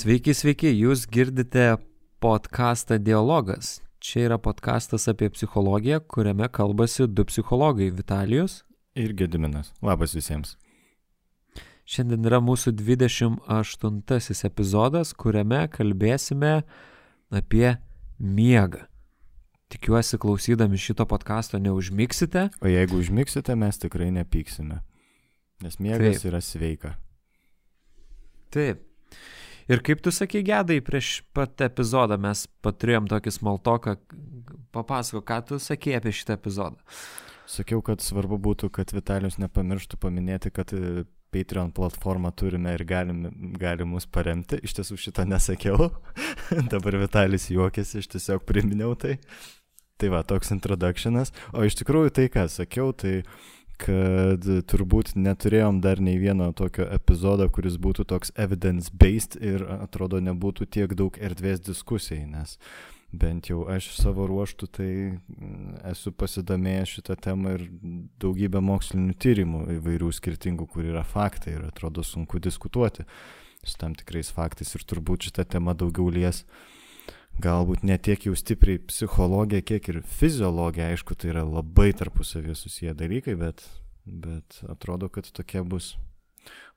Sveiki, sveiki, jūs girdite podcastą Dialogas. Čia yra podcastas apie psichologiją, kuriame kalbasi du psichologai - Vitalijus ir Gediminas. Labas visiems. Šiandien yra mūsų 28 epizodas, kuriame kalbėsime apie miegą. Tikiuosi, klausydami šito podkasto neužmiksite. O jeigu užmiksite, mes tikrai nepyksime. Nes miegas Taip. yra sveika. Taip. Ir kaip tu sakai, gedai, prieš pat epizodą mes paturėjom tokį smaltoką. Papasako, ką tu sakei apie šitą epizodą. Sakiau, kad svarbu būtų, kad Vitalijus nepamirštų paminėti, kad e, Patreon platformą turime ir galim, galim mus paremti. Iš tiesų šitą nesakiau. Dabar Vitalijus juokėsi, aš tiesiog priminiau tai. Tai va, toks introductionas. O iš tikrųjų tai, ką sakiau, tai kad turbūt neturėjom dar nei vieno tokio epizodo, kuris būtų toks evidence-based ir atrodo nebūtų tiek daug erdvės diskusijai, nes bent jau aš savo ruoštų tai mm, esu pasidomėjęs šitą temą ir daugybę mokslinių tyrimų įvairių skirtingų, kur yra faktai ir atrodo sunku diskutuoti su tam tikrais faktais ir turbūt šitą temą daugiau lies galbūt ne tiek jau stipriai psichologija, kiek ir fiziologija, aišku, tai yra labai tarpusavį susiję dalykai, bet, bet atrodo, kad tokia bus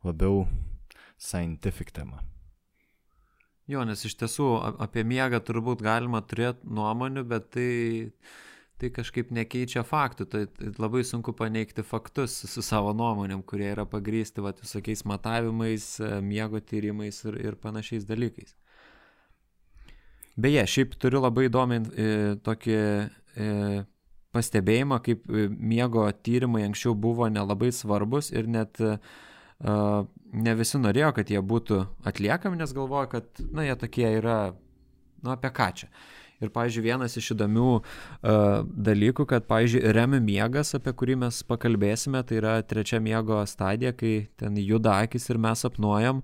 labiau scientific tema. Jo, nes iš tiesų apie miegą turbūt galima turėti nuomonių, bet tai, tai kažkaip nekeičia faktų. Tai, tai labai sunku paneigti faktus su savo nuomonėm, kurie yra pagrysti va, visokiais matavimais, miego tyrimais ir, ir panašiais dalykais. Beje, šiaip turiu labai įdomi e, tokį e, pastebėjimą, kaip e, miego tyrimai anksčiau buvo nelabai svarbus ir net e, ne visi norėjo, kad jie būtų atliekami, nes galvoja, kad, na, jie tokie yra, nu, apie ką čia. Ir, pavyzdžiui, vienas iš įdomių uh, dalykų, kad, pavyzdžiui, remi miegas, apie kurį mes pakalbėsime, tai yra trečia miego stadija, kai ten juda akis ir mes sapnuojam,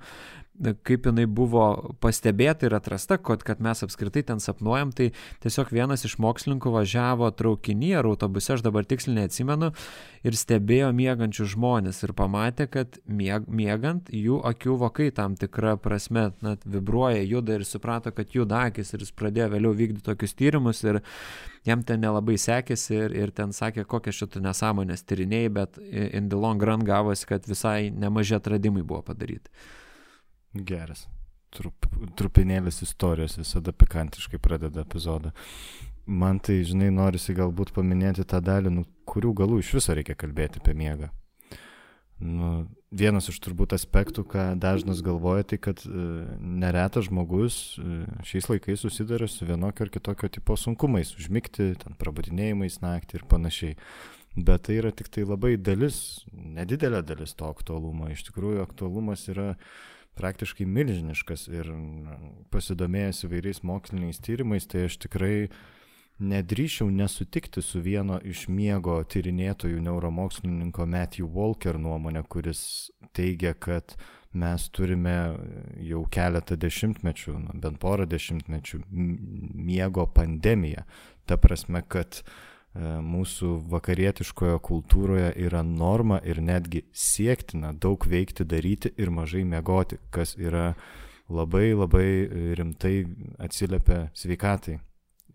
kaip jinai buvo pastebėta ir atrasta, kad, kad mes apskritai ten sapnuojam, tai tiesiog vienas iš mokslininkų važiavo traukinį ar autobuse, aš dabar tiksliai neatsimenu, ir stebėjo miegančius žmonės ir pamatė, kad mieg, miegant jų akių vokai tam tikrą prasme net vibruoja, juda ir suprato, kad juda akis ir jis pradėjo vėliau vykdyti tokius tyrimus ir jam ten nelabai sekėsi ir, ir ten sakė, kokią šitų nesąmonės tyrinėjai, bet in the long run gavosi, kad visai nemažai atradimai buvo padaryti. Geras. Trup, trupinėlis istorijos visada pikantiškai pradeda epizodą. Man tai, žinai, norisi galbūt paminėti tą dalį, nu, kurių galų iš viso reikia kalbėti apie miegą. Nu, vienas iš turbūt aspektų, ką dažnas galvoja, tai kad e, neretas žmogus e, šiais laikais susiduria su vienokio ar kitokio tipo sunkumais, užmigti, ten prabudinėjimais naktį ir panašiai. Bet tai yra tik tai labai dalis, nedidelė dalis to aktualumo. Iš tikrųjų, aktualumas yra praktiškai milžiniškas ir pasidomėjęs įvairiais moksliniais tyrimais, tai aš tikrai nedrįšiau nesutikti su vieno iš miego tyrinėtojų neuromokslininko Matthew Walker nuomonė, kuris teigia, kad mes turime jau keletą dešimtmečių, bent porą dešimtmečių miego pandemiją. Ta prasme, kad uh, mūsų vakarietiškoje kultūroje yra norma ir netgi siektina daug veikti, daryti ir mažai miegoti, kas yra labai labai rimtai atsiliepia sveikatai.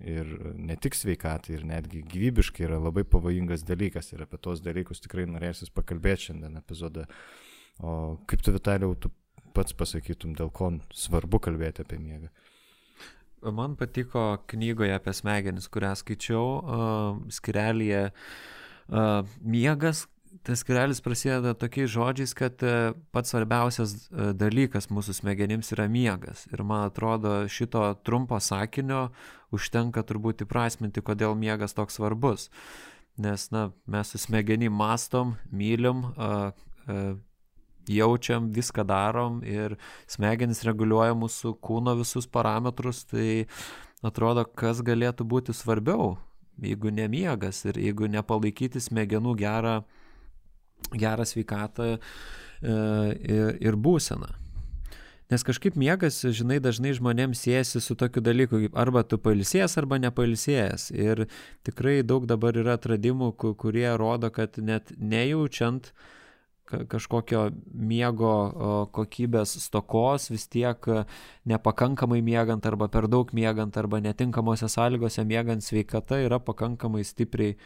Ir ne tik sveikatai, ir netgi gyvybiškai yra labai pavojingas dalykas. Ir apie tos dalykus tikrai norėsis pakalbėti šiandien epizode. O kaip tu, Vitalijau, tu pats pasakytum, dėl ko svarbu kalbėti apie miegą? Man patiko knygoje apie smegenis, kurią skaičiau, uh, skirelėje uh, miegas. Tas skirelis prasideda tokiais žodžiais, kad uh, pats svarbiausias uh, dalykas mūsų smegenims yra miegas. Ir man atrodo, šito trumpo sakinio užtenka turbūt įprasminti, kodėl miegas toks svarbus. Nes, na, mes su smegenim mastom, mylim, uh, uh, jaučiam, viską darom ir smegenys reguliuoja mūsų kūno visus parametrus, tai atrodo, kas galėtų būti svarbiau, jeigu nemiegas ir jeigu nepalaikyti smegenų gerą, gerą sveikatą e, ir, ir būseną. Nes kažkaip miegas, žinai, dažnai žmonėms siejasi su tokiu dalyku, kaip arba tu pailsėjęs, arba nepailsėjęs. Ir tikrai daug dabar yra atradimų, kurie rodo, kad net nejaučiant uh, kažkokio miego kokybės stokos, vis tiek nepakankamai miegant arba per daug miegant arba netinkamose sąlygose miegant sveikata yra pakankamai stipriai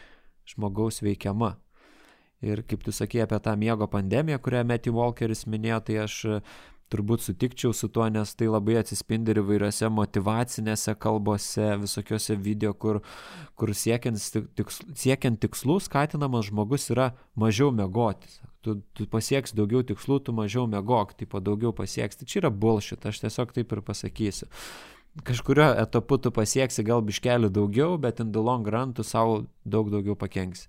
žmogaus veikiama. Ir kaip tu sakė apie tą miego pandemiją, kurią Matthew Walkeris minėjo, tai aš turbūt sutikčiau su tuo, nes tai labai atsispindi ir įvairiose motivacinėse kalbose, visokiose video, kur, kur siekiant, tiks, siekiant tikslų skatinamas žmogus yra mažiau mėgoti. Tu, tu pasieks daugiau tikslų, tu mažiau mėgok, tai po daugiau pasieks. Tai čia yra bullshit, aš tiesiog taip ir pasakysiu. Kažkurio etapu tu pasieksi gal biškelių daugiau, bet in the long run tu savo daug daugiau pakenksi.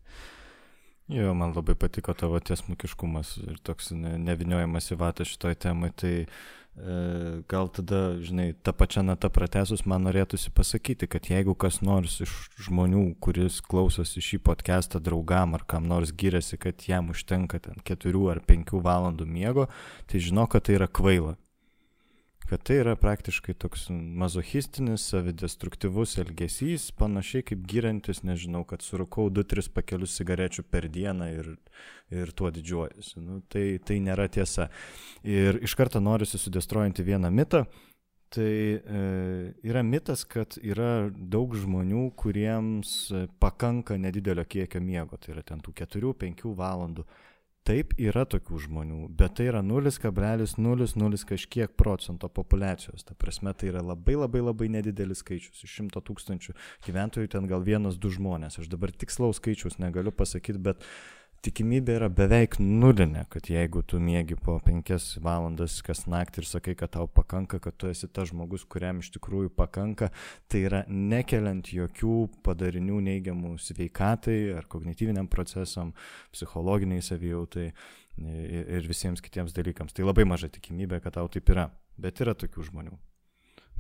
Jo, man labai patiko tavo tiesmukiškumas ir toks neviniojimas į vatą šitoj temai, tai e, gal tada, žinai, tą pačią natą pratesus man norėtųsi pasakyti, kad jeigu kas nors iš žmonių, kuris klausosi šį podcastą draugam ar kam nors giriasi, kad jam užtenka ten keturių ar penkių valandų miego, tai žino, kad tai yra kvaila kad tai yra praktiškai toks mazochistinis, savidestruktyvus elgesys, panašiai kaip gyrantis, nežinau, kad surukau 2-3 pakelius cigarečių per dieną ir, ir tuo didžiuojasi. Nu, tai, tai nėra tiesa. Ir iš karto norisi sudestrointi vieną mitą. Tai e, yra mitas, kad yra daug žmonių, kuriems pakanka nedidelio kiekio miego, tai yra ten tų 4-5 valandų. Taip yra tokių žmonių, bet tai yra 0,00 kažkiek procento populacijos. Ta prasme, tai yra labai labai labai nedidelis skaičius. Iš 100 tūkstančių gyventojų ten gal vienas, du žmonės. Aš dabar tikslaus skaičius negaliu pasakyti, bet uh, tikimybė yra beveik nulinė, kad jeigu tu mėgi po penkias valandas kas naktį ir sakai, kad tau pakanka, kad tu esi tas žmogus, kuriam iš tikrųjų pakanka, tai yra nekeliant jokių padarinių neigiamų sveikatai ar kognityviniam procesam, psichologiniai savijautai ir visiems kitiems dalykams. Tai labai maža tikimybė, kad tau taip yra, bet yra tokių žmonių.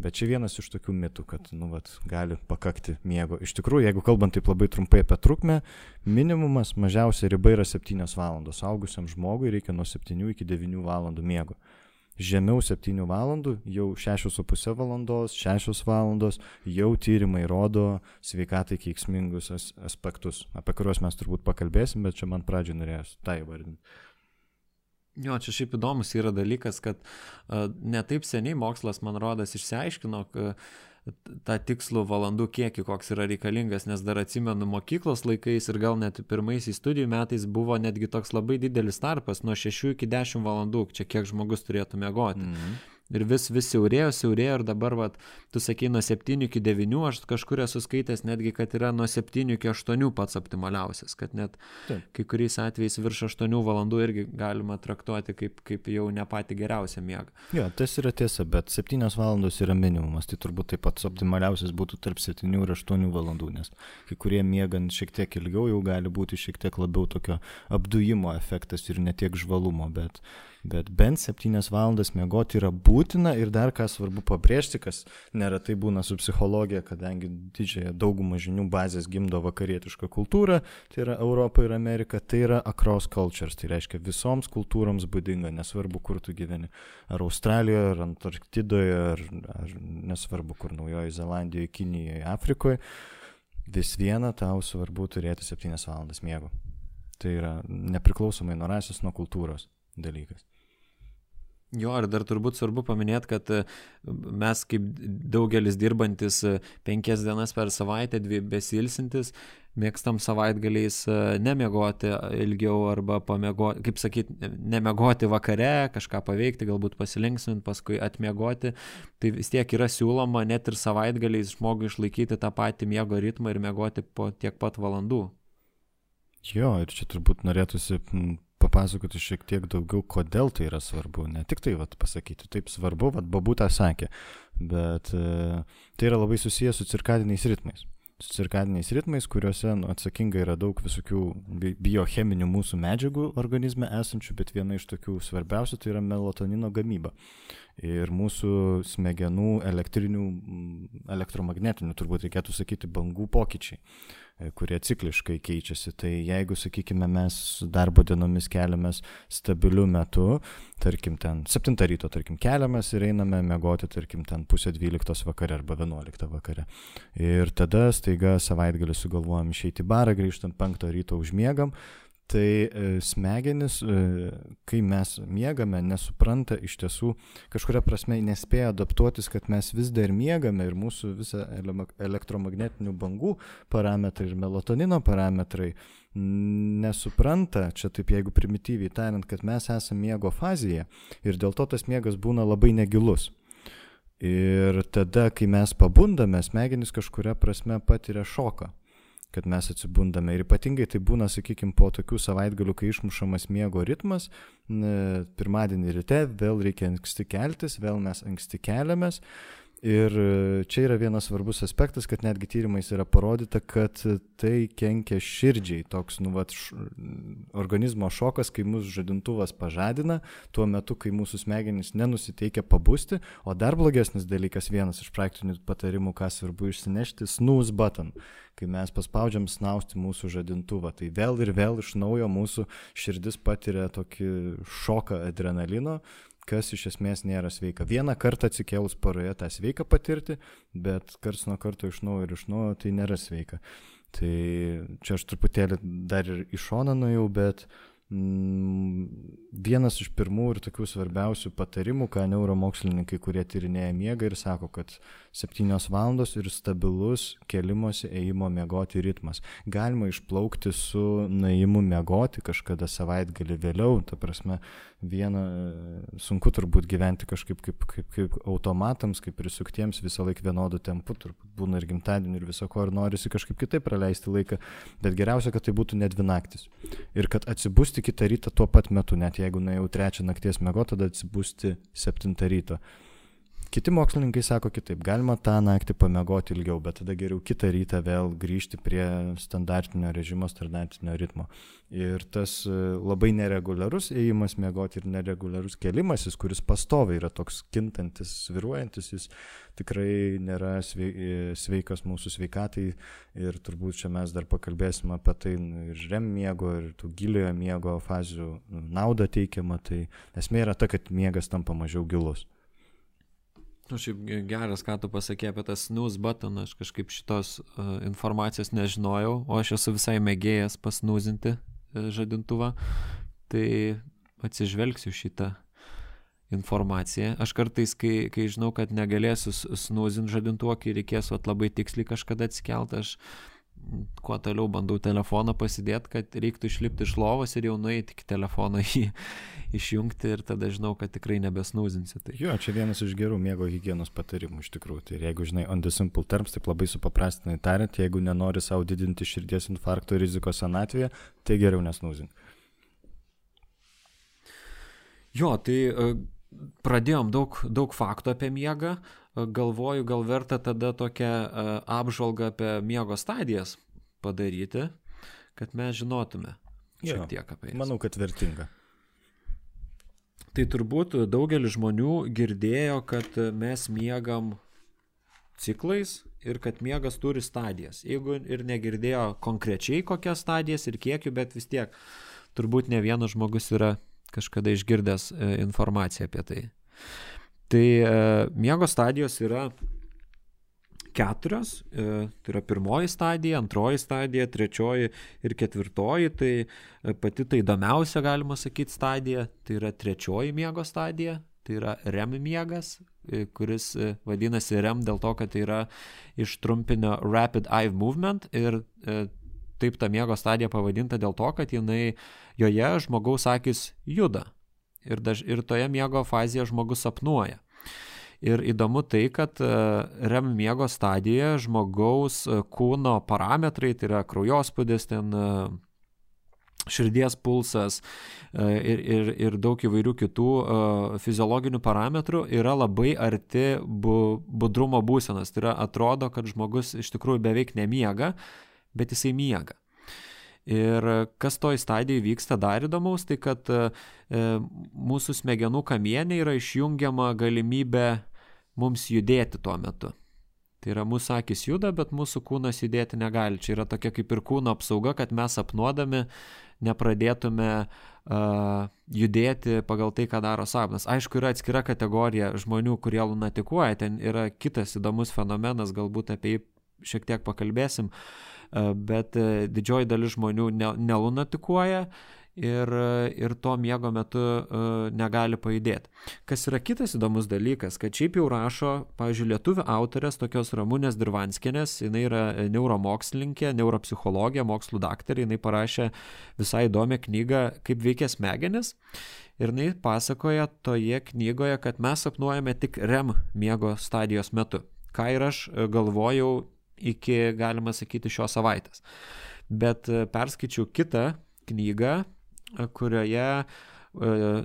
Bet čia vienas iš tokių mitų, kad, nu, vat, gali pakakti miego. Iš tikrųjų, jeigu kalbant taip labai trumpai apie trukmę, minimumas mažiausia riba yra 7 valandos. Augusiam žmogui reikia nuo 7 iki 9 valandų miego. Žemiau 7 valandų, jau 6,5 valandos, 6 valandos, jau tyrimai rodo sveikatai keiksmingus aspektus, apie kuriuos mes turbūt pakalbėsim, bet čia man pradžioje norėjęs tai vardinti. Jo, čia šiaip įdomus yra dalykas, kad netaip seniai mokslas, man rodas, išsiaiškino tą tikslų valandų kiekį, koks yra reikalingas, nes dar atsimenu mokyklos laikais ir gal net pirmaisiais studijų metais buvo netgi toks labai didelis tarpas nuo 6 iki 10 valandų, čia kiek žmogus turėtų mėgoti. -hmm. Ir vis, vis siaurėjo, siaurėjo ir dabar, vat, tu sakai, nuo 7 iki 9, aš kažkur esu skaitęs netgi, kad yra nuo 7 iki 8 pats optimaliausias, kad net Taip. kai kuriais atvejais virš 8 valandų irgi galima traktuoti kaip, kaip jau ne pati geriausia miega. Jo, tas yra tiesa, bet 7 valandos yra minimumas, tai turbūt taip pat optimaliausias būtų tarp 7 ir 8 valandų, nes kai kurie miegant šiek tiek ilgiau jau gali būti šiek tiek labiau tokio apdujimo efektas ir netiek žvalumo, bet bet bent 7 valandas miegoti yra būtina ir dar ką svarbu pabrėžti, kas neretai būna su psichologija, kadangi didžiąją daugumą žinių bazės gimdo vakarietiška kultūra, tai yra Europa ir Amerika, tai yra across cultures, tai reiškia visoms kultūroms būdinga, nesvarbu, kur tu gyveni, ar Australijoje, ar Antarktidoje, ar, ar nesvarbu, kur Naujojo Zelandijoje, Kinijoje, Afrikoje, vis viena tau svarbu turėti 7 valandas miego. Tai yra nepriklausomai nuo rasės, nuo kultūros dalykas. Jo, ir dar turbūt svarbu paminėti, kad e, mes kaip daugelis dirbantis e, penkias dienas per savaitę, dvi besilsintis, mėgstam savaitgaliais e, nemiegoti ilgiau arba pamiegoti, kaip sakyti, nemiegoti vakare, kažką paveikti, galbūt pasilinksminti, paskui atmiegoti. Tai vis tiek yra siūloma net ir savaitgaliais žmogui išlaikyti tą patį miego ritmą ir miegoti po tiek pat valandų. Jo, ir čia turbūt norėtųsi papasakoti šiek tiek daugiau, kodėl tai yra svarbu. Ne tik tai vat, pasakyti, taip svarbu, vat babutė sakė, bet e, tai yra labai susijęs su cirkadiniais ritmais. Su cirkadiniais ritmais, kuriuose nu, atsakinga yra daug visokių biocheminių mūsų medžiagų organizme esančių, bet viena iš tokių svarbiausių tai yra melatonino gamyba. Ir mūsų smegenų elektrinių, elektromagnetinių, turbūt reikėtų sakyti, bangų pokyčiai kurie cikliškai keičiasi. Tai jeigu, sakykime, mes darbo dienomis keliamės stabiliu metu, tarkim, ten 7 ryto, tarkim, keliamės ir einame mėgoti, tarkim, ten pusę 12 vakare arba 11 vakare. Ir tada staiga savaitgalį sugalvojam išeiti į barą, grįžtant 5 ryto užmiegam, Tai e, smegenis, e, kai mes miegame, nesupranta iš tiesų, kažkuria prasme nespėja adaptuotis, kad mes vis dar miegame ir mūsų visa elektromagnetinių bangų parametrai ir melatonino parametrai nesupranta, čia taip jeigu primityviai tariant, kad mes esame miego fazėje ir dėl to tas miegas būna labai negilus. Ir tada, kai mes pabundame, smegenys kažkuria prasme patiria šoką, kad mes atsibundame. Ir ypatingai tai būna, sakykime, po tokių savaitgalių, kai išmušamas miego ritmas, pirmadienį ryte vėl reikia anksti keltis, vėl mes anksti keliamės. Ir e, čia yra vienas svarbus aspektas, kad netgi tyrimais yra parodyta, kad tai kenkia širdžiai, toks, nu, vat, š, organizmo šokas, kai mūsų žadintuvas pažadina, tuo metu, kai mūsų smegenys nenusiteikia pabusti, o dar blogesnis dalykas, vienas iš praktinių patarimų, ką svarbu išsinešti, snooze button, kai mes paspaudžiam snausti mūsų žadintuvą, tai vėl ir vėl iš naujo mūsų širdis patiria tokį šoką adrenalino, kas iš esmės nėra sveika. Vieną kartą atsikėlus paroje tą sveiką patirti, bet karts nuo karto iš naujo ir iš naujo tai nėra sveika. Tai čia aš truputėlį dar ir iš šono nuėjau, bet mm, vienas iš pirmų ir tokių svarbiausių patarimų, ką neuromokslininkai, kurie tyrinėja miegą ir sako, kad 7 valandos ir stabilus kelimosi, ėjimo miegoti ritmas. Galima išplaukti su nuėjimu miegoti kažkada savaitgalį vėliau, ta prasme, vieną, sunku turbūt gyventi kažkaip kaip, kaip, kaip automatams, kaip prisuktiems visą laiką vienodu tempu, turbūt būna ir gimtadienį ir viso ko, ir norisi kažkaip kitaip praleisti laiką, bet geriausia, kad tai būtų ne dvi naktis. Ir kad atsibusti kitą rytą tuo pat metu, net jeigu na jau trečią nakties mėgo, tada atsibusti septintą ryto. Kiti mokslininkai sako kitaip, galima tą naktį pamiegoti ilgiau, bet tada geriau kitą rytą vėl grįžti prie standartinio režimo, standartinio ritmo. Ir tas e, labai nereguliarus ėjimas miegoti ir nereguliarus kelimasis, kuris pastoviai yra toks kintantis, sviruojantis, jis tikrai nėra e, sveikas mūsų sveikatai ir turbūt čia mes dar pakalbėsim apie tai ir rem miego, ir tų giliojo miego fazių naudą teikiamą, tai esmė yra ta, kad miegas tampa mažiau gilus. Nu, šiaip geras, ką tu pasakė apie tą snooze button, aš kažkaip šitos uh, informacijos nežinojau, o aš esu visai mėgėjęs pasnūzinti uh, žadintuvą, tai atsižvelgsiu šitą informaciją. Aš kartais, kai, kai žinau, kad negalėsiu snūzinti žadintuvo, kai reikės vat, labai tiksliai kažkada atsikelti, aš kuo toliau bandau telefoną pasidėti, kad reiktų išlipti iš lovos ir jau nueiti iki telefono jį išjungti ir tada žinau, kad tikrai nebesnūzinsi. Tai. Jo, čia vienas iš gerų miego hygienos patarimų iš tikrųjų. Tai jeigu žinai, on the simple terms, taip labai supaprastinai tariant, jeigu nenori savo didinti širdies infarkto rizikos senatvėje, tai geriau nesnūzink. Jo, tai uh, pradėjom daug, daug faktų apie miegą. Uh, galvoju, gal verta tada tokią e, apžvalgą apie miego stadijas padaryti, kad mes žinotume šiek tiek apie jas. Manau, kad vertinga. Tai turbūt daugelis žmonių girdėjo, kad mes miegam ciklais ir kad miegas turi stadijas. Jeigu ir negirdėjo konkrečiai kokias stadijas ir kiekių, bet vis tiek turbūt ne vienas žmogus yra kažkada išgirdęs e, informaciją apie tai. Tai e, miego stadijos yra keturios, e, tai yra pirmoji stadija, antroji stadija, trečioji ir ketvirtoji, tai e, pati tai įdomiausia, galima sakyti, stadija, tai yra trečioji miego stadija, tai yra REM miegas, kuris vadinasi REM dėl to, kad tai yra iš trumpinio Rapid Eye Movement ir taip ta miego stadija pavadinta dėl to, kad jinai, joje žmogaus akis juda ir, daž, ir toje miego fazėje žmogus sapnuoja. Ir įdomu tai, kad e, REM miego stadijoje žmogaus e, kūno parametrai, tai yra kraujospūdis, ten e, širdies pulsas ir, ir, ir daug įvairių kitų fiziologinių parametrų yra labai arti bu, budrumo būsenos. Tai yra atrodo, kad žmogus iš tikrųjų beveik nemiega, bet jisai miega. Ir kas toj stadijoje vyksta dar įdomaus, tai kad e, mūsų smegenų kamienė yra išjungiama galimybė mums judėti tuo metu. Tai yra mūsų akis juda, bet mūsų kūnas judėti negali. Čia yra tokia kaip ir kūno apsauga, kad mes apnuodami nepradėtume uh, judėti pagal tai, ką daro sapnas. Aišku, yra atskira kategorija žmonių, kurie lunatikuoja. Ten yra kitas įdomus fenomenas, galbūt apie jį šiek tiek pakalbėsim, bet didžioji dalis žmonių nelunatikuoja ir, ir to miego metu negali pajudėti. Kas yra kitas įdomus dalykas, kad šiaip jau rašo, pavyzdžiui, lietuvių autorės tokios Ramūnės Dirvanskinės, jinai yra neuromokslininkė, neuropsichologija, mokslų daktarė, jinai parašė visai įdomią knygą, kaip veikia smegenis. Ir jinai pasakoja toje knygoje, kad mes sapnuojame tik REM miego stadijos metu. Ką ir aš galvojau iki, galima sakyti, šios savaitės. Bet perskaičiau kitą knygą, kurioje e,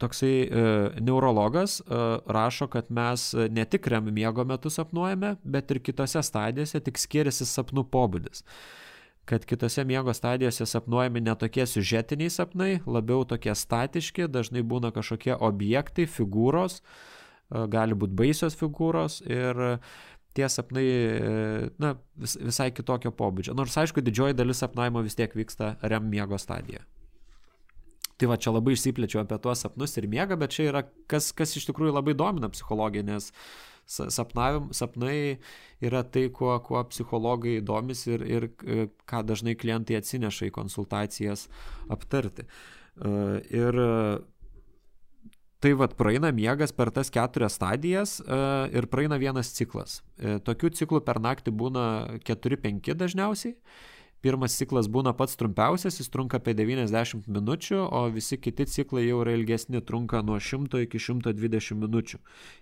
toksai e, neurologas e, rašo, kad mes ne tik REM miego metu sapnuojame, bet ir kitose stadijose tik skiriasi sapnų pobūdis. Kad kitose miego stadijose sapnuojami ne tokie siužetiniai sapnai, labiau tokie statiški, dažnai būna kažkokie objektai, figūros, gali būti baisios figūros ir tie sapnai na, vis, visai kitokio pobūdžio. Nors aišku, didžioji dalis sapnavimo vis tiek vyksta REM miego stadijoje. Tai va čia labai išsiplėčiau apie tuos sapnus ir miegą, bet čia yra kas, kas iš tikrųjų labai domina psichologiją, nes sapnavim, sapnai yra tai, kuo, kuo psichologai domis ir, ir e, ką dažnai klientai atsineša į konsultacijas aptarti. E, ir tai vad praeina miegas per tas keturias stadijas e, ir praeina vienas ciklas. Tokių ciklų per naktį būna 4-5 dažniausiai Pirmas ciklas būna pats trumpiausias, jis trunka apie 90 minučių, o visi kiti ciklai jau yra ilgesni, trunka nuo 100 iki 120 minučių.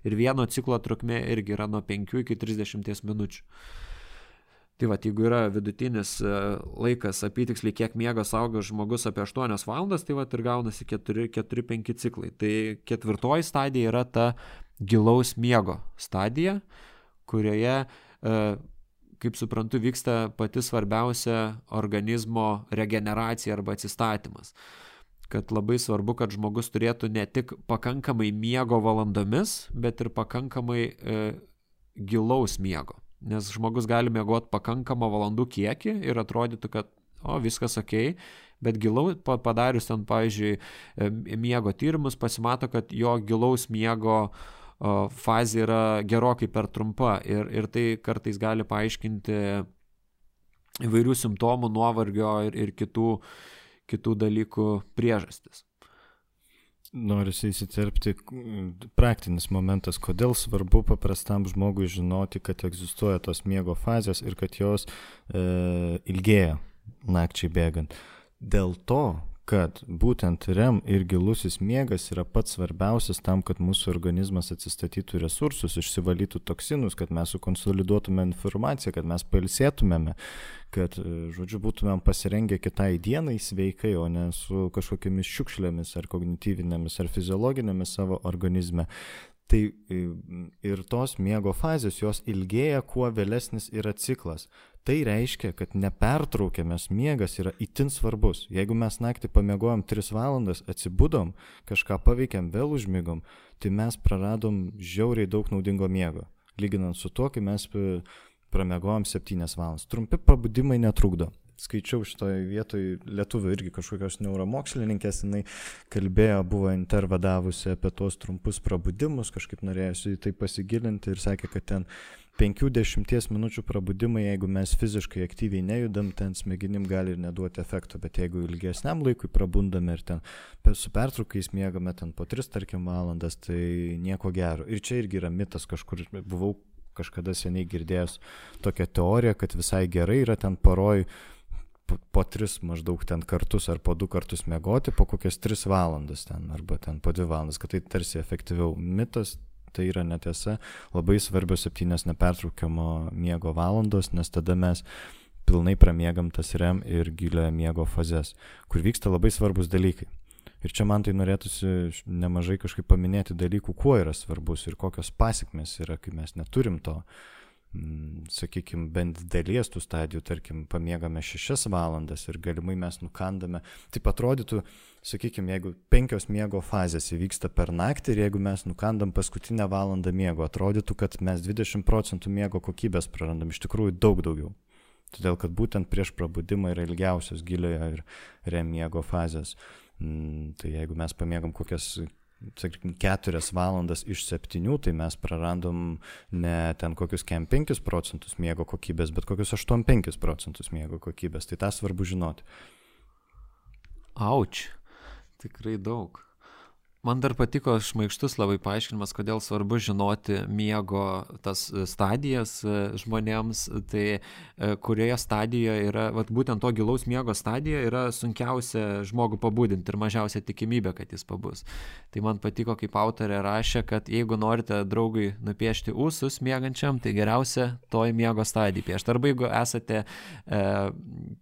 Ir vieno ciklo trukmė irgi yra nuo 5 iki 30 minučių. Tai va, jeigu yra vidutinis e, laikas apytiksliai, kiek miega saugo žmogus apie 8 valandas, tai va ir gaunasi 4-5 ciklai. Tai ketvirtoji stadija yra ta gilaus miego stadija, kurioje uh, kaip suprantu, vyksta pati svarbiausia organizmo regeneracija arba atsistatymas. Kad labai svarbu, kad žmogus turėtų ne tik pakankamai miego valandomis, bet ir pakankamai e, gilaus miego. Nes žmogus gali miegoti pakankamą valandų kiekį ir atrodytų, kad o viskas ok, bet gilau padarius ten, pavyzdžiui, miego tyrimus pasimato, kad jo gilaus miego fazė yra gerokai per trumpa ir, ir tai kartais gali paaiškinti įvairių simptomų, nuovargio ir, ir kitų, kitų dalykų priežastis. Norisi įsiterpti praktinis momentas, kodėl svarbu paprastam žmogui žinoti, kad egzistuoja tos miego fazės ir kad jos e, ilgėja nakčiai bėgant. Dėl to, kad būtent REM ir gilusis miegas yra pats svarbiausias tam, kad mūsų organizmas atsistatytų resursus, išsivalytų toksinus, kad mes sukonsoliduotume informaciją, kad mes pailsėtumėme, kad, e, žodžiu, būtumėm pasirengę kitai dienai sveikai, o ne su kažkokiamis šiukšlėmis ar kognityvinėmis ar fiziologinėmis savo organizme. Tai e, ir tos miego fazės, jos ilgėja, kuo vėlesnis yra ciklas. Tai reiškia, kad nepertraukiamas miegas yra itin svarbus. Jeigu mes naktį pamiegojom 3 valandas, atsibudom, kažką paveikėm, vėl užmygom, tai mes praradom žiauriai daug naudingo miego. Lyginant su tuo, kai mes pramiegojom 7 valandas. Trumpi pabudimai netrukdo skaičiau šitoje vietoje lietuvių irgi kažkokios neuromokslininkės, jinai kalbėjo, buvo intervadavusi apie tuos trumpus prabudimus, kažkaip norėjusi į tai pasigilinti ir sakė, kad ten 5-10 minučių prabudimai, jeigu mes fiziškai aktyviai nejudam, ten smegenim gali ir neduoti efekto, bet jeigu ilgesniam laikui prabundame ir ten su pertraukais miegame ten po 3, tarkim, valandas, tai nieko gero. Ir čia irgi yra mitas, kažkur buvau kažkada seniai girdėjęs tokią teoriją, kad visai gerai yra ten paroj po tris maždaug ten kartus ar po du kartus miegoti, po kokias tris valandas ten, arba ten po dvi valandas, kad tai tarsi efektyviau. Mitas tai yra netiesa, labai svarbios septynios nepertraukiamo miego valandos, nes tada mes pilnai pramiegam tas REM ir giliojo miego fazes, kur vyksta labai svarbus dalykai. Ir čia man tai norėtųsi nemažai kažkaip paminėti dalykų, kuo yra svarbus ir kokios pasiekmes yra, kai mes neturim to Mm, sakykime, bent dalies tų stadijų, tarkim, pamiegame šešias valandas ir galimai mes nukandame. Taip atrodytų, sakykime, jeigu penkios miego fazės įvyksta per naktį ir jeigu mes nukandam paskutinę valandą miego, atrodytų, kad mes 20 procentų miego kokybės prarandam, iš tikrųjų daug daugiau. Todėl, kad būtent prieš prabudimą yra ilgiausios giliojo ir remiego fazės. Mm, tai jeigu mes pamiegam kokias sakykime, 4 valandas iš 7, tai mes prarandom ne ten kokius kem 5 procentus miego kokybės, bet kokius 8-5 procentus miego kokybės. Tai tą svarbu žinoti. Auč, tikrai daug. Man dar patiko šmaikštus labai paaiškinimas, kodėl svarbu žinoti miego tas stadijas e, žmonėms, tai e, kurioje stadijoje yra, vat, būtent to gilaus miego stadija yra sunkiausia žmogų pabudinti ir mažiausia tikimybė, kad jis pabus. Tai man patiko, kaip autorė rašė, kad jeigu norite draugui nupiešti ūsus miegančiam, tai geriausia toj miego stadijai piešti. Arba jeigu esate e,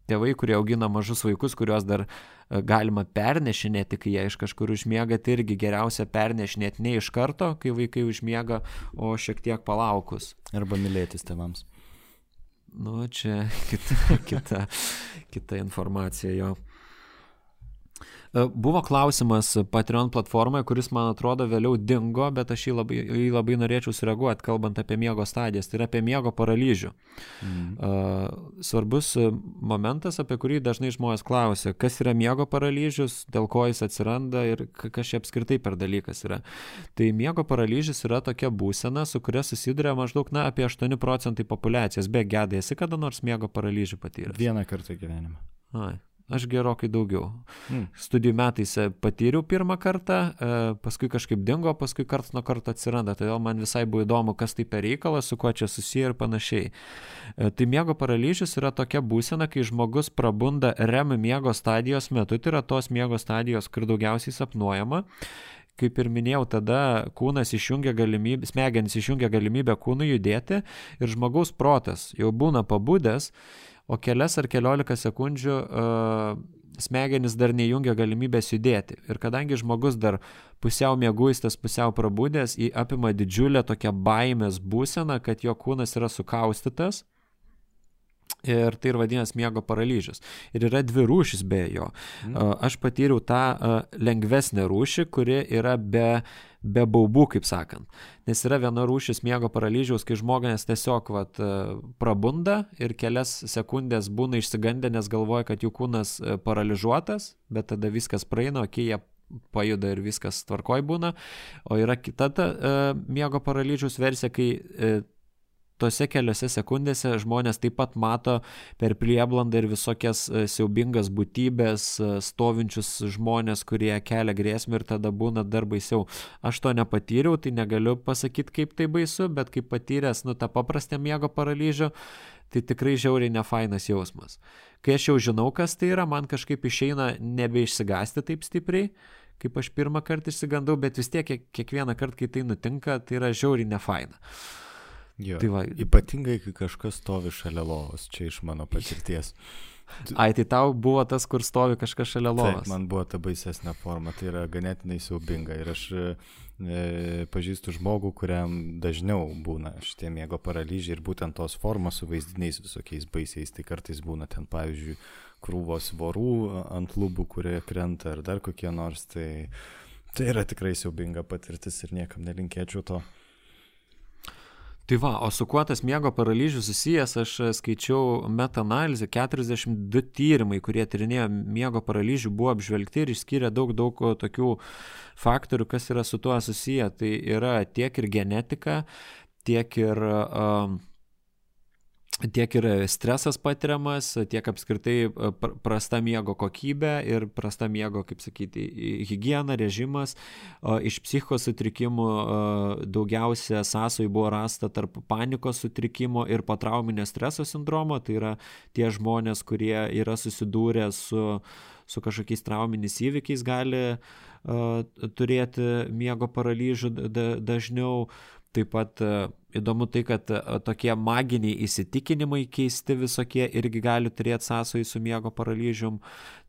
tėvai, kurie augina mažus vaikus, kuriuos dar galima pernešinėti, kai jie iš kažkur užmiega, tai irgi geriausia pernešinėti ne iš karto, kai vaikai užmiega, o šiek tiek palaukus. Arba mylėtis tėvams. Nu, čia kita, kita, kita informacija jo. E, buvo klausimas Patreon platformoje, kuris man atrodo vėliau dingo, bet aš jį labai, jį labai norėčiau sureaguoti, kalbant apie miego stadijas. Tai yra apie miego paralyžių. Mm. Uh, svarbus momentas, apie kurį dažnai žmonės klausia, kas yra miego paralyžius, dėl ko jis atsiranda ir kas čia apskritai per dalykas yra. Tai miego paralyžius yra tokia būsena, su kuria susiduria maždaug, na, apie 8 procentai populacijos. Be gedai, esi kada nors miego paralyžių patyręs? Vieną kartą gyvenime. Ai, Aš gerokai daugiau. Hmm. Studijų metais e, patyriau pirmą kartą, e, paskui kažkaip dingo, paskui karts nuo karto atsiranda. Todėl man visai buvo įdomu, kas tai per reikalas, su kuo čia susiję ir panašiai. E, tai miego paralyžius yra tokia būsena, kai žmogus prabunda REM miego stadijos metu, tai yra tos miego stadijos, kur daugiausiai sapnuojama kaip ir minėjau, tada kūnas išjungia galimybę, smegenys išjungia galimybę kūnui judėti ir žmogaus protas jau būna pabudęs o kelias ar keliolika sekundžių uh, smegenys dar neįjungia galimybės judėti. Ir kadangi žmogus dar pusiau mėguistas, pusiau prabudęs, jį apima didžiulė tokia baimės būsena, kad jo kūnas yra sukaustytas. Ir tai ir vadinasi miego paralyžius. Ir yra dvi rūšis be jo. Mm. Aš patyriau tą lengvesnę rūšį, kuri yra be be baubų, kaip sakant. Nes yra viena rūšis miego paralyžiaus, kai žmonės tiesiog vat, prabunda ir kelias sekundės būna išsigandę, nes galvoja, kad jų kūnas paralyžiuotas, bet tada viskas praeina, kai jie pajuda ir viskas tvarkoj būna. O yra kita ta e, miego paralyžiaus versija, kai e, tose keliose sekundėse žmonės taip pat mato per prieblandą ir visokias e, siaubingas būtybės, e, stovinčius žmonės, kurie kelia grėsmę ir tada būna dar baisiau. Aš to nepatyriau, tai negaliu pasakyti, kaip tai baisu, bet kaip patyręs, nu, tą paprastą miego paralyžių, tai tikrai žiauriai nefainas jausmas. Kai aš jau žinau, kas tai yra, man kažkaip išeina nebeišsigasti taip stipriai, kaip aš pirmą kartą išsigandau, bet vis tiek kiekvieną kartą, kai tai nutinka, tai yra žiauriai nefaina. Jo, tai va, ypatingai, kai kažkas stovi šalia lovos, čia iš mano patirties. Ai, tai tau buvo tas, kur stovi kažkas šalia lovos. Taip, man buvo ta baisesnė forma, tai yra ganėtinai siaubinga. Ir aš e, pažįstu žmogų, kuriam dažniau būna šitie miego paralyžiai ir būtent tos formos su vaizdiniais visokiais baisiais. Tai kartais būna ten, pavyzdžiui, krūvos vorų ant lubų, kurie krenta ar dar kokie nors. Tai, tai yra tikrai siaubinga patirtis ir niekam nelinkėčiau to. Tai va, o su kuo tas miego paralyžius susijęs, aš e, skaičiau meta-analizę, 42 tyrimai, kurie tyrinėjo miego paralyžių, buvo apžvelgti ir išskyrė daug, daug tokių faktorių, kas yra su tuo susiję. Tai yra tiek ir genetika, tiek ir uh, tiek ir stresas patiriamas, tiek apskritai e, prasta miego kokybė ir prasta miego, kaip sakyti, hygiena, režimas. Iš psichikos sutrikimų daugiausia sąsojų buvo rasta tarp panikos sutrikimo ir patrauminio streso sindromo. Tai yra tie žmonės, kurie yra susidūrę su, su kažkokiais trauminiais įvykiais, gali uh, turėti miego paralyžių da, dažniau. Taip pat uh, įdomu tai, kad e, tokie maginiai įsitikinimai keisti visokie irgi gali turėti sąsojų su miego paralyžium.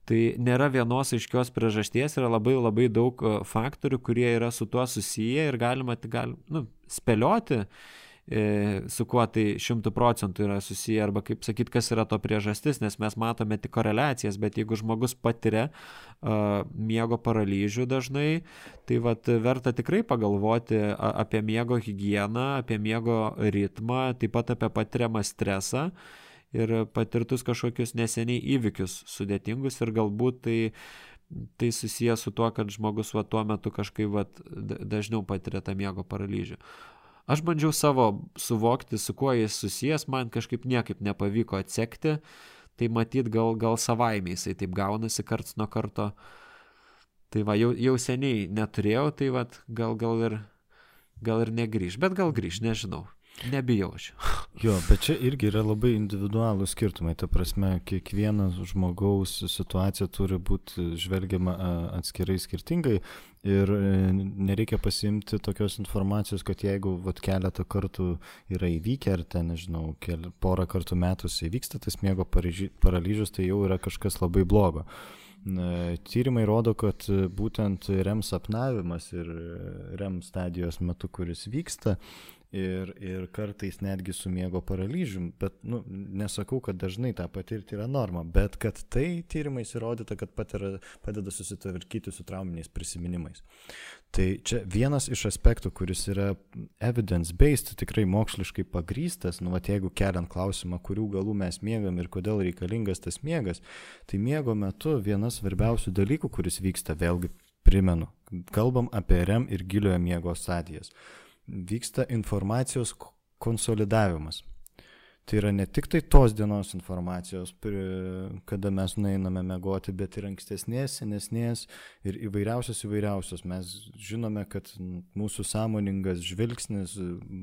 Tai nėra vienos aiškios priežasties, yra labai labai daug e, faktorių, kurie yra su tuo susiję ir galima tik gal, nu, spėlioti, E, su kuo tai šimtų procentų yra susiję, arba kaip sakyti, kas yra to priežastis, nes mes matome tik koreliacijas, bet jeigu žmogus patiria uh, miego paralyžių dažnai, tai vat, verta tikrai pagalvoti apie miego higieną, apie miego ritmą, taip pat apie patiriamą stresą ir patirtus kažkokius neseniai įvykius sudėtingus ir galbūt tai tai susijęs su tuo, kad žmogus va tuo metu kažkaip va dažniau patiria tą miego paralyžių. Aš bandžiau savo suvokti, su kuo jis susijęs, man kažkaip niekaip nepavyko atsekti, tai matyt gal, gal savaime jisai taip gaunasi karts nuo karto. Tai va, jau, jau seniai neturėjau, tai va, gal, gal ir, gal ir negrįž, bet gal grįž, nežinau. Nebijau aš. Jo, bet čia irgi yra labai individualų skirtumai. Ta prasme, kiekvienas žmogaus situacija turi būti žvelgiama atskirai skirtingai ir e, nereikia pasimti tokios informacijos, kad jeigu vat, keletą kartų yra įvykę ar ten, nežinau, kel, porą kartų metus įvyksta tas miego paralyžius, tai jau yra kažkas labai blogo. Tyrimai rodo, kad būtent REM sapnavimas ir REM stadijos metu, kuris vyksta, ir, ir kartais netgi su miego paralyžium, bet nu, nesakau, kad dažnai tą patirti yra norma, bet kad tai tyrimais įrodyta, kad patira, padeda susitvarkyti su trauminiais prisiminimais. Tai čia vienas iš aspektų, kuris yra evidence-based, tikrai moksliškai pagrystas, nu, va, jeigu keliant klausimą, kurių galų mes miegam ir kodėl reikalingas tas miegas, tai miego metu vienas svarbiausių dalykų, kuris vyksta, vėlgi primenu, kalbam apie REM ir giliojo miego stadijas vyksta informacijos konsolidavimas. Tai yra ne tik tai tos dienos informacijos, kada mes nueiname mėgoti, bet ir ankstesnės, senesnės ir įvairiausios įvairiausios. Mes žinome, kad mūsų sąmoningas žvilgsnis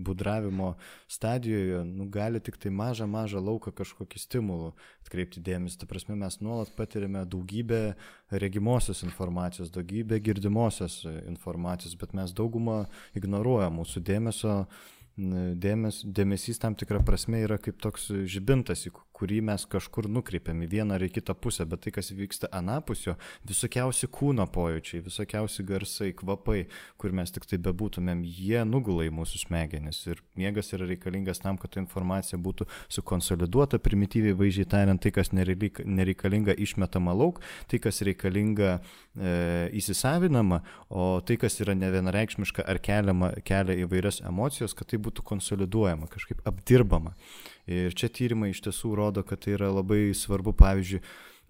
budravimo stadijoje nu, gali tik tai mažą, mažą lauką kažkokį stimulų atkreipti dėmesį. Ta prasme, mes nuolat patiriame daugybę regimosios informacijos, daugybę girdimosios informacijos, bet mes daugumą ignoruojam mūsų dėmesio dėmes, dėmesys tam tikrą prasme yra kaip toks žibintas, į kurį mes kažkur nukreipiam į vieną ar į kitą pusę, bet tai, kas vyksta anapusio, visokiausi kūno pojūčiai, visokiausi garsai, kvapai, kur mes tik tai bebūtumėm, jie nugula į mūsų smegenis ir miegas yra reikalingas tam, kad ta informacija būtų sukonsoliduota, primityviai vaizdžiai tariant, tai, kas nereikalinga išmetama lauk, tai, kas reikalinga e, įsisavinama, o tai, kas yra nevienareikšmiška ar keliama, kelia įvairias emocijas, kad tai būtų konsoliduojama, kažkaip apdirbama. Ir čia tyrimai iš tiesų rodo, kad tai yra labai svarbu, pavyzdžiui,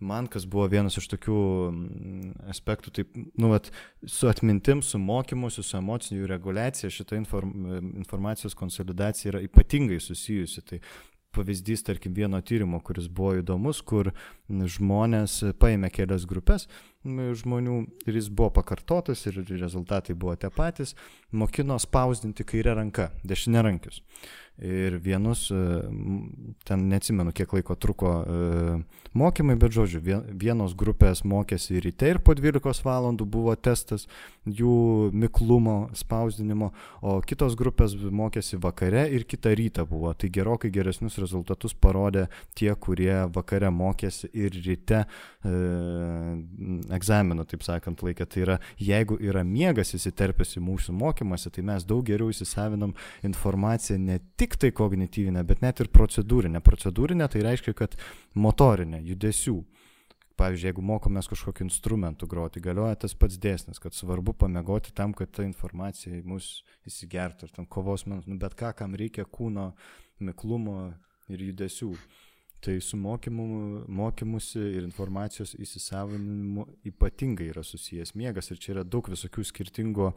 man kas buvo vienas iš tokių mm, aspektų, taip, nu, vat, su atmintim, su mokymusi, su emocinių reguliacija, šita inform, informacijos konsolidacija yra ypatingai susijusi. Tai pavyzdys, tarkim, vieno tyrimo, kuris buvo įdomus, kur žmonės paėmė kelias grupės žmonių ir jis buvo pakartotas ir rezultatai buvo tie patys, mokino spausdinti kairę ranką, dešinę rankius ir vienus, e, ten neatsimenu, kiek laiko truko e, mokymai, bet žodžiu, vienos grupės mokėsi ryte ir po 12 valandų buvo testas jų miklumo spausdinimo, o kitos grupės mokėsi vakare ir kitą rytą buvo. Tai gerokai geresnius rezultatus parodė tie, kurie vakare mokėsi ir ryte e, egzaminų, taip sakant, laikė. Tai yra, jeigu yra miegas įsiterpęs į mūsų mokymasi, tai mes daug geriau įsisavinam informaciją ne tik tai kognityvinę, bet net ir procedūrinę. Procedūrinę tai reiškia, kad motorinė, judesių pavyzdžiui, jeigu mokomės kažkokiu instrumentu groti, galioja tas pats dėsnis, kad svarbu pamėgoti tam, kad ta informacija į mus įsigertų ir tam kovos menas, nu, bet ką, kam reikia kūno miklumo ir judesių. Tai su mokymu, mokymusi ir informacijos įsisavinimu ypatingai yra susijęs miegas ir čia yra daug visokių skirtingo,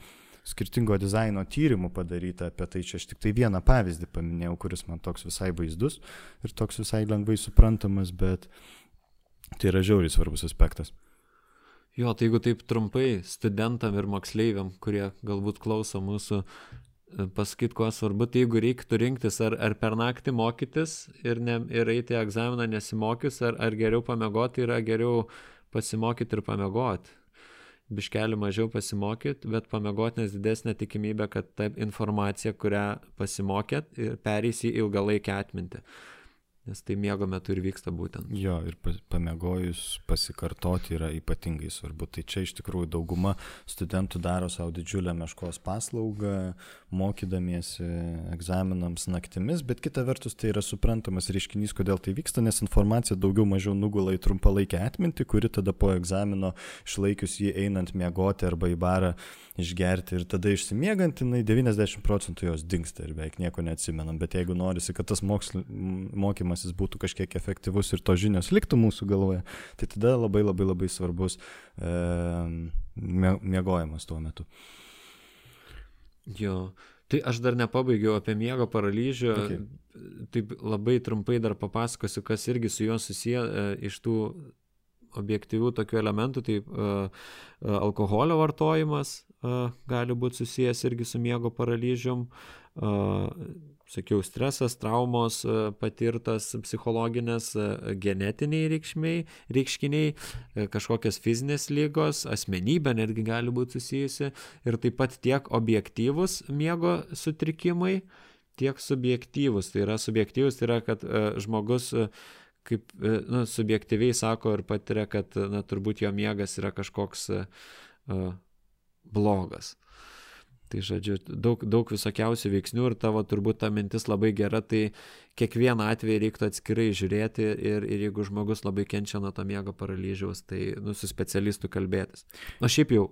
skirtingo dizaino tyrimų padaryta apie tai. Čia aš tik tai vieną pavyzdį paminėjau, kuris man toks visai vaizdus ir toks visai lengvai suprantamas, bet uh, Tai yra žiauriai svarbus aspektas. Jo, tai jeigu taip trumpai studentam ir moksleiviam, kurie galbūt klauso mūsų, e, pasakyti, kuo svarbu, tai jeigu reiktų rinktis ar, ar per naktį mokytis ir, ne, ir eiti egzaminą nesimokius, ar, ar geriau pamiegoti, yra geriau pasimokyti ir pamiegoti. Biškelį mažiau pasimokyti, bet pamiegoti, nes didesnė tikimybė, kad ta informacija, kurią pasimokėt, perės į ilgalaikę atmintį nes tai miego metu ir vyksta būtent. Jo, ir pamiegojus pasikartoti yra ypatingai svarbu. Tai čia iš tikrųjų dauguma studentų daro savo didžiulę meškos paslaugą, mokydamiesi egzaminams naktimis, bet kita vertus tai yra suprantamas reiškinys, kodėl tai vyksta, nes informacija daugiau mažiau nugula į trumpalaikę atmintį, kuri tada po egzamino išlaikius jį einant miegoti arba į barą išgerti ir tada išsimiegant, jinai 90 procentų jos dinksta ir beveik nieko neatsimenam, bet jeigu norisi, kad tas moksl... mokymas mokymasis būtų kažkiek efektyvus ir to žinios liktų mūsų galvoje, tai tada labai labai labai svarbus e, miegojimas tuo metu. Jo, tai aš dar nepabaigiau apie miego paralyžių. Okay. Taip labai trumpai dar papasakosiu, kas irgi su juo susiję e, iš tų objektyvių tokių elementų, tai uh, alkoholio vartojimas uh, gali būti susijęs irgi su miego paralyžium, sakiau, stresas, traumos patirtas, psichologinės, genetiniai reikšmiai, reikškiniai, kažkokios fizinės lygos, asmenybė netgi gali būti susijusi ir taip pat tiek objektyvus miego sutrikimai, tiek subjektyvus. Tai yra subjektyvus, tai yra, kad žmogus kaip e, nu, subjektyviai sako ir patiria, kad na, turbūt jo miegas yra kažkoks uh, blogas. Tai žodžiu, daug, daug visokiausių veiksnių ir tavo turbūt ta mintis labai gera, tai kiekvieną atvejį reiktų atskirai žiūrėti ir, ir jeigu žmogus labai kenčia nuo to miego paralyžiaus, tai nu, su specialistu kalbėtis. O šiaip jau,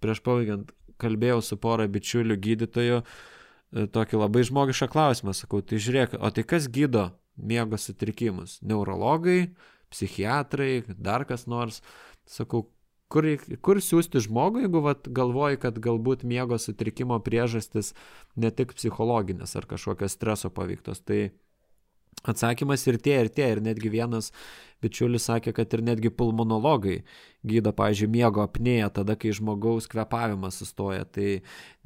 prieš pabaigiant, kalbėjau su pora bičiulių gydytojų, tokį labai žmogišką klausimą, sakau, tai žiūrėk, o tai kas gydo miego sutrikimus. Neurologai, psichiatrai, dar kas nors. Sakau, kur, kur siūsti žmogų, jeigu vat, galvoji, kad galbūt miego sutrikimo priežastis ne tik psichologinės ar kažkokios streso paveiktos. Tai atsakymas ir tie, ir tie. Ir netgi vienas bičiulis sakė, kad ir netgi pulmonologai gydo, pavyzdžiui, miego apnėją tada, kai žmogaus kvepavimas sustoja. Tai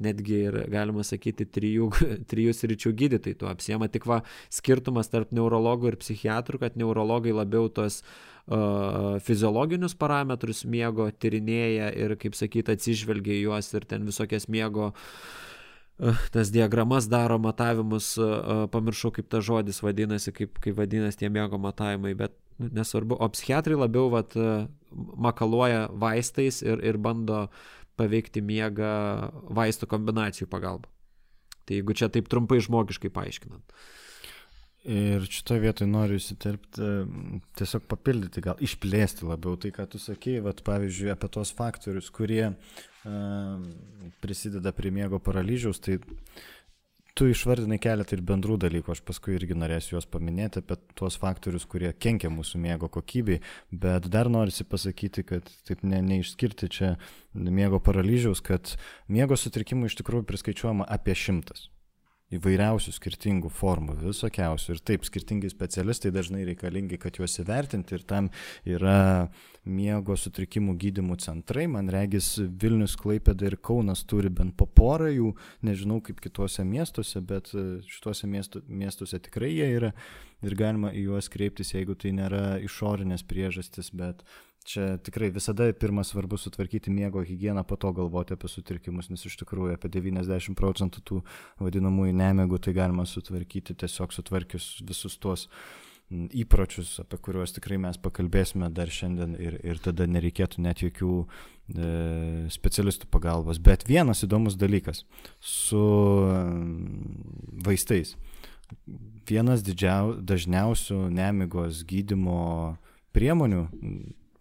netgi ir, galima sakyti, trijų, trijų sričių gydytojai tuo apsiema. Tik va, skirtumas tarp neurologų ir psichiatrų, kad neurologai labiau tos uh, fiziologinius parametrus miego tyrinėja ir, kaip sakyti, atsižvelgia į juos ir ten visokias miego tas diagramas daro matavimus, pamiršau kaip tas žodis vadinasi, kaip, kaip vadinasi tie miego matavimai, bet nu, nesvarbu. O psichiatrai labiau vat, makaluoja vaistais ir, ir bando paveikti miegą vaistų kombinacijų pagalba. Tai jeigu čia taip trumpai žmogiškai paaiškinant. Ir šitoje vietoje noriu įsiterpti, tiesiog papildyti, gal išplėsti labiau tai, ką tu sakėjai, vat, pavyzdžiui, apie tos faktorius, kurie uh, prisideda prie miego paralyžiaus, tai Tu išvardinai keletą ir bendrų dalykų, aš paskui irgi norėsiu juos paminėti apie tuos faktorius, kurie kenkia mūsų miego kokybei, bet dar norisi pasakyti, kad taip ne, neišskirti čia miego paralyžiaus, kad miego sutrikimų iš tikrųjų priskaičiuojama apie šimtas įvairiausių skirtingų formų, visokiausių. Ir taip, skirtingi specialistai dažnai reikalingi, kad juos įvertinti ir tam yra miego sutrikimų gydimų centrai. Man regis, Vilnius, Klaipėda ir Kaunas turi bent po porą jų, nežinau kaip kituose miestuose, bet e, šituose miestu, miestuose tikrai jie yra ir galima į juos kreiptis, jeigu tai nėra išorinės priežastis, bet Čia tikrai visada pirmas svarbu sutvarkyti miego higieną, po to galvoti apie sutrikimus, nes iš tikrųjų apie 90 procentų tų vadinamųjų nemėgų tai galima sutvarkyti tiesiog sutvarkius visus tuos įpročius, apie kuriuos tikrai mes pakalbėsime dar šiandien ir, ir tada nereikėtų net jokių e, specialistų pagalbos. Bet vienas įdomus dalykas su vaistais. Vienas didžiau, dažniausių nemigos gydimo priemonių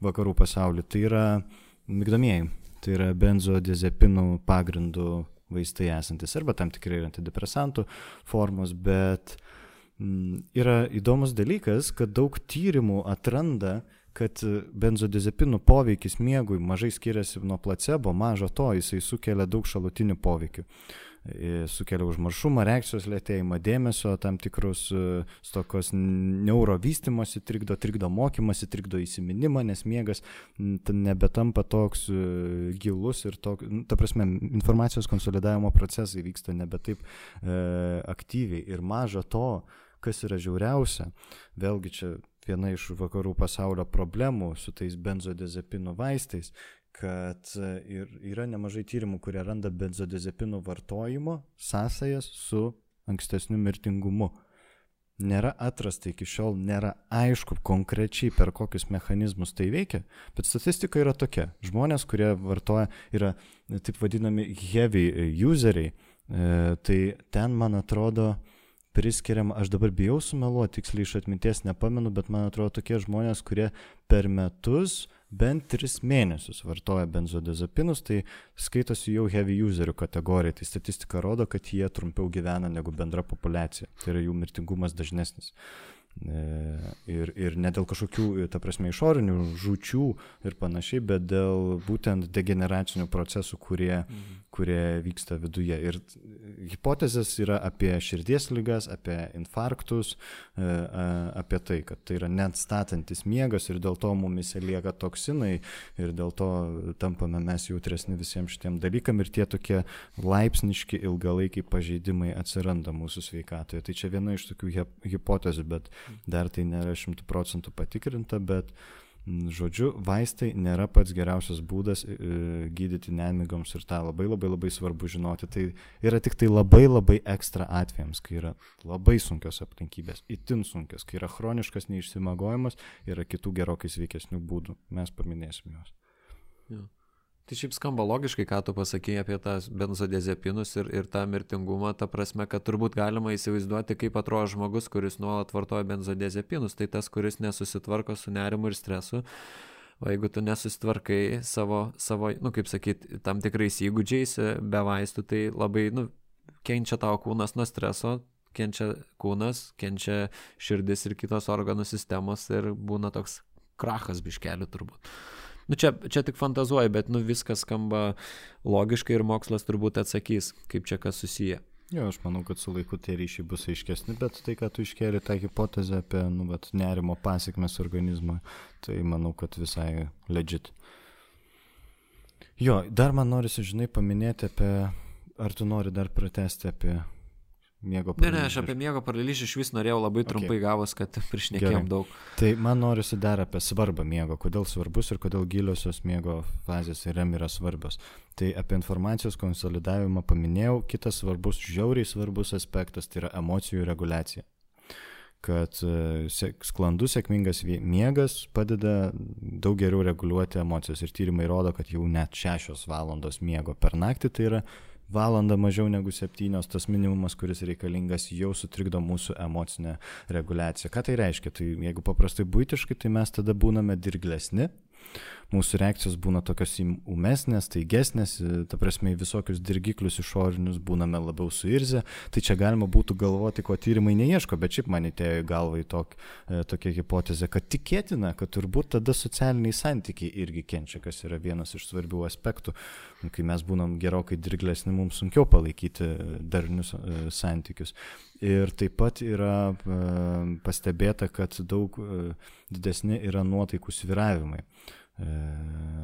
vakarų pasauliu, tai yra migdomieji, tai yra benzodiazepinų pagrindų vaistai esantis arba tam tikrai antidepresantų formos, bet mm, yra įdomus dalykas, kad daug tyrimų atranda, kad benzodiazepinų poveikis miegui mažai skiriasi nuo placebo, mažo to jisai sukelia daug šalutinių poveikių sukelia užmaršumą, reakcijos lėtėjimą, dėmesio, tam tikrus e, stokos neurovystimosi trikdo, trikdo mokymasi, trikdo įsiminimą, nes miegas nebetampa toks e, gilus ir toks, ta prasme, informacijos konsolidavimo procesai vyksta nebe taip e, aktyviai. Ir maža to, kas yra žiauriausia, vėlgi čia viena iš vakarų pasaulio problemų su tais benzodiazepinų vaistais, kad e, ir yra nemažai tyrimų, kurie randa benzodiazepinų vartojimo sąsajas su ankstesniu mirtingumu. Nėra atrasta iki šiol, nėra aišku konkrečiai per kokius mechanizmus tai veikia, bet statistika yra tokia. Žmonės, kurie vartoja, yra taip vadinami heavy useriai, e, tai ten, man atrodo, priskiriam, aš dabar bijau sumeluoti, tiksliai iš atminties nepamenu, bet man atrodo tokie žmonės, kurie per metus bent 3 mėnesius vartoja benzodiazepinus, tai skaitosi jau heavy userių kategorija. Tai statistika rodo, kad jie trumpiau gyvena negu bendra populiacija. Tai yra jų mirtingumas dažnesnis. E, ir, ir ne dėl kažkokių, ta prasme, išorinių žučių ir panašiai, bet dėl būtent degeneracinių procesų, kurie, mhm. kurie vyksta viduje. Ir hipotezės yra apie širdies lygas, apie infarktus, e, apie tai, kad tai yra net statantis miegas ir dėl to mumise lieka toksinai ir dėl to tampame mes jautresni visiems šitiem dalykam ir tie tokie laipsniški ilgalaikiai pažeidimai atsiranda mūsų sveikatoje. Tai čia viena iš tokių hipotezių, bet dar tai nėra šimtų procentų patikrinta, bet žodžiu, vaistai nėra pats geriausias būdas e, gydyti nemigoms ir tą labai labai labai svarbu žinoti. Tai yra tik tai labai labai ekstra atvejams, kai yra labai sunkios aplinkybės, itin sunkios, kai yra chroniškas neišsimagojimas, yra kitų gerokai sveikesnių būdų. Mes paminėsim juos. Ja. Tai šiaip skamba logiškai, ką tu pasakėjai apie tas benzodiazepinus ir, ir tą mirtingumą, ta prasme, kad turbūt galima įsivaizduoti, kaip atrodo žmogus, kuris nuolat vartoja benzodiazepinus, tai tas, kuris nesusitvarko su nerimu ir stresu. O jeigu tu nesusitvarkai savo, savo nu, kaip sakyti, tam tikrais įgūdžiais be vaistų, tai labai, nu, kenčia tavo kūnas nuo streso, kenčia kūnas, kenčia širdis ir kitos organų sistemos ir būna toks krachas biškelių turbūt. Nu čia, čia tik fantazuoju, bet nu viskas skamba logiškai ir mokslas turbūt atsakys, kaip čia kas susiję. Jo, aš manau, kad su laiku tie ryšiai bus aiškesni, bet tai, kad tu iškėlė tą hipotezę apie nu, vat, nerimo pasiekmes organizmą, tai manau, kad visai legit. Jo, dar man norisi, žinai, paminėti apie, ar tu nori dar pratesti apie Miego paralyžių. Ne, ne, aš apie miego paralyžių iš vis norėjau labai trumpai okay. gavus, kad priešnekėjom daug. Tai man norisi dar apie svarbą miego, kodėl svarbus ir kodėl giliosios miego fazės REM yra svarbios. Tai apie informacijos konsolidavimą paminėjau, kitas svarbus, žiauriai svarbus aspektas tai yra emocijų reguliacija kad e, sklandus, sėkmingas miegas padeda daug geriau reguliuoti emocijas. Ir tyrimai rodo, kad jau net šešios valandos miego per naktį tai yra valanda mažiau negu septynios, tas minimumas, kuris reikalingas, jau sutrikdo mūsų emocinę reguliaciją. Ką tai reiškia? Tai jeigu paprastai būtiškai, tai mes tada būname dirglesni, mūsų reakcijos būna tokios umesnės, taigesnės, ta prasme į visokius dirgiklius išorinius būname labiau suirzę, tai čia galima būtų galvoti, ko tyrimai neieško, bet šiaip man įtėjo į galvą į tok, e, tokią hipotezę, kad tikėtina, kad turbūt tada socialiniai santykiai irgi kenčia, kas yra vienas iš svarbių aspektų. Kai mes būnam gerokai dirglesni, mums sunkiau palaikyti darnius e, santykius. Ir taip pat yra e, pastebėta, kad daug didesni yra nuotaikų sviravimai. E,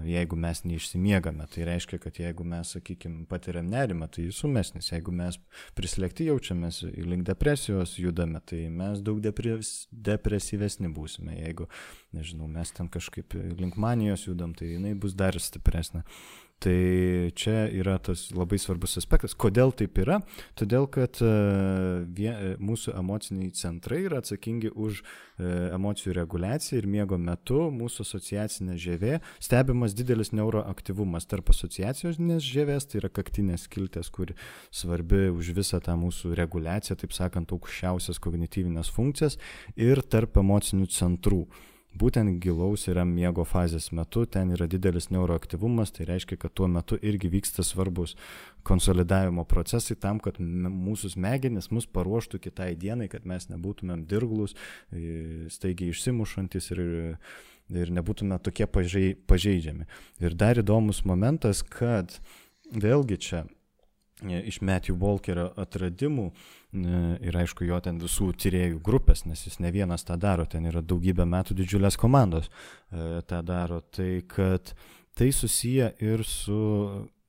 jeigu mes neišsimiegame. Tai reiškia, kad jeigu mes, sakykime, patiriam nerimą, tai jis sumesnis. Jeigu mes prislėgti jaučiamės link depresijos judame, tai mes daug depres, depresyvesni būsime. Jeigu, nežinau, mes ten kažkaip link manijos judam, tai jinai bus dar stipresnė. Tai čia yra tas labai svarbus aspektas. Kodėl taip yra? Todėl, kad e, vie, e, mūsų emociniai centrai yra atsakingi už e, emocijų reguliaciją ir miego metu mūsų asociacinė žievė stebimas didelis neuroaktyvumas tarp asociacijos žievės, tai yra kaktinės kiltės, kur svarbi už visą tą mūsų reguliaciją, taip sakant, aukščiausias kognityvinės funkcijas ir tarp emocinių centrų. Būtent gilaus yra miego fazės metu, ten yra didelis neuroaktyvumas, tai reiškia, kad tuo metu irgi vyksta svarbus konsolidavimo procesai tam, kad mūsų smegenis mus paruoštų kitai dienai, kad mes nebūtumėm dirglus, staigiai išsimušantis ir, ir nebūtume tokie pažeidžiami. Ir dar įdomus momentas, kad vėlgi čia iš Matthew Walkerio atradimų ir aišku jo ten visų tyriejų grupės, nes jis ne vienas tą daro, ten yra daugybę metų didžiulės komandos e, tą daro, tai kad tai susiję ir su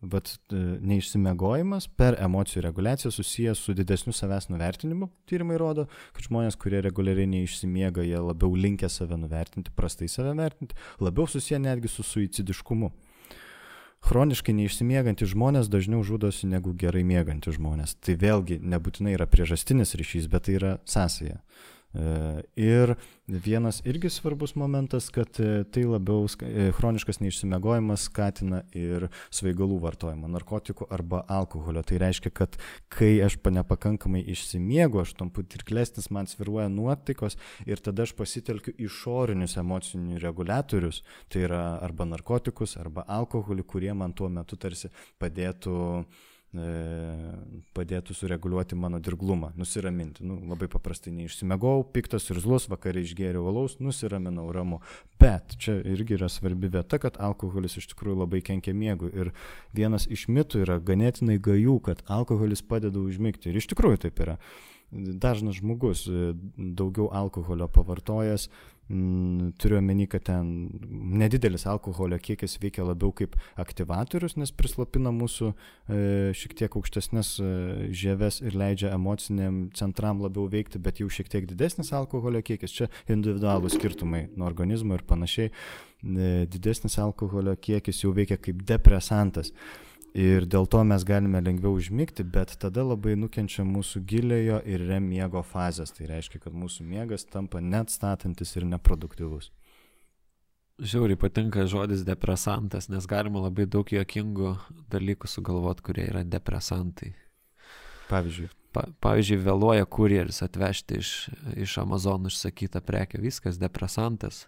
vat, e, neišsimiegojimas per emocijų reguliaciją susijęs su didesniu savęs nuvertinimu. Tyrimai rodo, kad žmonės, kurie reguliariai neišsimiega, jie labiau linkia save nuvertinti, prastai save vertinti, labiau susiję netgi su suicidiškumu. Chroniškai neišsimiegantys žmonės dažniau žudosi negu gerai miegantys žmonės. Tai vėlgi nebūtinai yra priežastinis ryšys, bet tai yra sąsaja. E, ir vienas irgi svarbus momentas, kad e, tai labiau e, chroniškas neišsimiegojimas skatina ir svaigalų vartojimą, narkotikų arba alkoholio. Tai reiškia, kad kai aš nepakankamai išsimiegu, aš tampu tirklesnis, man sviruoja nuotaikos ir tada aš pasitelkiu išorinius emocinius reguliatorius, tai yra arba narkotikus, arba alkoholį, kurie man tuo metu tarsi padėtų padėtų sureguliuoti mano dirglumą, nusiraminti. Nu, labai paprastai neišsimegau, piktas ir zlus, vakarį išgėriau valaus, nusiraminau ramu. Bet čia irgi yra svarbi vieta, kad alkoholis iš tikrųjų labai kenkia miegui. Ir vienas iš mitų yra ganėtinai gajų, kad alkoholis padeda užmigti. Ir iš tikrųjų taip yra dažnas žmogus e, daugiau alkoholio pavartojęs, turiu omeny, kad ten nedidelis alkoholio kiekis veikia labiau kaip aktivatorius, nes prislopina mūsų e, šiek tiek aukštesnės e, žieves ir leidžia emociniam centram labiau veikti, bet jau šiek tiek didesnis alkoholio kiekis, čia individualūs skirtumai nuo organizmo ir panašiai, e, didesnis alkoholio kiekis jau veikia kaip depresantas. Ir dėl to mes galime lengviau užmigti, bet tada labai nukenčia mūsų giliojo ir rem miego fazės. Tai reiškia, kad mūsų miegas tampa net statantis ir neproduktyvus. Žiauriai patinka žodis depresantas, nes galima labai daug juokingų dalykų sugalvoti, kurie yra depresantai. Pavyzdžiui. Pa, pavyzdžiui, vėluoja kurjeris atvežti iš, iš Amazon užsakytą prekę, viskas depresantas.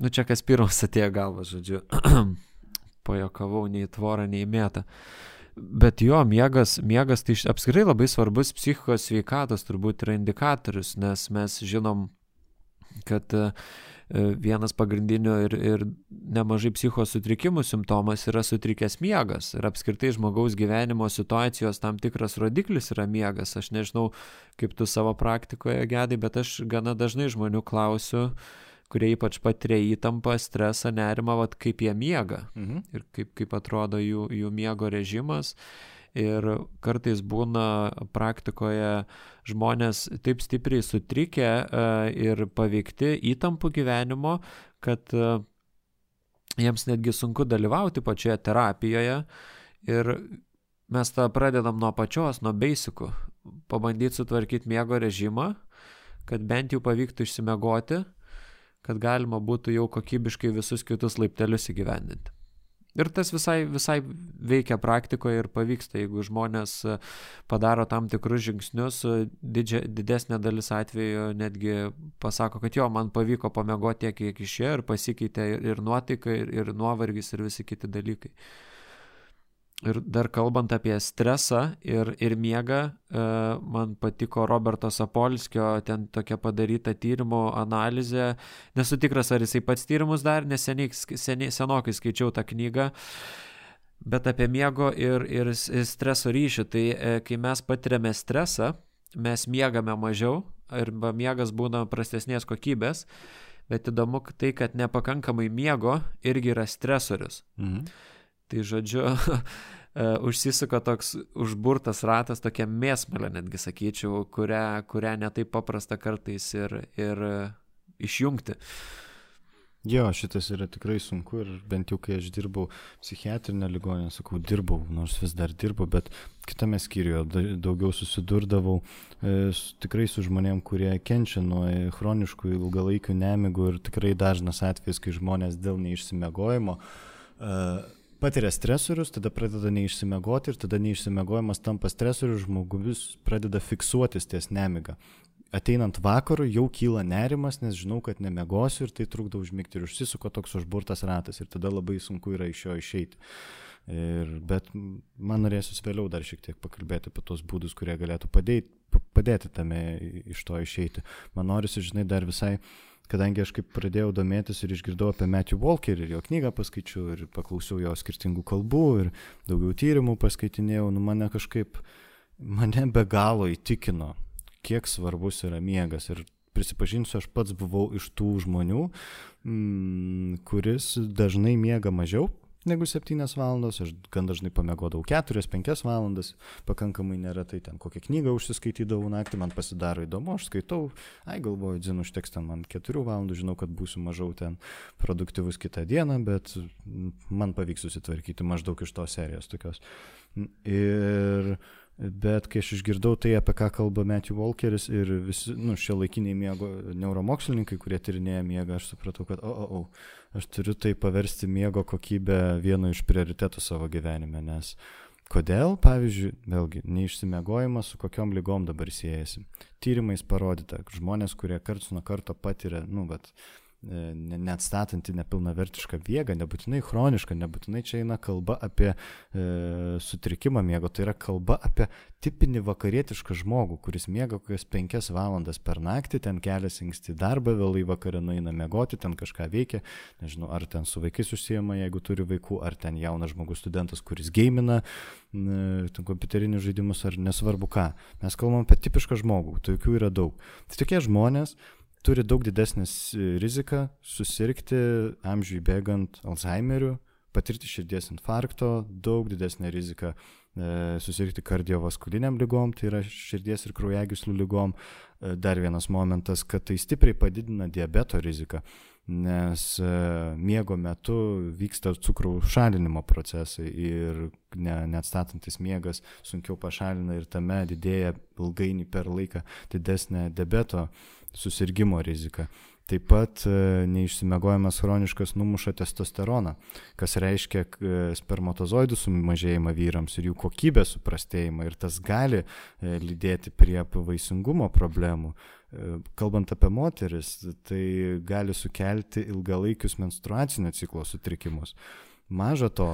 Nu čia kas pirmas atėjo galva, žodžiu. pajokavau nei tvorą, nei mėtą. Bet jo, miegas, miegas tai apskritai labai svarbus psichikos sveikatos turbūt yra indikatorius, nes mes žinom, kad e, vienas pagrindinių ir, ir nemažai psichos sutrikimų simptomas yra sutrikęs miegas. Ir apskritai žmogaus gyvenimo situacijos tam tikras rodiklis yra miegas. Aš nežinau, kaip tu savo praktikoje gedai, bet aš gana dažnai žmonių klausiu, uh, kurie ypač patiria įtampą, stresą, nerimą, vat, kaip jie miega mhm. ir kaip, kaip atrodo jų, jų miego režimas. Ir kartais būna praktikoje žmonės taip stipriai sutrikę e, ir paveikti įtampų gyvenimo, kad e, jiems netgi sunku dalyvauti pačioje terapijoje. Ir mes tą pradedam nuo pačios, nuo beisikų. Pabandyti sutvarkyti miego režimą, kad bent jau pavyktų išsimegoti kad galima būtų jau kokybiškai visus kitus laiptelius įgyvendinti. Ir tas visai, visai veikia praktikoje ir pavyksta, jeigu žmonės e, padaro tam tikrus žingsnius, e, didžia, didesnė dalis atveju netgi pasako, kad jo, man pavyko pamiegoti tiek, kiek išėjo ir pasikeitė ir, nuotaika, ir, ir nuovargis, ir visi kiti dalykai. Ir dar kalbant apie stresą ir, ir miegą, e, man patiko Roberto Sapolskio ten tokia padaryta tyrimo analizė. Nesu tikras, ar jisai pats tyrimus dar, nes seniai, seniai, senokai skaičiau tą knygą. Bet apie miego ir, ir streso ryšį. Tai e, kai mes patiriame stresą, mes miegame mažiau arba miegas būna prastesnės kokybės. Bet įdomu tai, kad nepakankamai miego irgi yra stresorius. Mhm. Tai žodžiu, e, užsisuka toks užburtas ratas, tokia mėsmalė netgi sakyčiau, kurią, kurią netaip paprasta kartais ir, ir išjungti. Jo, šitas yra tikrai sunku ir bent jau kai aš dirbau psichiatrinę ligoninę, sakau, dirbau, nors vis dar dirbu, bet kitame skyriuje daugiau susidurdavau e, tikrai su žmonėm, kurie kenčia nuo chroniškų ilgalaikių nemigų ir tikrai dažnas atvejis, kai žmonės dėl neišsimegojimo e, patiria stresorius, tada pradeda neišsimegoti ir tada neišsimiegojimas tampa stresoriu, žmogus pradeda fiksuotis ties nemiga. Ateinant vakarui jau kyla nerimas, nes žinau, kad nemegosiu ir tai trukdo užmigti ir užsisuko toks užburtas ratas ir tada labai sunku yra iš jo išeiti. Ir, bet man norėsis vėliau dar šiek tiek pakalbėti apie tos būdus, kurie galėtų padėti, padėti tame iš to išeiti. Man norisi, žinai, dar visai uh, kadangi aš kaip pradėjau domėtis ir išgirdau apie Matthew Walker ir jo knygą paskaičiau ir paklausiau jo skirtingų kalbų ir daugiau tyrimų paskaitinėjau, nu mane kažkaip, mane be galo įtikino, kiek svarbus yra miegas. Ir prisipažinsiu, aš pats buvau iš tų žmonių, mm, kuris dažnai miega mažiau negu 7 valandos, aš gan dažnai pamiegodavau 4-5 valandas, pakankamai neretai ten kokią knygą užsiskaitydavau naktį, man pasidaro įdomu, aš skaitau, ai galvoju, dzin užteks ten man 4 valandų, žinau, kad būsiu mažiau ten produktyvus kitą dieną, bet man pavyks susitvarkyti maždaug iš tos serijos tokios. Ir Bet kai aš išgirdau tai, apie ką kalba Matthew Walkeris ir visi, nu, šie laikiniai miego neuromokslininkai, kurie tyrinėja miegą, aš supratau, kad, o, o, o, aš turiu tai paversti miego kokybę vienu iš prioritetų savo gyvenime, nes kodėl, pavyzdžiui, vėlgi, neišsimiegojimas su kokiom lygom dabar siejasi. Tyrimais parodyta, žmonės, kurie karts nuo karto patiria, nu, bet neatstatanti nepilnavertišką viegą, nebūtinai chronišką, nebūtinai čia eina kalba apie e, sutrikimą miego, tai yra kalba apie tipinį vakarietišką žmogų, kuris miega kokias penkias valandas per naktį, ten keliasi anksti darbą, vėlai vakarą nueina miegoti, ten kažką veikia, nežinau, ar ten su vaikais užsijama, jeigu turi vaikų, ar ten jaunas žmogus studentas, kuris gėmina kompiuterinius žaidimus, ar nesvarbu ką. Mes kalbam apie tipišką žmogų, tokių yra daug. Tai tokie žmonės, turi daug didesnę riziką susirgti amžiui bėgant Alzheimeriu, patirti širdies infarkto, daug didesnė rizika e, susirgti kardiovaskuliniam lygom, tai yra širdies ir kraujagyslių lygom. E, dar vienas momentas, kad tai stipriai padidina diabeto riziką, nes e, miego metu vyksta cukraus šalinimo procesai ir ne, neatstatantis miegas sunkiau pašalina ir tame didėja ilgainiui per laiką didesnė diabeto rizika susirgymo rizika. Taip pat e, neišsimiegojimas chroniškas numuša testosteroną, kas reiškia e, spermatozoidų sumažėjimą vyrams ir jų kokybės suprastėjimą ir tas gali e, lydėti prie vaisingumo problemų. Kalbant apie moteris, tai gali sukelti ilgalaikius menstruacinio ciklo sutrikimus. Maža to,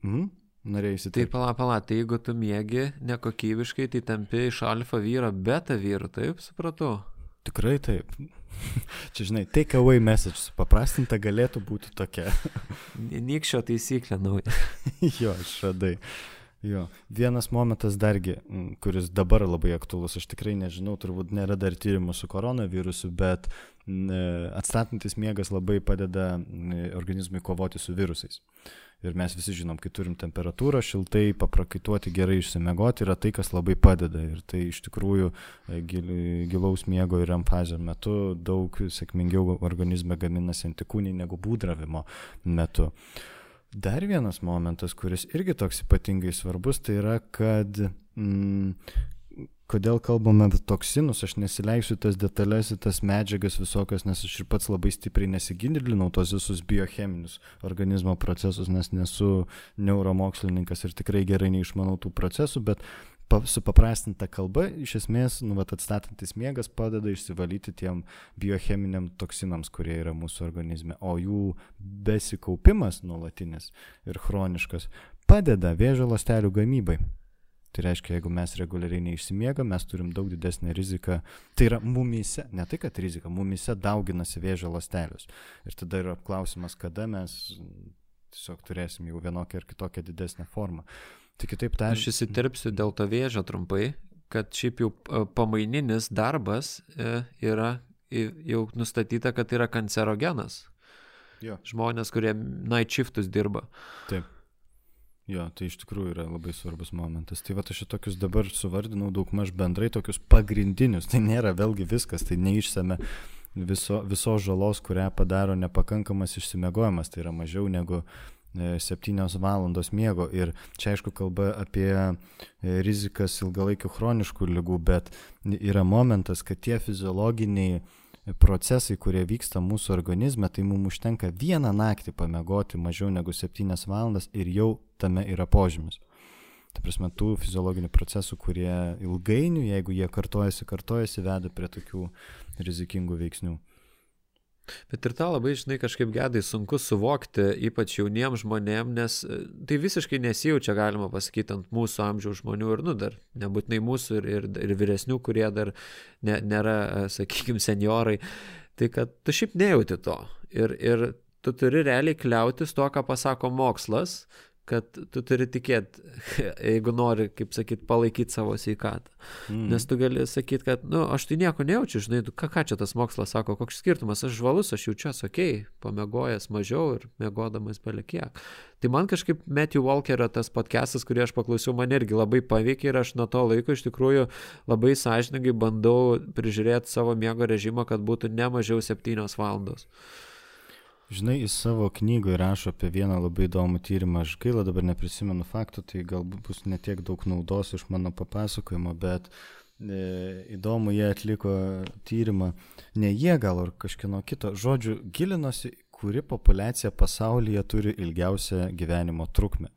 mm, norėjai Tai pala, pala, tai jeigu tu mėgi nekokybiškai, tai tampi iš alfa vyro beta vyru, taip supratau? Tikrai taip. Čia, žinai, take away message, paprastinta galėtų būti tokia. Nykščio taisyklė nauja. jo, išradai. Jo, vienas momentas dargi, kuris dabar labai aktuolus, aš tikrai nežinau, turbūt nėra dar tyrimų su koronavirusu, bet atstatantis miegas labai padeda organizmui kovoti su virusais. Ir mes visi žinom, kai turim temperatūrą, šiltai, paprakaituoti, gerai išsimegoti yra tai, kas labai padeda. Ir tai iš tikrųjų e, gil, gilaus miego ir emfazio metu daug sėkmingiau organizme gaminasi antikūniai negu būdravimo metu. Dar vienas momentas, kuris irgi toks ypatingai svarbus, tai yra, kad mm, kodėl kalbame apie toksinus, aš nesileisiu tas detalės tas medžiagas visokias, nes aš ir pats labai stipriai nesigilinau tos visus biocheminius organizmo procesus, nes nesu neuromokslininkas ir tikrai gerai neišmanau tų procesų, bet supaprastinta kalba, iš esmės, nu, vat, atstatantis miegas padeda išsivalyti tiem biocheminiam toksinams, kurie yra mūsų organizme, o jų besikaupimas nuolatinis ir chroniškas padeda vėžio lastelių gamybai. Tai reiškia, jeigu mes reguliariai neišsimiegam, mes turim daug didesnę riziką. Tai yra mumyse, ne tai, kad rizika, mumyse dauginasi vėžio lastelius. Ir tada yra klausimas, kada mes tiesiog turėsim jau vienokią ar kitokią didesnę formą. Tai kitaip tariant. Aš įsiterpsiu dėl to vėžio trumpai, kad šiaip jau e, pamaininis darbas e, yra jau nustatyta, kad yra kancerogenas. Jo. Žmonės, kurie night shiftus dirba. Taip. Jo, tai iš tikrųjų yra labai svarbus momentas. Tai va, aš tokius dabar suvardinau daug maž bendrai tokius pagrindinius. Tai nėra vėlgi viskas, tai neišsame viso, visos žalos, kurią padaro nepakankamas išsimiegojimas. Tai yra mažiau negu 7 e, valandos miego. Ir čia aišku kalba apie e, rizikas ilgalaikių chroniškų lygų, bet yra momentas, kad tie fiziologiniai procesai, kurie vyksta mūsų organizme, tai mums užtenka vieną naktį pamegoti mažiau negu 7 valandas ir jau tame yra požymis. Ta prasme, tų fiziologinių procesų, kurie ilgainiui, jeigu jie kartojasi, kartojasi, veda prie tokių rizikingų veiksnių. Bet ir tą labai, žinai, kažkaip gedai sunku suvokti, ypač jauniems žmonėms, nes e, tai visiškai nesijaučia, galima pasakyti, ant mūsų amžiaus žmonių ir, nu, dar nebūtinai mūsų ir, ir, ir vyresnių, kurie dar ne, nėra, e, sakykime, seniorai. Tai kad tu šiaip nejauti to. Ir, ir tu turi realiai kliautis to, ką pasako mokslas, kad tu turi tikėti, jeigu nori, kaip sakyt, palaikyti savo sveikatą. Mm. Nes tu gali sakyti, kad, na, nu, aš tai nieko nejaučiu, žinai, ką, ką čia tas mokslas sako, koks skirtumas, aš žvalus, aš jaučiuosi ok, pamegojęs mažiau ir mėgodamas belekiek. Tai man kažkaip Matthew Walkerio tas podcastas, kurį aš paklausiau, man irgi labai paveikė ir aš nuo to laiko iš tikrųjų labai sąžininkai bandau prižiūrėti savo miego režimą, kad būtų ne mažiau 7 valandos. Žinai, jis savo knygoje rašo apie vieną labai įdomų tyrimą, aš gaila dabar neprisimenu faktų, tai galbūt bus netiek daug naudos iš mano papasakojimo, bet e, įdomu, jie atliko tyrimą, ne jie gal ar kažkieno kito, žodžiu, gilinosi, kuri populiacija pasaulyje turi ilgiausią gyvenimo trukmę.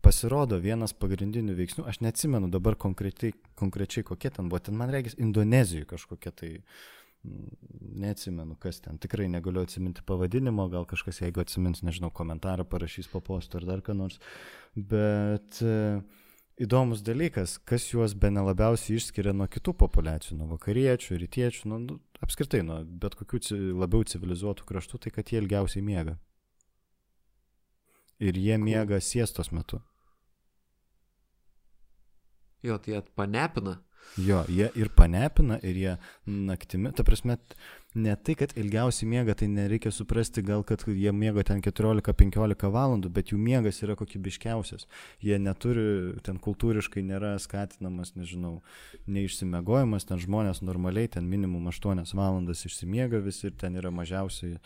Pasirodo, vienas pagrindinių veiksnių, aš neatsimenu dabar konkrečiai, konkrečiai kokie ten buvo, ten man reikės Indonezijoje kažkokia tai neatsimenu, kas ten, tikrai negaliu atsiminti pavadinimo, gal kažkas, jeigu atsimins, nežinau, komentarą parašys po postu ar dar ką nors, bet uh, įdomus dalykas, kas juos be nelabiausiai išskiria nuo kitų populiacijų, nuo vakariečių, rytiečių, nu, nu, apskritai nuo bet kokių labiau civilizuotų kraštų, tai kad jie ilgiausiai miega. Ir jie miega siestos metu. Jo, tai jie panepina. Jo, jie ir panepina, ir jie naktimi, ta prasme, ne tai, kad ilgiausiai miega, tai nereikia suprasti gal, kad jie miega ten 14-15 valandų, bet jų miegas yra kokybiškiausias. Jie neturi, ten kultūriškai nėra skatinamas, nežinau, neišsimiegojimas, ten žmonės normaliai ten minimum 8 valandas išsimiega visi ir ten yra mažiausiai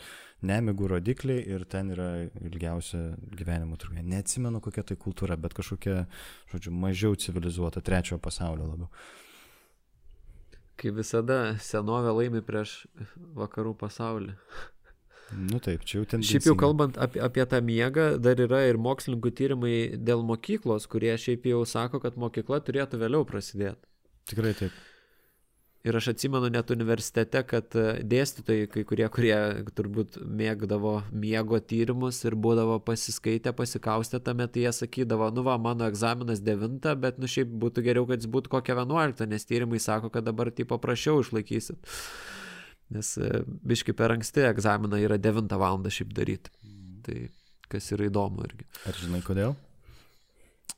nemigų rodikliai ir ten yra ilgiausia gyvenimo trukmė. Neatsimenu kokia tai kultūra, bet kažkokia, žodžiu, mažiau civilizuota, trečiojo pasaulio labiau. Kaip visada, senovė laimi prieš vakarų pasaulį. Nu taip, čia jau ten. Šiaip jau kalbant apie, apie tą miegą, dar yra ir mokslininkų tyrimai dėl mokyklos, kurie šiaip jau sako, kad mokykla turėtų vėliau prasidėti. Tikrai taip. Ir aš atsimenu net universitete, kad e, dėstytojai, kai kurie, kurie turbūt mėgdavo miego tyrimus ir būdavo pasiskaitę, pasikaustę tame, tai jie sakydavo, nu va, mano egzaminas 9, bet nu šiaip būtų geriau, kad jis būtų kokia 11, nes tyrimai sako, kad dabar tai paprasčiau išlaikysit. Nes e, biški per anksti egzaminą yra 9 val. šiaip daryti. Tai kas yra įdomu irgi. Ar žinai kodėl?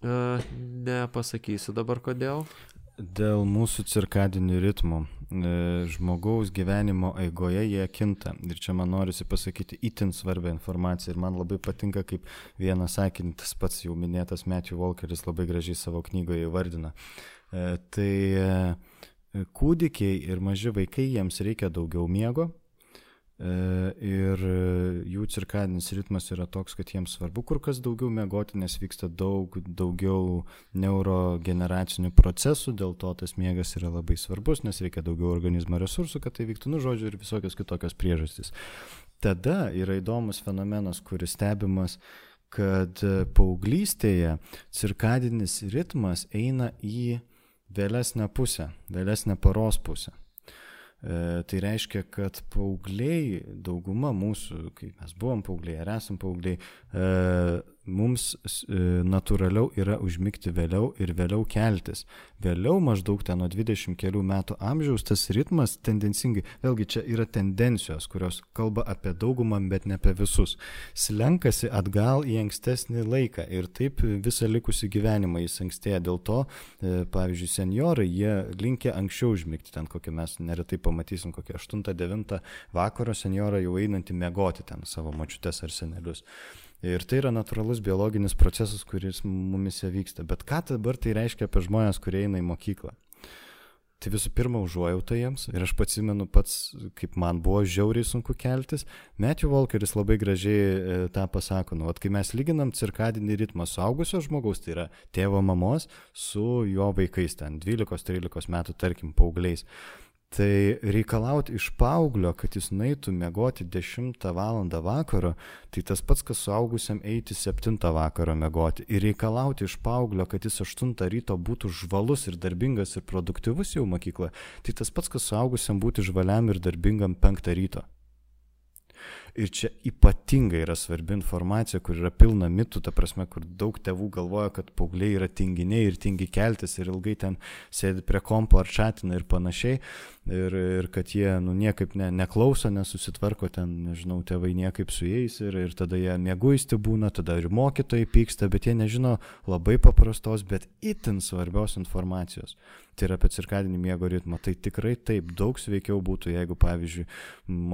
Uh, nepasakysiu dabar kodėl. Dėl mūsų cirkadinių ritmų e, žmogaus gyvenimo eigoje jie kinta. Ir čia man norisi pasakyti itin svarbią informaciją. Ir man labai patinka, kaip vienas sakintis pats jau minėtas Matthew Walkeris labai gražiai savo knygoje įvardina. E, tai e, kūdikiai ir maži vaikai jiems reikia daugiau miego, ir jų cirkadinis ritmas yra toks, kad jiems svarbu kur kas daugiau mėgoti, nes vyksta daug daugiau neurogeneracinių procesų, dėl to tas miegas yra labai svarbus, nes reikia daugiau organizmo resursų, kad tai vyktų, nu žodžiu, ir visokios kitokios priežastys. Tada yra įdomus fenomenas, kuris stebimas, kad paauglystėje cirkadinis ritmas eina į vėlesnę pusę, vėlesnę paros pusę. E, tai reiškia, kad paaugliai, dauguma mūsų, kai mes buvom paaugliai ar esam paaugliai, e, mums e, natūraliau yra užmigti vėliau ir vėliau keltis. Vėliau maždaug ten nuo 20 kelių metų amžiaus tas ritmas tendencingai, vėlgi čia yra tendencijos, kurios kalba apie daugumą, bet ne apie visus, slenkasi atgal į ankstesnį laiką ir taip visą likusį gyvenimą jis ankstėja. Dėl to, e, pavyzdžiui, seniorai, jie linkia anksčiau užmigti, ten kokią mes neretai pamatysim, kokią 8-9 vakaro senjorą jau einantį mėgoti ten savo mačiutės ar senelius. Ir tai yra natūralus biologinis procesas, kuris mumise vyksta. Bet ką dabar tai reiškia apie žmonės, kurie eina į mokyklą? Tai visų pirma, užuojauta jiems. Ir aš pats įmenu pats, kaip man buvo žiauriai sunku keltis. Matthew Walkeris labai gražiai e, tą pasako. Nu, at, kai mes lyginam cirkadinį ritmą suaugusio žmogaus, tai yra tėvo mamos, su jo vaikais ten 12-13 metų, tarkim, paaugliais. Tai reikalauti iš paauglio, kad jis nueitų mėgoti 10 val. vakaro, tai tas pats, kas suaugusiam eiti 7 vakaro mėgoti. Ir reikalauti iš paauglio, kad jis 8 ryto būtų žvalus ir darbingas ir produktyvus jau mokykloje, tai tas pats, kas suaugusiam būti žvaliam ir darbingam 5 ryto. Ir čia ypatingai yra svarbi informacija, kur yra pilna mitų, ta prasme, kur daug tėvų galvoja, kad paaugliai yra tinginiai ir tingi keltis ir ilgai ten sėdi prie kompo ar čatina ir panašiai. Ir, ir kad jie nu, niekaip ne, neklauso, nesusitvarko ten, nežinau, tėvai niekaip su jais ir, ir tada jie mėguisti būna, tada ir mokytojai pyksta, bet jie nežino labai paprastos, bet itin svarbios informacijos tai yra apie cirkadinį miego ritmą. Tai tikrai taip daug sveikiau būtų, jeigu, pavyzdžiui,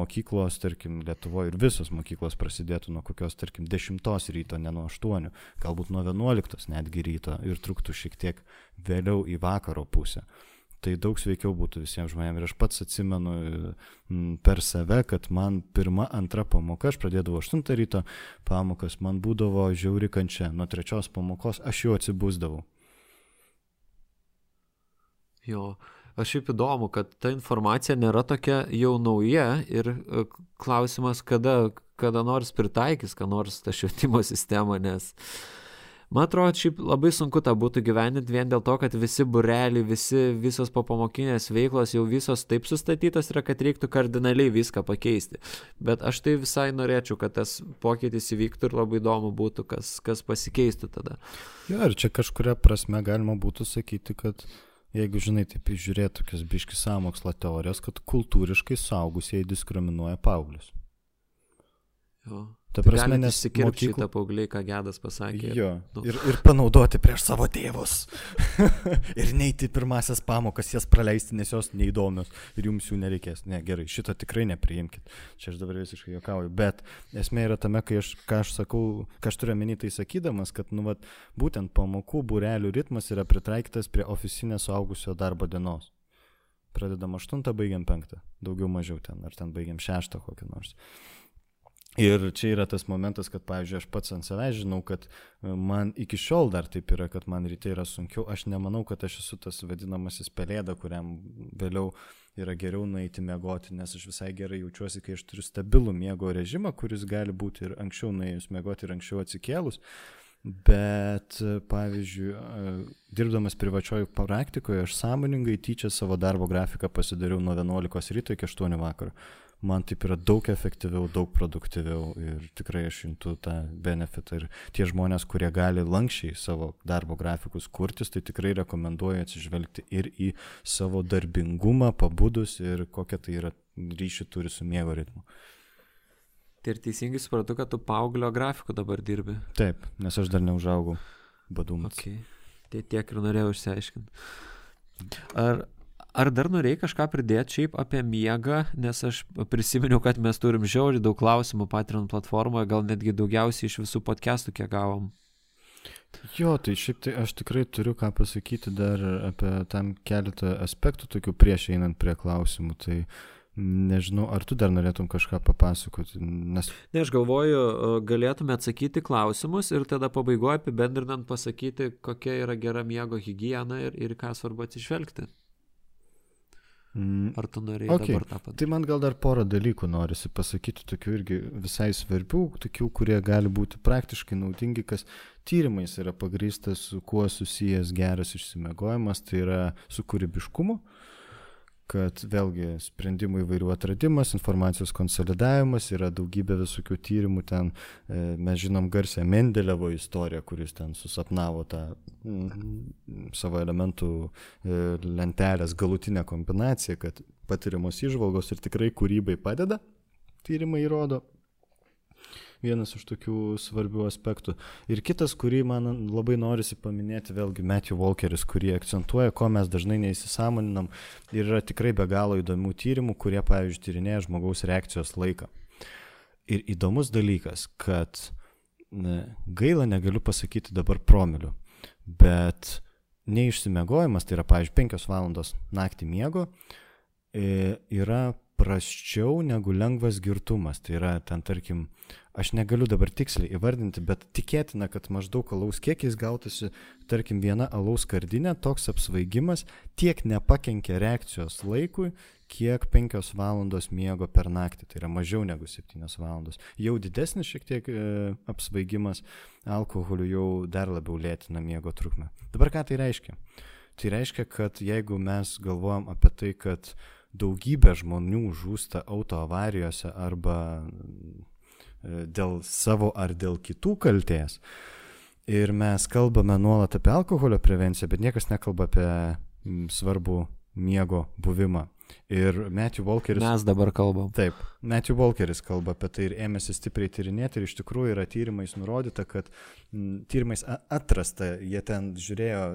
mokyklos, tarkim, Lietuvoje ir visos mokyklos prasidėtų nuo kokios, tarkim, 10 ryto, ne nuo 8, galbūt nuo 11 netgi ryto ir truktų šiek tiek vėliau į vakaro pusę. Tai daug sveikiau būtų visiems žmonėms. Ir aš pats atsimenu per save, kad man pirma, antra pamoka, aš pradėdavau 8 ryto pamokas, man būdavo žiauri kančia. Nuo trečios pamokos aš jau atsibūsdavau. Jo, aš šiaip įdomu, kad ta informacija nėra tokia jau nauja ir e, klausimas, kada, kada nors pritaikys, ką nors tą švietimo sistemą, nes Man atrodo, šiaip labai sunku tą būtų gyveninti vien dėl to, kad visi bureliai, visi, visos popamokinės veiklos jau visos taip sustatytos yra, kad reiktų kardinaliai viską pakeisti. Bet aš tai visai norėčiau, kad tas pokytis įvyktų ir labai įdomu būtų, kas, kas pasikeistų tada. Jo, ir čia kažkuria prasme galima būtų sakyti, kad jeigu, žinai, taip žiūrėti tokias biški samokslo teorijos, kad kultūriškai saugusieji diskriminuoja paauglius. Jo. Ta Tai prasme, galit nes išsikirpti mokyklų- šitą paaugliai, ką gedas pasakė. Jo. nu. Ir, ir panaudoti prieš savo tėvus. ir neiti pirmasias pamokas, jas praleisti, nes jos neįdomios ir jums jų nereikės. Ne, gerai, šito tikrai nepriimkit. Čia aš dabar visiškai juokauju. Bet esmė yra tame, kai aš, ką aš sakau, ką aš turiu menį tai sakydamas, kad, nu, vat, būtent pamokų būrelių ritmas yra pritaikytas prie oficinės suaugusio darbo dienos. Pradedam 8, baigiam 5. Daugiau mažiau ten, ar ten baigiam 6 kokį nors. Ir čia yra tas momentas, kad, pavyzdžiui, aš pats ant savęs žinau, kad e, man iki šiol dar taip yra, kad man ryte yra sunkiau. Aš nemanau, kad aš esu tas vadinamasis pelėda, kuriam vėliau yra geriau nueiti miegoti, nes aš visai gerai jaučiuosi, kai aš turiu stabilų miego režimą, kuris gali būti ir anksčiau nuėjus miegoti, ir anksčiau atsikėlus. Bet, e, pavyzdžiui, e, dirbdamas privačioje praktikoje, aš sąmoningai tyčia savo darbo grafiką pasidariau nuo 11 ryto iki 8 vakaro man taip yra daug efektyviau, daug produktyviau ir tikrai aš juntu tą benefitą. Ir tie žmonės, kurie gali lankščiai savo darbo grafikus kurtis, tai tikrai rekomenduoju atsižvelgti ir į savo darbingumą, pabudus ir kokią tai yra ryšį turi su miego ritmu. Tai ir teisingai supratau, kad tu paauglio grafiku dabar dirbi. Taip, nes aš dar neužaugau badumas. Okay. Tai tiek ir norėjau išsiaiškinti. Ar, ar dar norėjai kažką pridėti šiaip apie miegą, nes aš prisiminiau, kad mes turim žiauriai daug klausimų Patreon platformoje, gal netgi daugiausiai iš visų podcastų, kiek gavom. Jo, tai šiaip tai aš tikrai turiu ką pasakyti dar apie tam keletą aspektų, tokių prieš einant prie klausimų. Tai nežinau, ar tu dar norėtum kažką papasakoti, nes Ne, aš galvoju, galėtume atsakyti klausimus ir tada pabaigoje apibendrinant pasakyti, kokia yra gera miego higiena ir, ir ką svarbu atsižvelgti. Mm, Ar tu norėjai Okay. dabar tą padaryti? Tai man gal dar porą dalykų norisi pasakyti, tokių irgi visai svarbių, tokių, kurie gali būti praktiškai naudingi, kas tyrimais yra pagrįstas, su kuo susijęs geras išsimiegojimas, tai yra su kūrybiškumu, kad vėlgi sprendimų įvairių atradimas, informacijos konsolidavimas, yra daugybė visokių tyrimų, ten e, mes žinom garsę Mendelevo istoriją, kuris ten susapnavo tą mm, savo elementų e, lentelės galutinę kombinaciją, kad patiriamos išvalgos ir tikrai kūrybai padeda, tyrimai įrodo. Vienas iš tokių svarbių aspektų. Ir kitas, kurį man labai norisi paminėti, vėlgi Matthew Walkeris, kurį akcentuoja, ko mes dažnai neįsisamoninam. Ir yra tikrai be galo įdomių tyrimų, kurie, pavyzdžiui, tyrinėja žmogaus reakcijos laiką. Ir įdomus dalykas, kad ne, gaila negaliu pasakyti dabar promilių, bet neišsimiegojimas, tai yra, pavyzdžiui, 5 valandos naktį miego, e, yra prasčiau negu lengvas girtumas. Tai yra ten, tarkim, aš negaliu dabar tiksliai įvardinti, bet tikėtina, kad maždaug alaus kiekiais gautųsi, tarkim, viena alaus skardinė, toks apsvaigimas tiek nepakenkia reakcijos laikui, kiek 5 valandos miego per naktį. Tai yra mažiau negu 7 valandos. Jau didesnis šiek tiek e, apsvaigimas alkoholiu jau dar labiau lėtina miego trukmę. Dabar ką tai reiškia? Tai reiškia, kad jeigu mes galvojam apie tai, kad daugybė žmonių žūsta autoavarijose arba dėl savo ar dėl kitų kalties. Ir mes kalbame nuolat apie alkoholio prevenciją, bet niekas nekalba apie svarbų miego buvimą. Ir Matthew Walkeris. Mes dabar kalbam. Taip, Matthew Walkeris kalba apie tai ir ėmėsi stipriai tyrinėti ir iš tikrųjų yra tyrimais nurodyta, kad tyrimais atrasta, jie ten žiūrėjo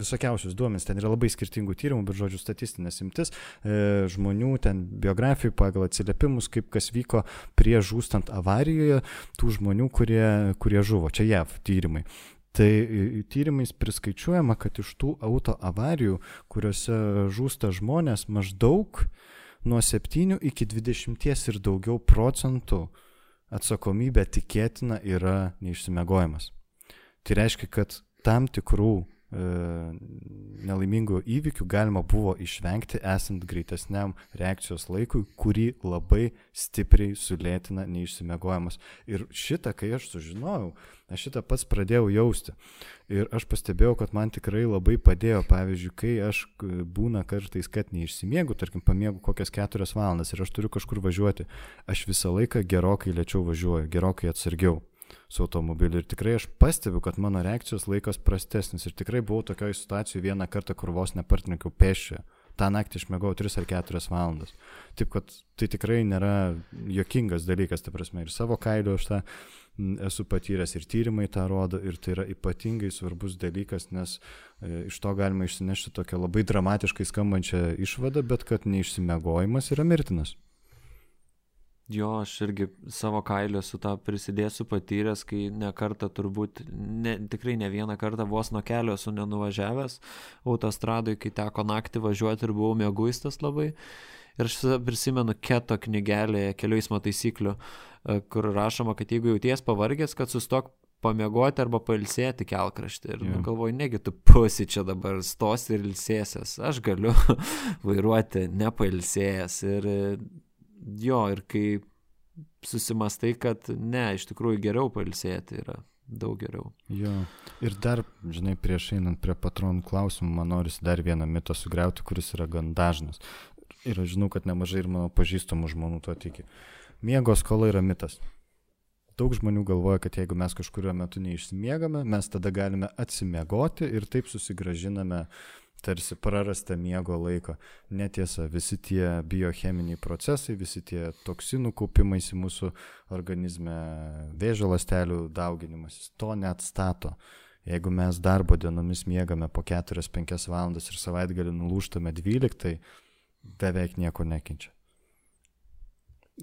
visokiausius duomenys, ten yra labai skirtingų tyrimų, bet žodžiu statistinės imtis e, žmonių, ten biografijų pagal atsiliepimus, kaip kas vyko prie žūstant avarijoje, tų žmonių, kurie, kurie žuvo. Čia JAV tyrimai. Tai e, tyrimais priskaičiuojama, kad iš tų auto avarijų, kuriuose žūsta žmonės, maždaug nuo 7 iki 20 ir daugiau procentų atsakomybė tikėtina yra neišsimiegojimas. Tai reiškia, kad tam tikrų nelaimingų įvykių galima buvo išvengti esant greitesniam reakcijos laikui, kurį labai stipriai sulėtina neišsimiegojimas. Ir šitą, kai aš sužinojau, aš šitą pats pradėjau jausti. Ir aš pastebėjau, kad man tikrai labai padėjo, pavyzdžiui, kai aš būna kartais, kad neišsimiegu, tarkim, pamiegu kokias keturias valandas ir aš turiu kažkur važiuoti, aš visą laiką gerokai lėčiau važiuoju, gerokai atsargiau su automobiliu. Ir tikrai aš pastebiu, kad mano reakcijos laikas prastesnis. Ir tikrai buvau tokioje situacijoje vieną kartą, kur vos nepartininkau pešioje. Ta naktį išmėgau 3 ar 4 valandas. Taip, kad tai tikrai nėra jokingas dalykas, ta prasme, ir savo kailiu aš tą esu patyręs ir tyrimai tą rodo ir tai yra ypatingai svarbus dalykas, nes e, iš to galima išsinešti tokią labai dramatiškai skambančią išvadą, bet kad neišsimiegojimas yra mirtinas. Jo, aš irgi savo kailio su tą prisidėsiu patyręs, kai ne kartą turbūt, ne, tikrai ne vieną kartą vos nuo kelio esu nenuvažiavęs autostradui, kai teko naktį važiuoti ir buvau mėguistas labai. Ir aš prisimenu keto knygelėje kelių eismo taisyklių, e, kur rašoma, kad jeigu jauties pavargęs, kad sustok pamiegoti arba pailsėti kelkraštį. Ir yeah. galvoju, negi tu pusi čia dabar stosi ir ilsėsies. Aš galiu vairuoti nepailsėjęs. Ir jo, ir kai susimastai, kad ne, iš tikrųjų geriau pailsėti yra daug geriau. Jo. Ir dar, žinai, prieš einant prie patronų klausimų, man norisi dar vieną mitą sugriauti, kuris yra gan dažnas. Ir aš žinau, kad nemažai ir mano pažįstamų žmonių to tiki. Miego skola yra mitas. Daug žmonių galvoja, kad jeigu mes kažkurio metu neišsimiegame, mes tada galime atsimiegoti ir taip susigražiname uh, tarsi prarasta miego laiko. Netiesa, visi tie biocheminiai procesai, visi tie toksinų kaupimas į mūsų organizme, vėžio lastelių dauginimas, to neatstato. Jeigu mes darbo dienomis miegame po 4-5 valandas ir savaitgalį nulūštame 12, tai beveik nieko nekenčia.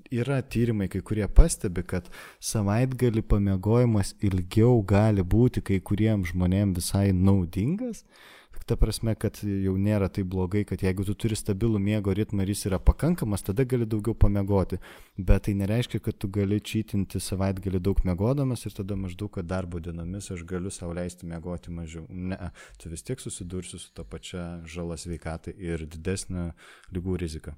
Yra tyrimai, kai kurie pastebi, kad savaitgalį pamiegojimas ilgiau gali būti kai kuriems žmonėms visai naudingas, ta prasme, kad jau nėra taip blogai, kad jeigu tu turi stabilų miego ritmą ir jis yra pakankamas, tada gali daugiau pamiegoti. Bet tai nereiškia, kad tu gali čytinti savaitgalį daug miegodamas ir tada maždaug, kad darbo dienomis aš galiu savo leisti miegoti mažiau. Ne, tu vis tiek susidursi su ta pačia žala sveikatai ir didesnė lygų rizika.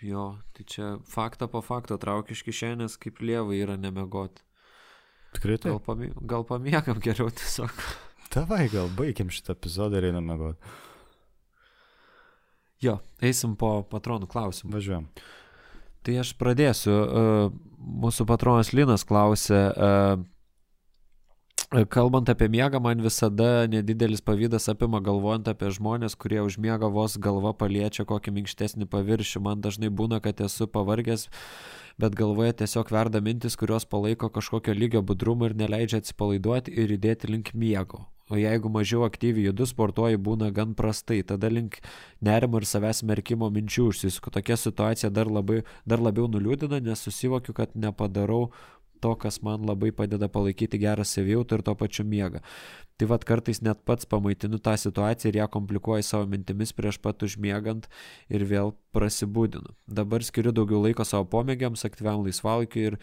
Jo, tai čia faktą po fakto traukia iš kišenės, kaip lievai yra nemegoti. Tikrai taip. Gal, pamie, gal pamiegam geriau tiesiog. Tavai, gal baigiam šitą epizodą ir einam mėgoti. Jo, eisim po patronų klausimų. Važiuojam. Tai aš pradėsiu. Mūsų patronas Linas klausė, Kalbant apie miegą, man visada nedidelis pavydas apima galvojant apie žmonės, kurie užmiega vos galva paliečia kokį minkštesnį paviršių. Man dažnai būna, kad esu pavargęs, bet galvoje tiesiog verda mintis, kurios palaiko kažkokio lygio budrumą ir neleidžia atsipalaiduoti ir judėti link miego. O jeigu mažiau aktyviai judu, sportuoji būna gan prastai, tada link nerimo ir savęs merkimo minčių užsisuku. Tokia situacija dar, labai, dar labiau nuliūdina, nes susivokiu, kad nepadarau to, kas man labai padeda palaikyti gerą savijautą ir to pačiu miegą. Tai vad kartais net pats pamaitinu tą situaciją ir ją komplikuoju savo mintimis prieš pat užmiegant ir vėl prasibūdinu. Dabar skiriu daugiau laiko savo pomėgiams, aktyviam laisvalaikiu ir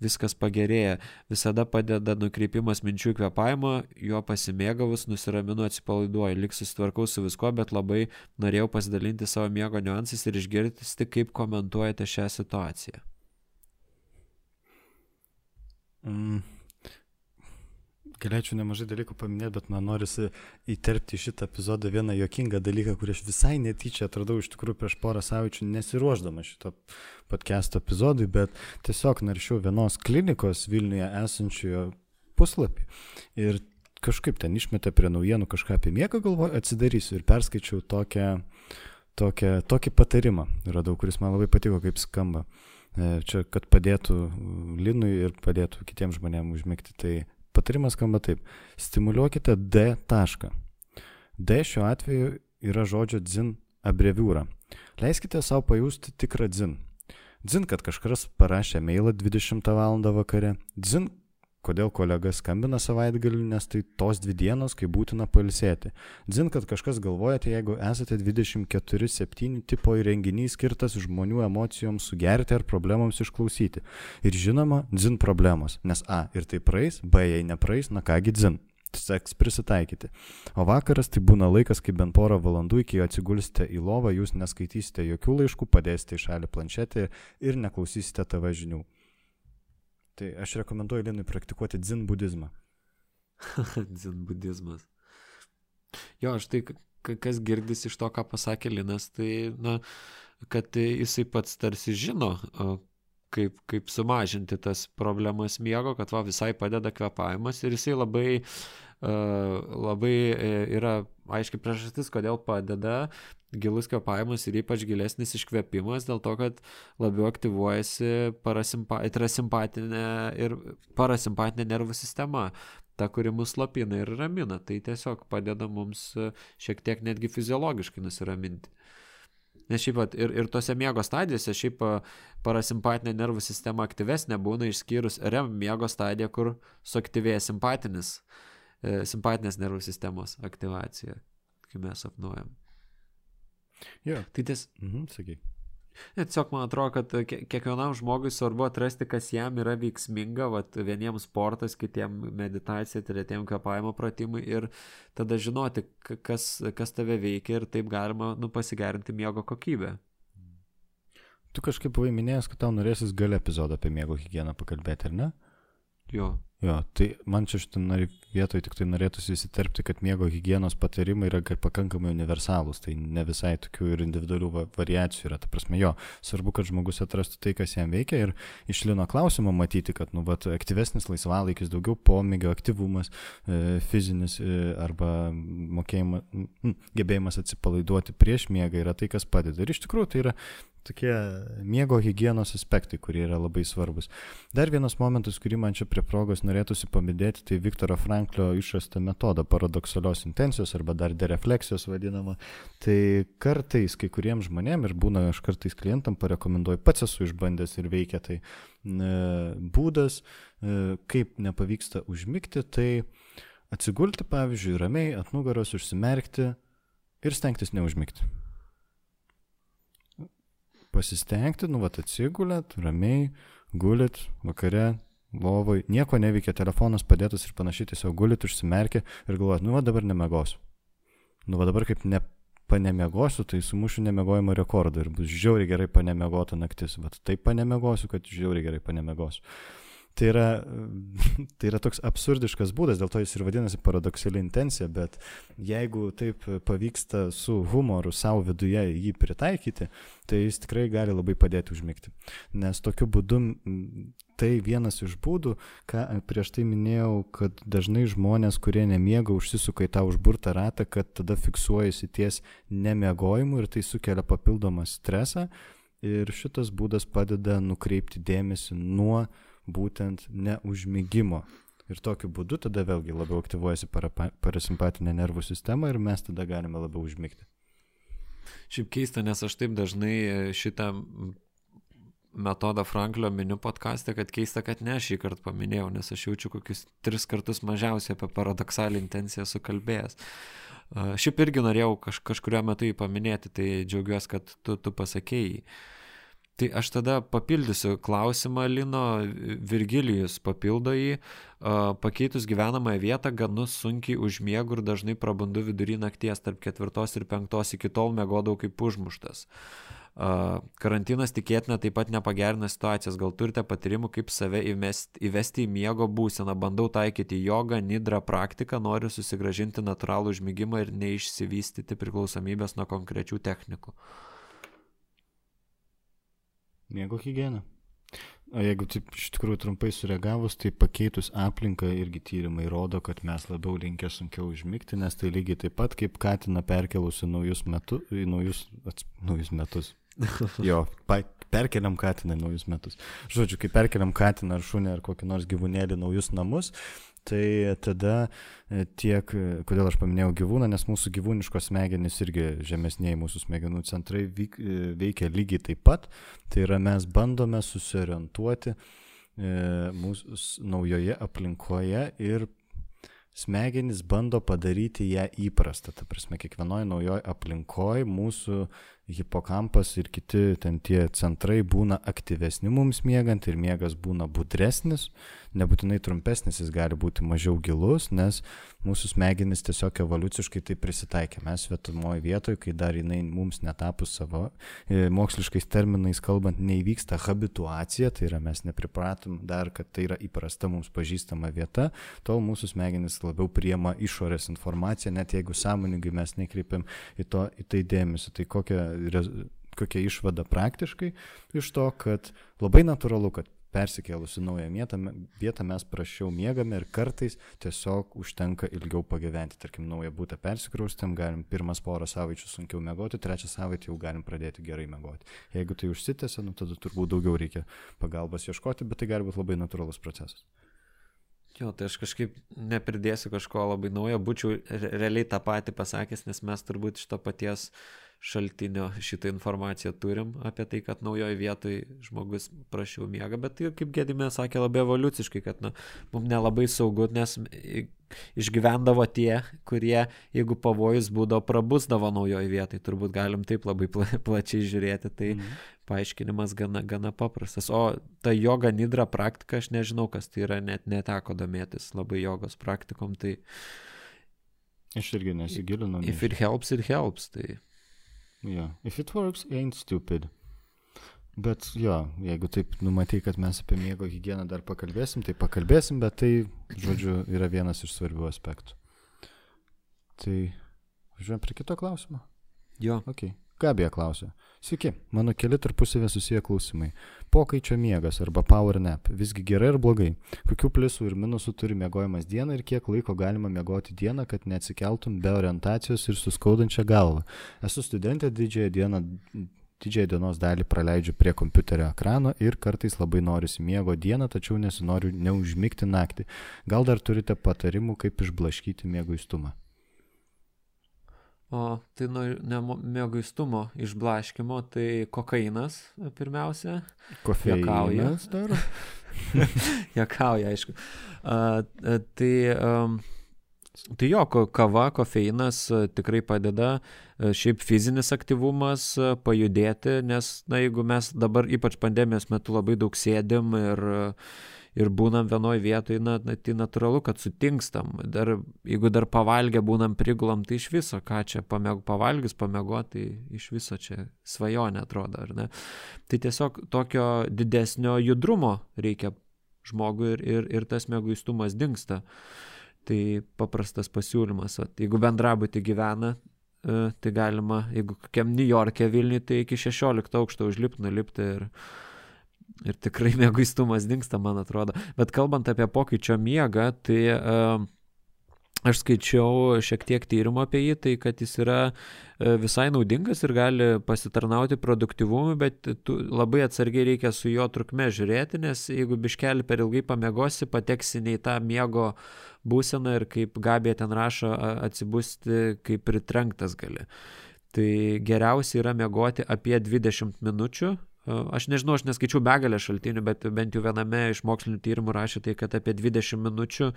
viskas pagerėja. Visada padeda nukreipimas minčių kvepavimo, juo pasimėgavus, nusiraminu, atsipalaiduoju, lik susitvarkau su viskuo, bet labai norėjau pasidalinti savo miego niuansais ir išgirsti, kaip komentuojate šią situaciją. Mm. Galėčiau nemažai dalykų paminėti, bet man norisi įterpti šitą epizodą vieną jokingą dalyką, kurį aš visai netyčia atradau iš tikrųjų prieš porą savaičių nesiruoždama šito podcast'o epizodui, bet tiesiog naršiau vienos klinikos Vilniuje esančiojo puslapį. Ir kažkaip ten išmetė prie naujienų kažką apie miegą, galvoju, atsidarysiu ir perskaičiau tokią, tokią, tokį patarimą, radau, kuris man labai patiko, kaip skamba. E, čia, kad padėtų Linui ir padėtų kitiems žmonėms užmėgti. Tai patarimas skamba taip. Stimuliuokite D tašką. D šiuo atveju yra žodžio dzin abreviūra. Leiskite savo pajusti tikrą dzin. Dzin, kad kažkas parašė mailą 20 val. vakare. Dzin, kodėl kolega skambina savaitgalį, nes tai tos dvi dienos, kai būtina pailsėti. Dzin, kad kažkas galvojate, jeigu esate 24-7 tipo įrenginys skirtas žmonių emocijoms sugerti ar problemams išklausyti. Ir žinoma, dzin problemos, nes A ir tai praeis, B jei nepraeis, na kągi dzin. seks prisitaikyti. O vakaras tai būna laikas, kai bent porą valandų iki atsigulsite į lovą, jūs neskaitysite jokių laiškų, padėsite į šalį planšetį ir neklausysite TV žinių. Tai aš rekomenduoju Linui praktikuoti dzin budizmą. dzin budizmas. Jo, aš tai, kas girdis iš to, ką pasakė Linas, tai, na, kad jisai pats tarsi žino, kaip, kaip sumažinti tas problemas miego, kad va visai padeda kvepavimas ir jisai labai, uh, labai e, yra aiškiai priežastis, kodėl padeda gilus kvepavimas ir ypač gilesnis iškvėpimas, dėl to, kad labiau aktyvuojasi parasimpatinė ir parasimpatinė nervų sistema ta, kuri mus slopina ir ramina. Tai tiesiog padeda mums šiek tiek netgi fiziologiškai nusiraminti. Nes šiaip pat ir, ir tose miego stadijose šiaip parasimpatinė nervų sistema aktyvesnė būna išskyrus REM miego stadiją, kur suaktyvėja simpatinis, e, simpatinės nervų sistemos aktyvacija, kai mes sapnuojam. Jo. Tai ties... Mhm, sakyk. Tiesiog man atrodo, kad kiekvienam žmogui svarbu atrasti, kas jam yra veiksminga, vat, vieniems sportas, kitiems meditacija, tretiems kvepavimo pratimai ir tada žinoti, kas, kas tave veikia ir taip galima nu, pasigerinti miego kokybę. Tu kažkaip buvai minėjęs, kad tau norėsis gal epizodą apie miego higieną pakalbėti, ar ne? Jo. Jo, tai man čia šitą vietoje tik tai norėtųsi įsiterpti, kad miego hygienos patarimai yra pakankamai universalūs, tai ne visai tokių ir individualių variacijų yra. Ta prasme, jo, svarbu, kad žmogus atrastų tai, kas jam veikia ir iš lino klausimo matyti, kad, nu, vat, aktyvesnis laisvalaikis, daugiau pomėgio, aktyvumas, e, fizinis e, arba mokėjimas, gebėjimas atsipalaiduoti prieš miegą yra tai, kas padeda. Ir iš tikrųjų tai yra tokie miego hygienos aspektai, kurie yra labai svarbus. Dar vienas momentas, kurį man čia prie progos norėtųsi pamidėti, tai Viktoro Franklio išrasta metoda paradoksalios intencijos arba dar derefleksijos vadinama. Tai kartais kai kuriems žmonėms ir būna aš kartais klientam parekomenduoju, pats esu išbandęs ir veikia tai būdas, e, kaip nepavyksta užmigti, tai atsigulti, pavyzdžiui, ramiai ant nugaros užsimerkti ir stengtis neužmigti pasistengti, nu, vat atsigulėt, ramiai, gulit, vakare, lovoj, nieko neveikia, telefonas padėtas ir panašiai, tiesiog gulit, užsimerkė ir galvojat, nu, va dabar nemegosiu. Nu, va dabar kaip ne panemegosiu, tai sumušiu nemegojimo rekordą ir bus žiauriai gerai panemegota naktis. Vat taip panemegosiu, kad žiauriai gerai panemegosiu. Tai yra, tai yra toks absurdiškas būdas, dėl to jis ir vadinasi paradoksali intencija, bet jeigu taip pavyksta su humoru savo viduje jį pritaikyti, tai jis tikrai gali labai padėti užmigti. Nes tokiu būdu tai vienas iš būdų, ką prieš tai minėjau, kad dažnai žmonės, kurie nemiega, užsisuka į tą užburtą ratą, kad tada fiksuojasi ties nemiegojimu ir tai sukelia papildomą stresą. Ir šitas būdas padeda nukreipti dėmesį nuo būtent neužmygimo. Ir tokiu būdu tada vėlgi labiau aktyvuojasi parasimpatinė nervų sistema ir mes tada galime labiau užmygti. Šiaip keista, nes aš taip dažnai e, šitą metodą Franklio miniu podkastę, kad keista, kad ne šį kartą paminėjau, nes aš jaučiu kokius tris kartus mažiausiai apie paradoksalią intenciją sukalbėjęs. Šiaip irgi norėjau kaž, kažkurio metu jį paminėti, tai džiaugiuosi, kad tu, tu pasakėjai. Tai aš tada papildysiu klausimą Lino, Virgilijus papildo jį, pakeitus gyvenamąją vietą, ganu sunkiai užmiegu ir dažnai prabundu vidury nakties tarp ketvirtos ir penktos, iki tol mėgodavau kaip užmuštas. Karantinas tikėtina taip pat nepagerina situacijos, gal turite patarimų, kaip save įvesti, įvesti į miego būseną, bandau taikyti jogą, nidrą praktiką, noriu susigražinti natūralų užmygimą ir neišsivystyti priklausomybės nuo konkrečių technikų. Uh, Miego higiena. O jeigu taip iš tikrųjų trumpai sureagavus, tai pakeitus aplinką irgi tyrimai rodo, kad mes labiau linkę sunkiau užmigti, nes tai lygiai taip pat kaip katina perkelus į naujus, metu, į naujus, ats, naujus metus. jo, pa, perkeliam katiną į naujus metus. Žodžiu, kai perkeliam katiną ar šunį ar kokį nors gyvūnėlį naujus namus, tai tada e, tiek, e, kodėl aš paminėjau gyvūną, nes mūsų gyvūniškos smegenys irgi žemesniai mūsų smegenų centrai vyk, e, veikia lygiai taip pat. Tai yra mes bandome susiorientuoti mūsų naujoje aplinkoje ir smegenys bando padaryti ją įprastą. Ta prasme, kiekvienoje naujoje aplinkoje mūsų hipokampas ir kiti ten tie centrai būna aktyvesni mums miegant ir miegas būna budresnis, nebūtinai trumpesnis, jis gali būti mažiau gilus, nes mūsų smegenys tiesiog evoliuciškai tai prisitaikė. Mes vietomoje vietoje, kai dar jinai mums netapus savo, e, moksliškais terminais kalbant, neįvyksta habituacija, tai yra mes nepripratom dar, kad tai yra įprasta mums pažįstama vieta, tol mūsų smegenys labiau priema išorės informaciją, net jeigu sąmoningai mes nekreipiam į, to, į tai dėmesį. Tai kokia, kokia išvada praktiškai iš to, kad labai natūralu, kad persikėlus į naują vietą, vietą mes prašiau miegame ir kartais tiesiog užtenka ilgiau pagyventi. Tarkim, naują būtą persikraustėm, galim pirmas porą savaičių sunkiau miegoti, trečią savaitę jau galim pradėti gerai miegoti. Jeigu tai užsitęsia, nu, tada turbūt daugiau reikia pagalbos ieškoti, bet tai gali būti labai natūralus procesas. Jo, tai aš kažkaip nepridėsiu kažko labai naujo, būčiau realiai tą patį pasakęs, nes mes turbūt iš to paties šaltinio šitą informaciją turim apie tai, kad naujoje vietoje žmogus prašiau miega, bet tai, kaip Gedimė sakė, labai evoliuciškai, kad nu, mums nelabai saugu, nes išgyvendavo tie, kurie, jeigu pavojus būdavo, prabusdavo naujoje vietoje, turbūt galim taip labai pla plačiai žiūrėti, tai mhm. paaiškinimas gana, gana paprastas. O ta joga nidra praktika, aš nežinau, kas tai yra, net neteko domėtis labai jogos praktikom, tai... Aš irgi nesigilinau. If it helps, it helps. Tai Yeah. If it works, ain't stupid. Bet jo, jeigu taip numatai, kad mes apie miego higieną dar pakalbėsim, tai pakalbėsim, bet tai, žodžiu, yra vienas iš svarbių aspektų. Tai, važiuojam prie kito klausimo. Jo. Ok. Gabija klausia. Sveiki, mano keli tarpusavė susiję klausimai. Pokaičio miegas arba power nap. Visgi gerai ar blogai? Kokių pliusų ir minusų turi miegojimas dieną ir kiek laiko galima miegoti dieną, kad neatsikeltum be orientacijos ir suskaudančią galvą? Esu studentė didžiąją dieną didžiąją dienos dalį praleidžiu prie kompiuterio ekrano ir kartais labai norisi miego dieną, tačiau nesinoriu neužmigti naktį. Gal dar turite patarimų, kaip išblaškyti mieguistumą? O tai nuo mėgaistumo išblaškimo, tai kokainas pirmiausia. Kofeinas dar. Jakauja, aišku. A, tai, a, tai jo, kava, kofeinas tikrai padeda, šiaip fizinis aktyvumas pajudėti, nes, na, jeigu mes dabar ypač pandemijos metu labai daug sėdim ir uh, ir būnam vienoj vietoj, na, tai natūralu, kad sutinkstam. Dar, jeigu dar pavalgę būnam prigulam, tai iš viso, ką čia pamėg, pavalgius, pamėgoti, tai iš viso čia svajonė atrodo, ar ne? Tai tiesiog tokio didesnio judrumo reikia žmogui ir, ir, ir tas mėguistumas dinksta. Tai paprastas pasiūlymas. At, jeigu bendrabutį gyvena, e, tai galima, jeigu kokiam New York'e Vilniui, tai iki 16 aukšto užlipti, nulipti ir Ir tikrai mėguistumas dinksta, man atrodo. Bet kalbant apie pokyčio miegą, tai uh, aš skaičiau šiek tiek tyrimų apie jį, tai kad jis yra uh, visai naudingas ir gali pasitarnauti produktivumui, bet labai atsargiai reikia su jo trukme žiūrėti, nes jeigu biškelį per ilgai pamiegosi, pateksi ne į tą miego būseną ir kaip Gabė ten rašo, atsibusti kaip pritrenktas gali. Tai geriausia yra miegoti apie 20 minučių Aš nežinau, aš neskaičiau begalę šaltinių, bet bent jau viename iš mokslinių tyrimų rašė tai, kad apie 20 minučių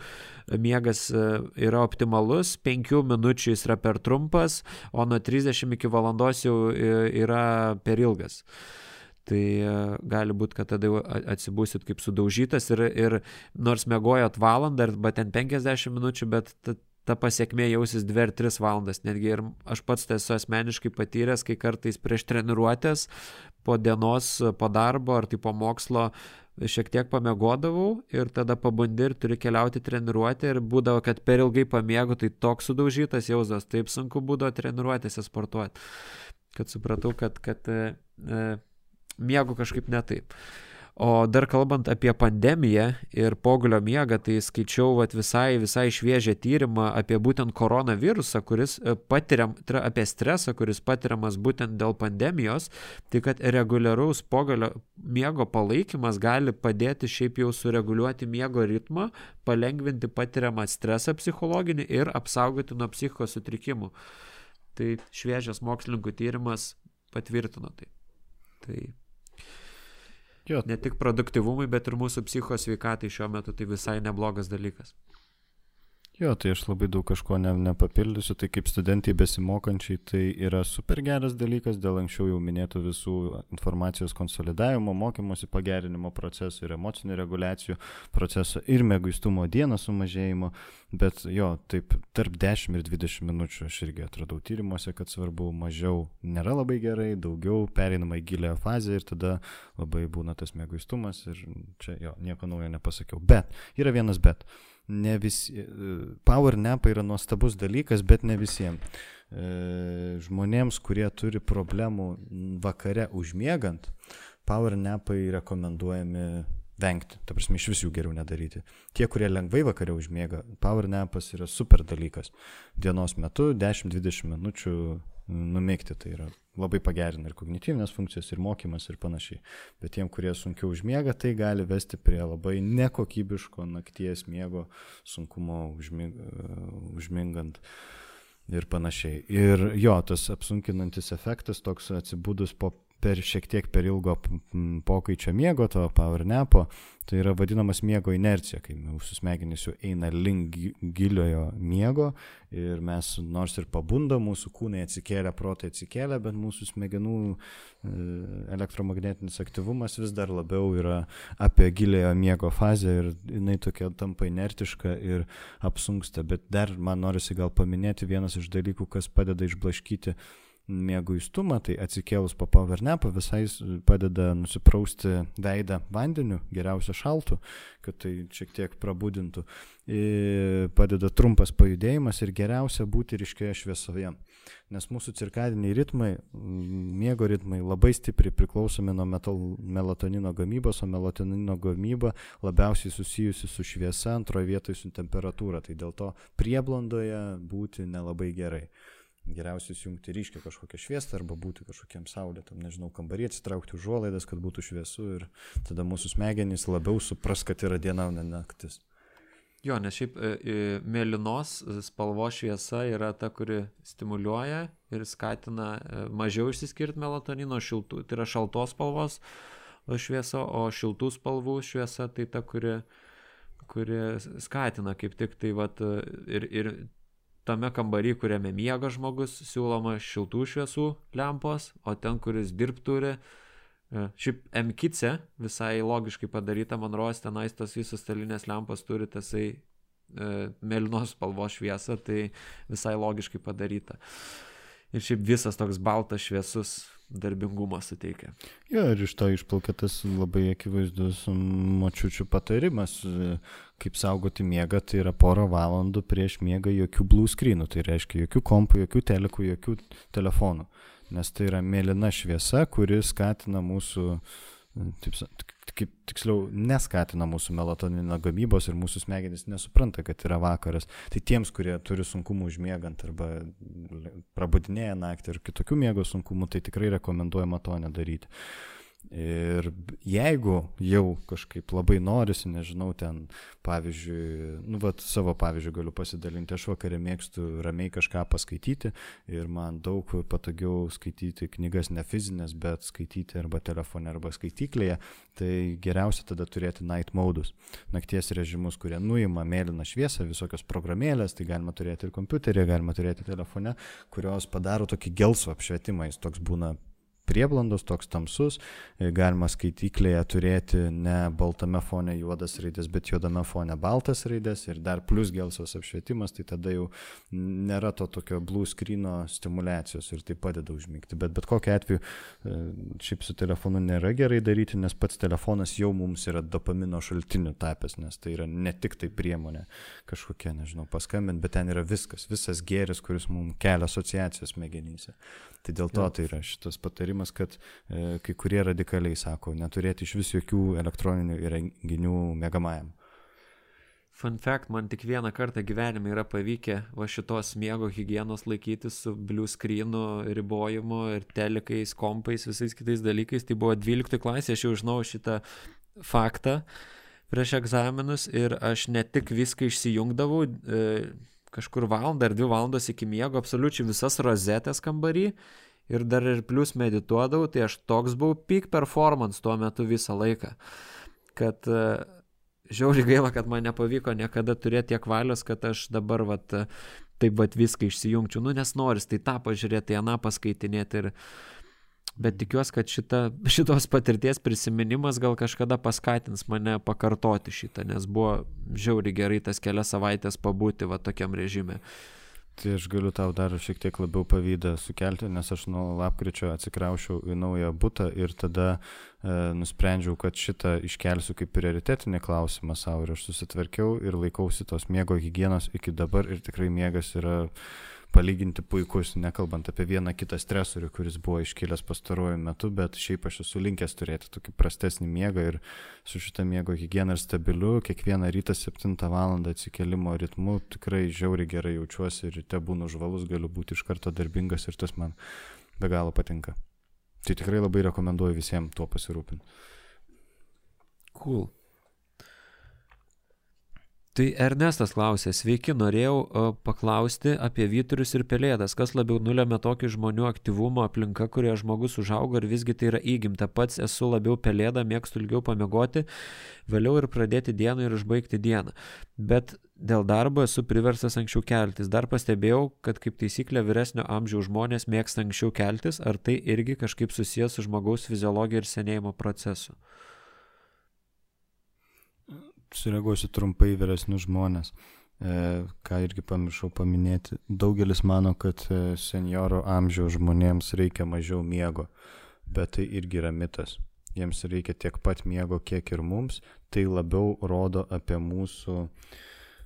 miegas yra optimalus, 5 minučių jis yra per trumpas, o nuo 30 iki valandos jau yra per ilgas. Tai gali būti, kad tada jau atsibusit kaip sudaužytas ir, ir nors mėgojot valandą arba ten 50 minučių, bet ta pasiekmė jausis 2 ar 3 valandas netgi. Ir aš pats tai esu asmeniškai patyręs, kai kartais prieš treniruotės, po dienos, po darbo ar tai po mokslo šiek tiek pamiegodavau ir tada pabundi ir turi keliauti treniruotę ir būdavo, kad per ilgai pamiegu, tai toks sudaužytas jausmas, taip sunku būdavo treniruotėse sportuoti, kad supratau, kad, kad e, e miegu kažkaip ne taip. O dar kalbant apie pandemiją ir pogulio miegą, tai skaičiau vat, visai, visai šviežią tyrimą apie būtent koronavirusą, kuris e, patiriam, tai apie stresą, kuris patiriamas būtent dėl pandemijos, tai kad reguliaraus pogulio miego palaikymas gali padėti šiaip jau sureguliuoti miego ritmą, palengvinti patiriamą stresą psichologinį ir apsaugoti nuo psichikos sutrikimų. Tai šviežias mokslininkų tyrimas patvirtino tai. Tai Jo. Ne tik produktivumui, bet ir mūsų psichos sveikatai šiuo metu tai visai neblogas dalykas. Jo, tai aš labai daug kažko ne, nepapildysiu, tai kaip studentai besimokančiai tai yra super geras dalykas dėl anksčiau jau minėtų visų informacijos konsolidavimo, mokymosi pagerinimo procesų ir emocinių reguliacijų procesų ir mėgaistumo dieną sumažėjimo, bet jo, taip tarp 10 ir 20 minučių aš irgi atradau tyrimuose, kad svarbu mažiau nėra labai gerai, daugiau pereinama į gilę fazę ir tada labai būna tas mėgaistumas ir čia jo, nieko naujo nepasakiau. Bet, yra vienas bet ne visi, power napai yra nuostabus dalykas, bet ne visiems. E, žmonėms, kurie turi problemų vakare užmiegant, power napai rekomenduojami vengti, ta prasme iš vis jų geriau nedaryti. Tie, kurie lengvai vakare užmiega, power napas yra super dalykas. Dienos metu 10-20 minučių numėgti, tai yra labai pagerina ir kognityvinės funkcijas, ir mokymas, ir panašiai. Bet tiem, kurie sunkiau užmiega, tai gali vesti prie labai nekokybiško nakties miego sunkumo užmig, užmingant ir panašiai. Ir jo, tas apsunkinantis efektas toks atsibūdus po per šiek tiek per ilgo pokaičio miego, to powernapo, tai yra vadinamas miego inercija, kai mūsų smegenys jau eina link giliojo miego ir mes nors ir pabunda, mūsų kūnai atsikėlė, protai atsikėlė, bet mūsų smegenų e, elektromagnetinis aktyvumas vis dar labiau yra apie giliojo miego fazę ir jinai tokia tampa inertiška ir apsunksta. Bet dar man norisi gal paminėti vienas iš dalykų, kas padeda išblaškyti mėguistumą, tai atsikėlus po powernapą visai padeda nusiprausti veidą vandeniu, geriausia šaltų, kad tai šiek tiek prabudintų. Ir padeda trumpas pajudėjimas ir geriausia būti ryškioje šviesoje. Nes mūsų cirkadiniai ritmai, miego ritmai labai stipriai priklausomi nuo metal, melatonino gamybos, o melatonino gamyba labiausiai susijusi su šviesa, antroje vietoje su temperatūra. Tai dėl to prieblandoje būti nelabai gerai geriausia įsijungti ryškę kažkokią šviesą arba būti kažkokiam saulėtam, nežinau, kambarį atsitraukti užuolaidas, kad būtų šviesu ir tada mūsų smegenys labiau supras, kad yra diena, o ne naktis. Jo, nes šiaip e, e, mėlynos spalvos šviesa yra ta, kuri stimuliuoja ir skatina e, mažiau išsiskirti melatonino šiltų, tai yra šaltos spalvos šviesa, o šiltų spalvų šviesa tai ta, kuri, kuri skatina kaip tik tai vat, ir, ir tame kambary, kuriame miega žmogus, siūloma šiltų šviesų lempos, o ten, kuris dirb turi, e, šiaip MKICE visai logiškai padaryta, man rodos, tenais tos visos stalinės lempos turi tasai e, mėlynos spalvos šviesą, tai visai logiškai padaryta. Ir šiaip visas toks baltas šviesus darbingumą suteikia. Jo, ir iš to išplaukia tas labai akivaizdus močiučių patarimas, kaip saugoti miegą, tai yra porą valandų prieš miegą jokių blue screenų, tai reiškia jokių kompų, jokių telekų, jokių telefonų, nes tai yra mėlyna šviesa, kuri skatina mūsų taip, kaip tiksliau, neskatina mūsų melatonino gamybos ir mūsų smegenys nesupranta, kad yra vakaras. Tai tiems, kurie turi sunkumų užmiegant arba prabudinėja naktį ir kitokių miego sunkumų, tai tikrai rekomenduojama to nedaryti. Ir jeigu jau kažkaip labai norisi, nežinau, ten, pavyzdžiui, nu, vat, savo pavyzdžiui galiu pasidalinti, aš vakarė mėgstu ramiai kažką paskaityti ir man daug patogiau skaityti knygas ne fizinės, bet skaityti arba telefone, arba skaityklėje, tai geriausia tada turėti night modus, nakties režimus, kurie nuima mėlyną šviesą, visokios programėlės, tai galima turėti ir kompiuterį, galima turėti telefone, kurios padaro tokį gelsvą apšvietimą, jis toks būna prieblandos, toks tamsus, e, galima skaityklėje turėti ne baltame fone juodas raidės, bet juodame fone baltas raidės ir dar plus gelsvas apšvietimas, tai tada jau nėra to tokio blue screeno stimulacijos ir tai padeda užmygti. Bet bet kokiu atveju e, šiaip su telefonu nėra gerai daryti, nes pats telefonas jau mums yra dopamino šaltiniu tapęs, nes tai yra ne tik tai priemonė kažkokia, nežinau, paskambinti, bet ten yra viskas, visas gėris, kuris mums kelia asociacijas smegenyse. Tai dėl to tai yra šitas patarimas, kad e, kai kurie radikaliai sako, neturėti iš vis jokių elektroninių įrenginių mėgamajam. Fun fact, man tik vieną kartą gyvenime yra pavykę va šitos miego hygienos laikytis su blue screenu ribojimu ir telikais, kompais, visais kitais dalykais. Tai buvo 12 klasė, aš jau žinau šitą faktą prieš egzaminus ir aš ne tik viską išsijungdavau, e, kažkur valandą ar dvi valandos iki miego absoliučiai visas rozetės kambarį ir dar ir plus medituodavau, tai aš toks buvau peak performance tuo metu visą laiką, kad e, žiauri gaila, kad man nepavyko niekada turėti tiek valios, kad aš dabar vat, taip vat viską išsijungčiau. Nu, nes noris tai tą pažiūrėti, tai aną paskaitinėti. Ir... Bet tikiuosi, kad šita, šitos patirties prisiminimas gal kažkada paskatins mane pakartoti šitą, nes buvo žiauri gerai tas kelias savaitės pabūti va tokiam režime. Tai aš galiu tau dar šiek tiek labiau pavydą sukelti, nes aš nuo lapkričio atsikraušiau į naują būtą ir tada e, nusprendžiau, kad šitą iškelsiu kaip prioritetinį klausimą savo ir aš susitvarkiau ir laikausi tos miego hygienos iki dabar ir tikrai miegas yra palyginti puikus, nekalbant apie vieną kitą stresorių, kuris buvo iškilęs pastaruoju metu, bet šiaip aš esu linkęs turėti tokį prastesnį miegą ir su šitą miego higieną ir stabiliu, kiekvieną rytą 7 val. atsikelimo ritmu tikrai žiauriai gerai jaučiuosi ir ryte būnu žvalus, galiu būti iš karto darbingas ir tas man be galo patinka. Tai tikrai labai rekomenduoju visiems tuo pasirūpinti. Cool. Tai Ernestas klausė, sveiki, norėjau uh, paklausti apie vyturius ir pelėdas, kas labiau nulėmė tokį žmonių aktyvumą aplinka, kurioje žmogus užaugo ir visgi tai yra įgimta. Pats esu labiau pelėda, mėgstu ilgiau pamiegoti, vėliau ir pradėti dieną ir užbaigti dieną. Bet dėl darbo esu priverstas anksčiau keltis. Dar pastebėjau, kad kaip taisyklė vyresnio amžiaus žmonės mėgsta anksčiau keltis, ar tai irgi kažkaip susijęs su žmogaus fiziologija ir senėjimo procesu sureaguosiu trumpai vyresnius žmonės, e, ką irgi pamiršau paminėti. Daugelis mano, kad e, senioro amžiaus žmonėms reikia mažiau miego, bet tai irgi yra mitas. Jiems reikia tiek pat miego, kiek ir mums. Tai labiau rodo apie mūsų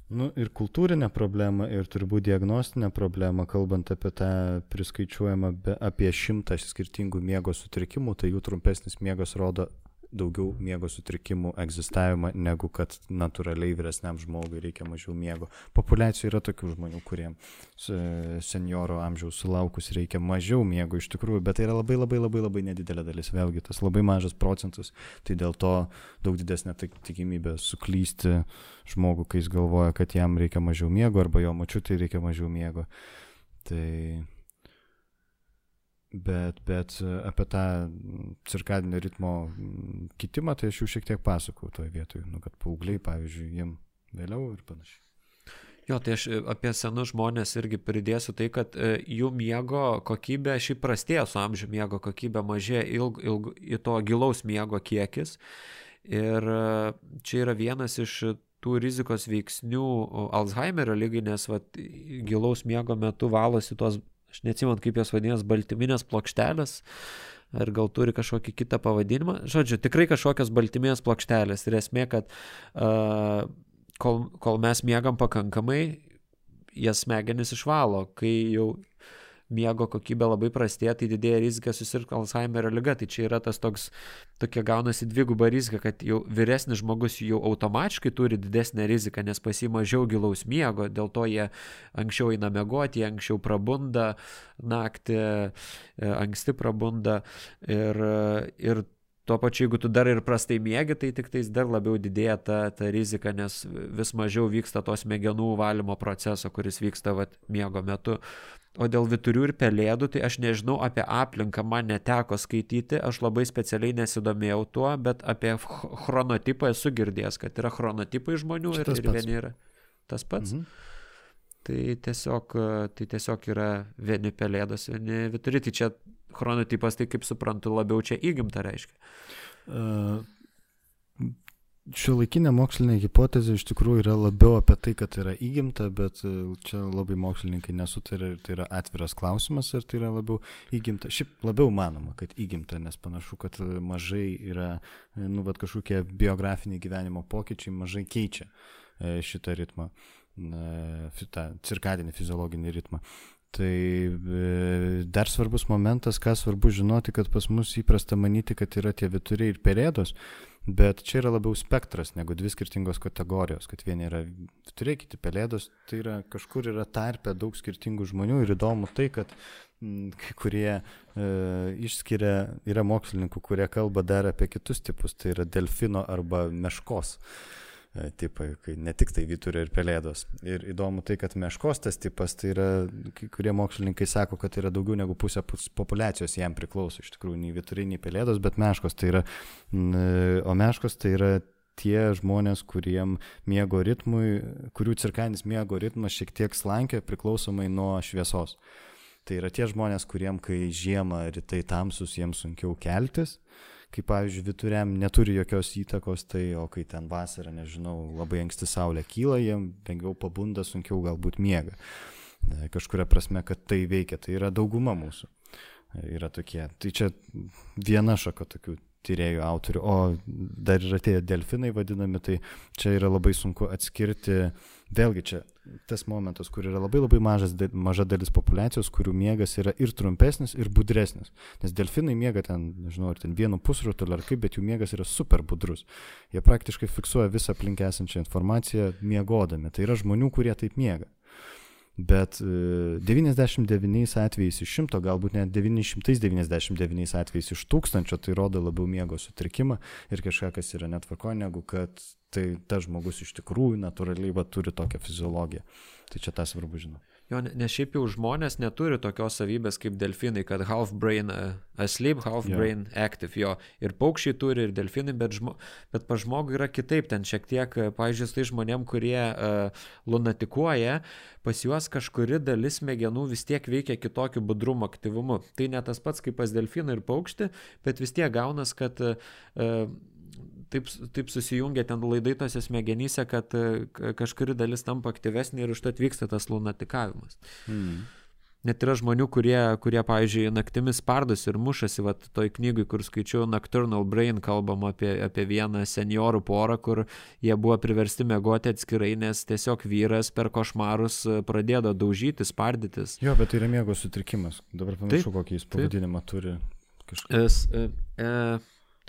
nu, ir kultūrinę problemą, ir turbūt diagnostinę problemą, kalbant apie tą priskaičiuojamą apie šimtą skirtingų miego sutrikimų, tai jų trumpesnis miegas rodo daugiau miego sutrikimų egzistavimą, negu kad natūraliai vyresniam žmogui reikia mažiau miego. Populiacijoje yra tokių žmonių, kuriems senioro amžiaus sulaukus reikia mažiau miego iš tikrųjų, bet tai yra labai labai labai labai nedidelė dalis. Vėlgi tas labai mažas procentas, tai dėl to daug didesnė tikimybė suklysti žmogų, kai jis galvoja, kad jam reikia mažiau miego arba jo mačiutai reikia mažiau miego. Tai Bet, bet apie tą cirkadinio ritmo kitimą, tai aš jau šiek tiek pasakau toje vietoje, nu, kad paaugliai, pavyzdžiui, jiem vėliau ir panašiai. Jo, tai aš apie senus žmonės irgi pridėsiu tai, kad e, jų miego kokybė šiaip prastėja su amžiumi, miego kokybė mažėja ilg, ilg, į to gilaus miego kiekis. Ir e, čia yra vienas iš tų rizikos veiksnių Alzheimerio lygai, nes vat, gilaus miego metu valosi tos aš neatsimant kaip jos vadinasi, baltyminės plokštelės, ar gal turi kažkokį kitą pavadinimą. Žodžiu, tikrai kažkokios baltyminės plokštelės. Ir esmė, kad uh, kol, kol mes miegam pakankamai, jas smegenis išvalo, kai jau miego kokybė labai prastėja, tai didėja rizika susirgti Alzheimerio lyga. Tai čia yra tas toks, tokia gaunasi dviguba rizika, kad jau vyresnis žmogus jau automatiškai turi didesnę riziką, nes pasima mažiau gilaus miego, dėl to jie anksčiau eina miegoti, jie anksčiau prabunda, naktį e, anksti prabunda ir, ir Tuo pačiu, jeigu tu dar ir prastai mėgi, tai tik tais dar labiau didėja ta, ta rizika, nes vis mažiau vyksta tos smegenų valymo proceso, kuris vyksta vat, miego metu. O dėl viturių ir pelėdų, tai aš nežinau apie aplinką, man neteko skaityti, aš labai specialiai nesidomėjau tuo, bet apie chronotipą esu girdėjęs, kad yra chronotipai žmonių ir, ir vieni yra tas pats. Mhm. Tai tiesiog, tai tiesiog yra vieni pelėdos, vieni vituri, tai čia chronotipas, tai kaip suprantu, labiau čia įgimta reiškia. Uh, Šio laikinė mokslinė hipotezė iš tikrųjų yra labiau apie tai, kad yra įgimta, bet e, čia labai mokslininkai nesutarė ir tai yra atviras klausimas, ar tai yra labiau įgimta. Šiaip labiau manoma, kad įgimta, nes panašu, kad mažai yra, e, nu, bet kažkokie biografiniai gyvenimo pokyčiai mažai keičia e, šitą ritmą, tą cirkadinį fiziologinį ritmą. Tai dar svarbus momentas, ką svarbu žinoti, kad pas mus įprasta manyti, kad yra tie vituriai ir pelėdos, Bet čia yra labiau spektras negu dvi skirtingos kategorijos, kad vieni yra vituriai, kiti pelėdos, tai yra kažkur yra tarpe daug skirtingų žmonių ir įdomu tai, kad m, kai kurie e, išskiria, yra mokslininkų, kurie kalba dar apie kitus tipus, tai yra delfino arba meškos. E, tipai, kai ne tik tai vyturė ir pelėdos. Ir įdomu tai, kad meškos tas tipas, tai yra, kai kurie mokslininkai sako, kad tai yra daugiau negu pusė populacijos jam priklauso, iš tikrųjų, nei vyturė, nei pelėdos, bet meškos tai yra, o meškos tai yra tie žmonės, kuriem miego ritmui, kurių cirkadinis miego ritmas šiek tiek slankia priklausomai nuo šviesos. Tai yra tie žmonės, kuriem, kai žiemą rytai tamsus, jiems sunkiau keltis, kaip pavyzdžiui, vituriam neturi jokios įtakos, tai o kai ten vasara, nežinau, labai anksti saulė kyla, jiem lengviau pabunda, sunkiau galbūt miega. E, kažkuria prasme, kad tai veikia, tai yra dauguma mūsų. E, yra tokie. Tai čia viena šaka tokių tyriejų autorių, o dar yra tie delfinai vadinami, tai čia yra labai sunku atskirti, vėlgi čia tas momentas, kur yra labai labai mažas, maža dalis populacijos, kurių miegas yra ir trumpesnis, ir budresnis. Nes delfinai miega ten, nežinau, ar ten vienu pusrutuliu ar kaip, bet jų miegas yra super budrus. Jie praktiškai fiksuoja visą aplink esančią informaciją miegodami. Tai yra žmonių, kurie taip miega. Bet 99 e, atvejais iš šimto, galbūt net 999 atvejais iš tūkstančio tai rodo labiau miego sutrikimą ir kažką, kas yra netvarko, negu kad tai tas žmogus iš tikrųjų natūraliai va, turi tokią fiziologiją. Tai čia tas svarbu žinoti. Jo, nes šiaip jau žmonės neturi tokios savybės kaip delfinai, kad half brain uh, asleep, half jo. brain active. Jo, ir paukščiai turi, ir delfinai, bet, žmo, bet pa žmogui yra kitaip. Ten šiek tiek, uh, pavyzdžiui, tai žmonėm, kurie uh, lunatikuoja, pas juos kažkuri dalis smegenų vis tiek veikia kitokiu budrumo aktyvumu. Tai ne tas pats kaip pas delfiną ir paukštį, bet vis tiek gaunas, kad uh, taip, taip susijungia ten laidai tose smegenyse, kad e, kažkuri dalis tampa aktyvesnė ir už to atvyksta tas lunatikavimas. Hmm. Net yra žmonių, kurie, kurie pavyzdžiui, naktimis spardosi ir mušasi, va, toj knygai, kur skaičiau Nocturnal Brain, kalbam apie, apie vieną seniorų porą, kur jie buvo priversti mėgoti atskirai, nes tiesiog vyras per košmarus e, pradėjo daužyti, spardytis. Jo, bet tai yra miego sutrikimas. Dabar pamiršau, kokį jis pavadinimą turi. Kažkaip. Es, e, e,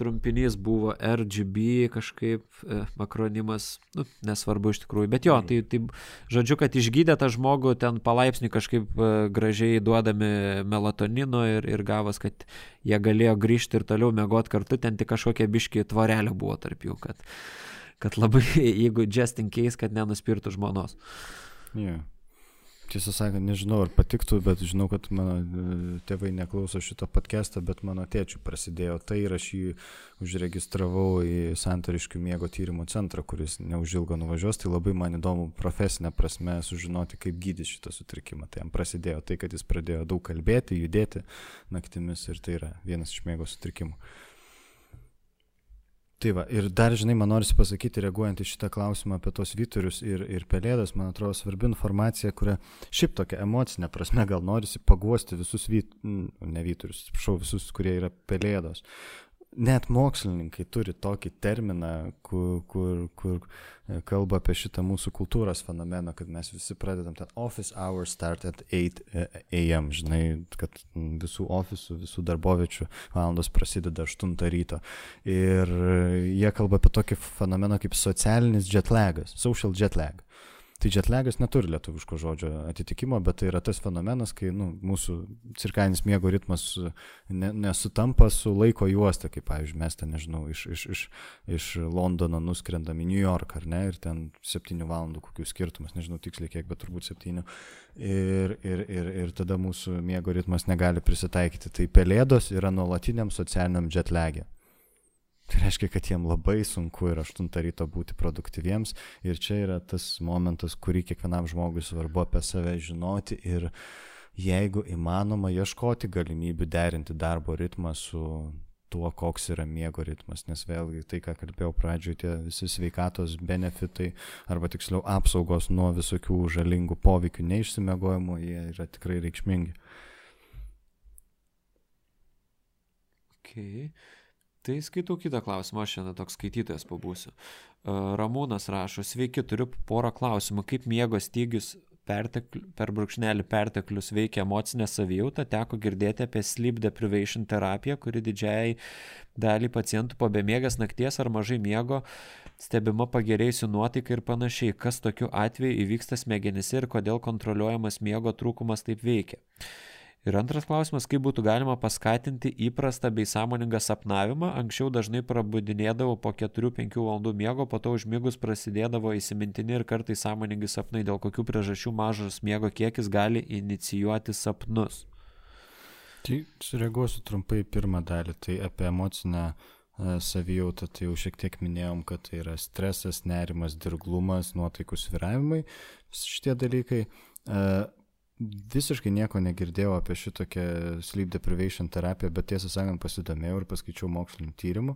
trumpinys buvo RGB kažkaip e, akronimas, nu, nesvarbu iš tikrųjų, bet jo, tai, tai žodžiu, kad išgydė tą žmogų ten palaipsniui kažkaip e, gražiai duodami melatonino ir, ir gavas, kad jie galėjo grįžti ir toliau mėgoti kartu, ten tik kažkokie biški tvorelė buvo tarp jų, kad, kad labai, jeigu just in case, kad nenuspirtų žmonos. Yeah. Tiesą sakant, nežinau, ar patiktų, bet žinau, kad mano e, tėvai neklauso šito podcast'o, bet mano tėčių prasidėjo tai ir aš jį užregistravau į Santariškių miego tyrimo centrą, kuris neužilgo nuvažiuos, tai labai man įdomu profesinė prasme sužinoti, kaip gydyti šitą sutrikimą. Tai jam prasidėjo tai, kad jis pradėjo daug kalbėti, judėti naktimis ir tai yra vienas iš miego sutrikimų. Tai va, ir dar, žinai, man norisi pasakyti, reaguojant į šitą klausimą apie tos vyturius ir, ir pelėdas, man atrodo svarbi informacija, kurią šiaip tokia emocinė prasme gal norisi paguosti visus vyt, ne vyturius, atsiprašau, visus, kurie yra pelėdos net mokslininkai turi tokį terminą, kur, kur, kur e, kalba apie šitą mūsų kultūros fenomeną, kad mes visi pradedam ten office hours start at 8 am, žinai, kad visų ofisų, visų darboviečių valandos prasideda 8 ryto. Ir jie kalba apie tokį fenomeną kaip socialinis jetlagas, social jetlag. Tai jetlagas neturi lietuviško žodžio atitikimo, bet tai yra tas fenomenas, kai nu, mūsų cirkadinis miego ritmas ne, nesutampa su laiko juosta, kaip, pavyzdžiui, mes ten, nežinau, iš, iš, iš, iš Londono nuskrendam į New York, ar ne, ir ten 7 valandų kokių skirtumas, nežinau tiksliai kiek, bet turbūt 7. Ir, ir, ir, ir tada mūsų miego ritmas negali prisitaikyti. Tai pelėdos yra nuolatiniam socialiniam jetlagė. Tai reiškia, kad jiem labai sunku ir 8 ryto būti produktyviems ir čia yra tas momentas, kurį kiekvienam žmogui svarbu apie save žinoti ir jeigu įmanoma ieškoti galimybių derinti darbo ritmą su tuo, koks yra miego ritmas, nes vėlgi tai, ką kalbėjau pradžioje, tie visi sveikatos benefitai arba tiksliau apsaugos nuo visokių žalingų poveikių neišsimiegojimo, jie yra tikrai reikšmingi. Okay. Tai skaitau kitą klausimą, aš šiandien toks skaitytojas pabūsiu. E, Ramūnas rašo, sveiki, turiu porą klausimų. Kaip miego stygius pertekliu, per brūkšnelį perteklius veikia emocinę savijautą, teko girdėti apie sleep deprivation terapiją, kuri didžiai dalį pacientų po bemiegas nakties ar mažai miego stebima pagerėjusi nuotaika ir panašiai. Kas tokiu atveju įvyksta smegenyse ir kodėl kontroliuojamas miego trūkumas taip veikia. Ir antras klausimas, kaip būtų galima paskatinti įprastą bei sąmoningą sapnavimą. Anksčiau dažnai prabudinėdavo po 4-5 valandų miego, po to užmigus prasidėdavo įsimintini ir kartai sąmoningi sapnai, dėl kokių priežasčių mažas miego kiekis gali inicijuoti sapnus. Tai sureaguosiu trumpai pirmą dalį, tai apie emocinę savijautą, tai jau šiek tiek minėjom, kad tai yra stresas, nerimas, dirglumas, nuotaikų sviravimai, šitie dalykai. Visiškai nieko negirdėjau apie šitokią sleep deprivation terapiją, bet tiesą sakant pasidomėjau ir paskaičiau mokslinių tyrimų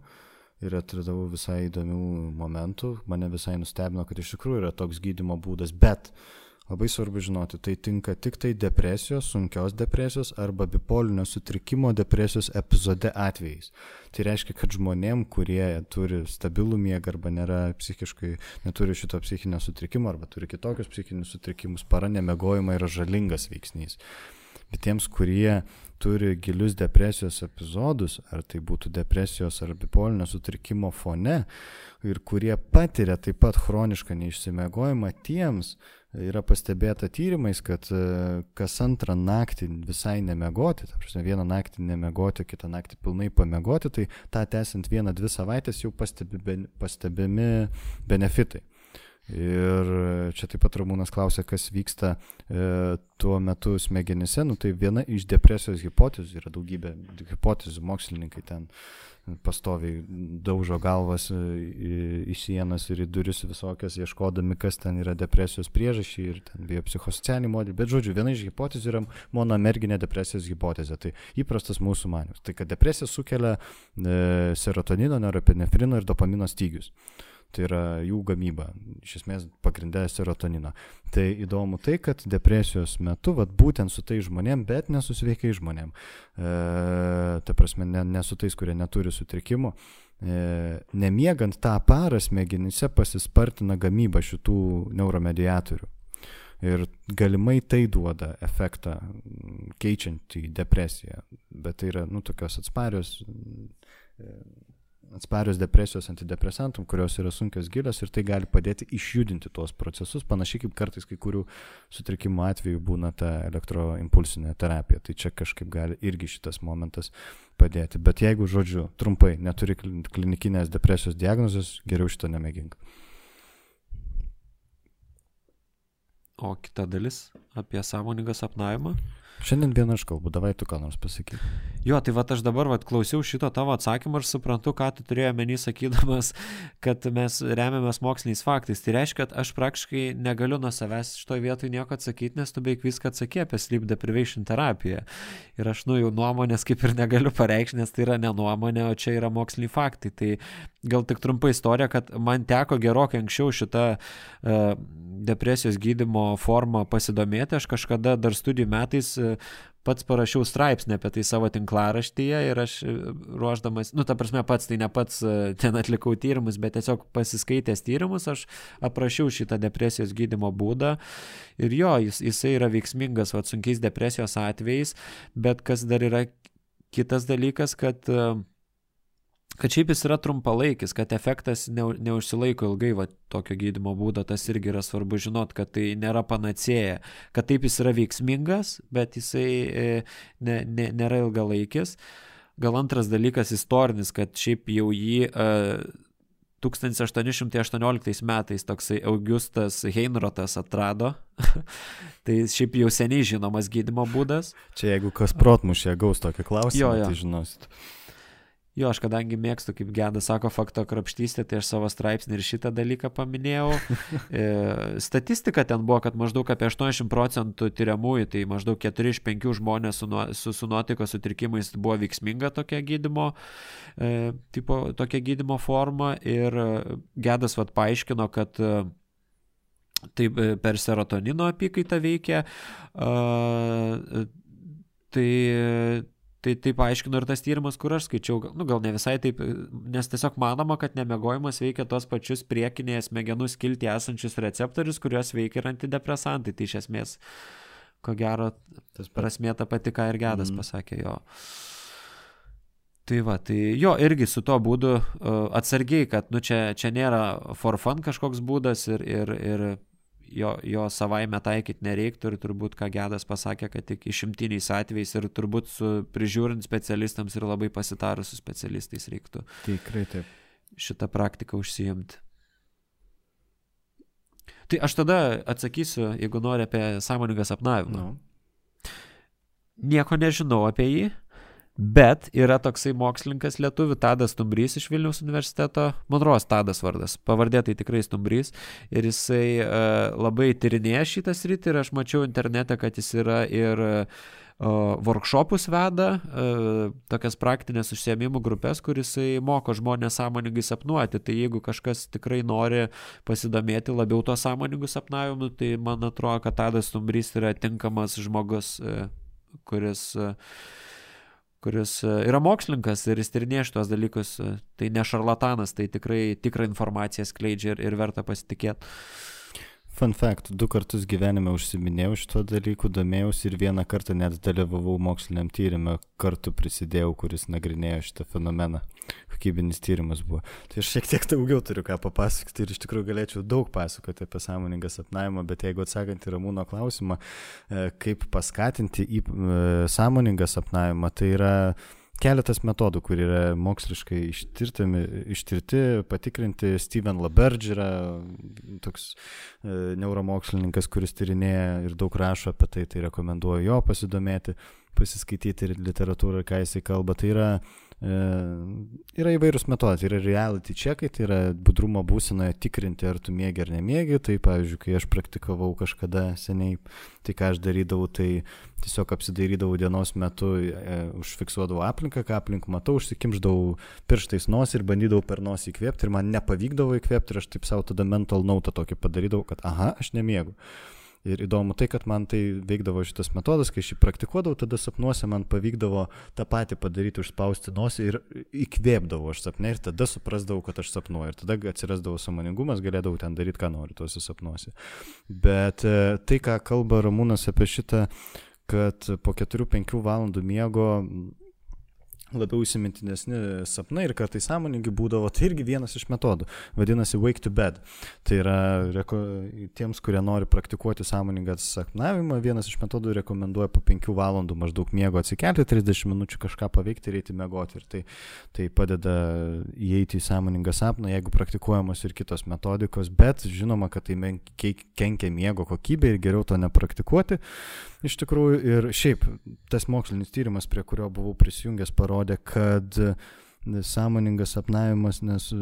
ir atradau visai įdomių momentų. Mane visai nustebino, kad iš tikrųjų yra toks gydimo būdas, bet uh, Labai svarbu žinoti, tai tinka tik tai depresijos, sunkios depresijos arba bipolinio sutrikimo depresijos epizode atvejais. Tai reiškia, kad žmonėm, kurie turi stabilų miegą arba nėra psichiškai, neturi šito psichinio sutrikimo arba turi kitokius psichinius sutrikimus, para nemegojimai yra žalingas veiksnys. Bet tiems, kurie turi gilius depresijos epizodus, ar tai būtų depresijos ar bipolinio sutrikimo fone, ir kurie patiria taip pat chronišką neišsimegojimą, tiems yra pastebėta tyrimais, kad e, kas antrą naktį visai nemegoti, ta prasme, vieną naktį nemegoti, kitą naktį pilnai pamegoti, tai tą tęsiant vieną, dvi savaitės jau pastebi, pastebimi benefitai. Ir čia taip pat Ramūnas klausė, kas vyksta e, tuo metu smegenyse. Nu, tai viena iš depresijos hipotezių, yra daugybė hipotezių, mokslininkai ten pastoviai daužo galvas e, į, sienas ir į duris visokias, ieškodami, kas ten yra depresijos priežasčiai ir ten bijo psichosocialinį modelį. Bet žodžiu, viena iš hipotezių yra monomerginė depresijos hipotezė. Tai įprastas mūsų manimas. Tai kad depresija sukelia e, serotonino, norepinefrino ir dopamino stygius. Tai yra jų gamyba, iš esmės pagrindė serotonino. Tai įdomu tai, kad depresijos metu, vat, būtent su tai žmonėm, bet ne su sveikai žmonėm, e, ta prasme, ne, ne su tais, kurie neturi sutrikimų, e, nemiegant tą parą smegenyse pasispartina gamyba šitų neuromediatorių. Ir galimai tai duoda efektą keičiant į depresiją, bet tai yra, nu, tokios atsparios e, atsparios depresijos antidepresantum, kurios yra sunkios gilios ir tai gali padėti išjudinti tuos procesus, panašiai kaip kartais kai kurių sutrikimų atveju būna ta elektroimpulsinė terapija. Tai čia kažkaip gali irgi šitas momentas padėti. Bet jeigu, žodžiu, trumpai neturi klinikinės depresijos diagnozės, geriau šito nemėgink. O kita dalis apie sąmoningą sapnavimą. Šiandien vieną aš kalbu, davai tu ką nors pasakyk. Jo, tai va aš dabar va klausiau šito tavo atsakymą ir suprantu, ką tu turėjai menį sakydamas, kad mes remiamės moksliniais faktais. Tai reiškia, kad aš praktiškai negaliu nuo savęs šitoje vietoje nieko atsakyti, nes tu beveik viską atsakė apie sleep deprivation terapiją. Ir aš, nu, jau nuomonės kaip ir negaliu pareikšti, nes tai yra ne nuomonė, o čia yra moksliniai faktai. Tai gal tik trumpa istorija, kad man teko gerokai anksčiau šitą uh, depresijos gydimo formą pasidomėti. Aš kažkada dar studijų metais uh, pats parašiau straipsnį apie tai savo tinklaraštyje ir aš e, ruoždamas, nu, ta prasme, pats tai ne pats e, ten atlikau tyrimus, bet tiesiog pasiskaitęs tyrimus aš aprašiau šitą depresijos gydimo būdą. Ir jo, jis, jisai yra veiksmingas, va, sunkiais depresijos atvejais, bet kas dar yra kitas dalykas, kad uh, kad šiaip jis yra trumpalaikis, kad efektas ne, neužsilaiko ilgai va, tokio gydimo būdo, tas irgi yra svarbu žinot, kad tai nėra panacėja, kad taip jis yra veiksmingas, bet jisai e, ne, ne, nėra ilgalaikis. Gal antras dalykas istorinis, kad šiaip jau jį e, 1818 metais toksai Augustas Heinrotas atrado. tai šiaip jau seniai žinomas gydimo būdas. Čia jeigu kas protmušė gaus tokį klausimą, jo, jo. tai žinosit. Jo, aš kadangi mėgstu, kaip Geda sako, fakto krapštystė, tai aš savo straipsnį ir šitą dalyką paminėjau. E, statistika ten buvo, kad maždaug apie 80 procentų tyriamųjų, tai maždaug 4 iš 5 žmonės su, su, su nuotaikos sutrikimais buvo veiksminga tokia gydimo, e, tipo, tokia gydimo forma ir Gedas vad paaiškino, kad e, taip per serotonino apykaitą veikia. Uh, tai Tai taip aiškino ir tas tyrimas, kur aš skaičiau, nu, gal ne visai taip, nes tiesiog manoma, kad nemiegojimas veikia tos pačius priekinėje smegenų skilti esančius receptorius, kuriuos veikia ir antidepresantai. Tai iš esmės, ko gero, tas prasmė ta pati, ką ir Gedas mm. pasakė jo. Tai va, tai jo, irgi su tuo būdu uh, atsargiai, kad, nu, čia, čia nėra for fun kažkoks būdas ir, ir, ir jo, jo savaime taikyti nereiktų ir turbūt, ką Gedas pasakė, kad tik išimtiniais atvejais ir turbūt su prižiūrint specialistams ir labai pasitarus su specialistais reiktų. Tikrai taip. Šitą praktiką užsijimti. Tai aš tada atsakysiu, jeigu nori apie sąmoningą sapnavimą. No. Nieko nežinau apie jį, Bet yra toksai mokslininkas lietuvių, Tadas Stumbrys iš Vilniaus universiteto, Monros Tadas vardas, pavardė tai tikrai Stumbrys, ir jisai uh, labai tyrinėja šitą sritį ir aš mačiau internete, kad jis yra ir uh, workshopus veda, uh, tokias praktinės užsiemimų grupės, kuris moko žmonės sąmoningai sapnuoti. Tai jeigu kažkas tikrai nori pasidomėti labiau to sąmoningų sapnavimu, tai man atrodo, kad Tadas Stumbrys yra tinkamas žmogus, kuris uh, kuris e, yra mokslininkas ir jis tyrinėja šitos dalykus, e, tai ne šarlatanas, tai tikrai tikrą informaciją skleidžia ir, ir verta pasitikėti. Fun fact, du kartus gyvenime užsiminėjau šito dalyku, domėjausi ir vieną kartą net dalyvavau moksliniam tyrimė, kartu prisidėjau, kuris nagrinėjo šitą fenomeną. Kokybinis tyrimas buvo. Tai aš šiek tiek daugiau turiu ką papasakoti ir iš tikrųjų galėčiau daug pasakoti apie sąmoningą sapnavimą, bet jeigu atsakant į Ramūno klausimą, e, kaip paskatinti į e, sąmoningą sapnavimą, tai yra keletas metodų, kur yra moksliškai ištirti, patikrinti. Steven Laberdge yra toks e, neuromokslininkas, kuris tyrinėja ir daug rašo apie tai, tai rekomenduoju jo pasidomėti, pasiskaityti ir literatūrą, ką jisai kalba. Tai yra E, yra įvairius metodai, tai yra reality checkai, tai yra budrumo būsinoje tikrinti, ar tu mėgi ar nemėgi. Tai pavyzdžiui, kai aš praktikavau kažkada seniai, tai ką aš darydavau, tai tiesiog apsidairydavau dienos metu, e, užfiksuodavau aplinką, ką aplink matau, užsikimždavau pirštais nosį ir bandydavau per nosį įkvėpti ir man nepavykdavo įkvėpti ir aš taip savo tada mental nautą tokį padarydavau, kad aha, aš nemiegu. Ir įdomu tai, kad man tai veikdavo šitas metodas, kai aš jį praktikuodavau, tada sapnuose man pavykdavo tą patį padaryti, užspausti nosį ir įkvėpdavau aš sapne ir tada suprasdavau, kad aš sapnuoju. Ir tada atsirasdavo samoningumas, galėdavau ten daryti, ką noriu tuose sapnuose. Bet e, tai, ką kalba Ramūnas apie šitą, kad po 4-5 valandų miego labiau įsimintinesni sapnai ir kartais sąmoningi būdavo, tai irgi vienas iš metodų. Vadinasi Wake to Bed. Tai yra reko, tiems, kurie nori praktikuoti sąmoningą sapnavimą, vienas iš metodų rekomenduoja po 5 valandų maždaug miego atsikelti, 30 minučių kažką paveikti ir eiti miegoti. Ir tai, tai padeda įeiti į sąmoningą sapną, jeigu praktikuojamos ir kitos metodikos, bet žinoma, kad tai kenkia miego kokybė ir geriau to nepraktikuoti. Iš tikrųjų, ir šiaip tas mokslinis tyrimas, prie kurio buvau prisijungęs, parodė, kad sąmoningas sapnavimas, nes e,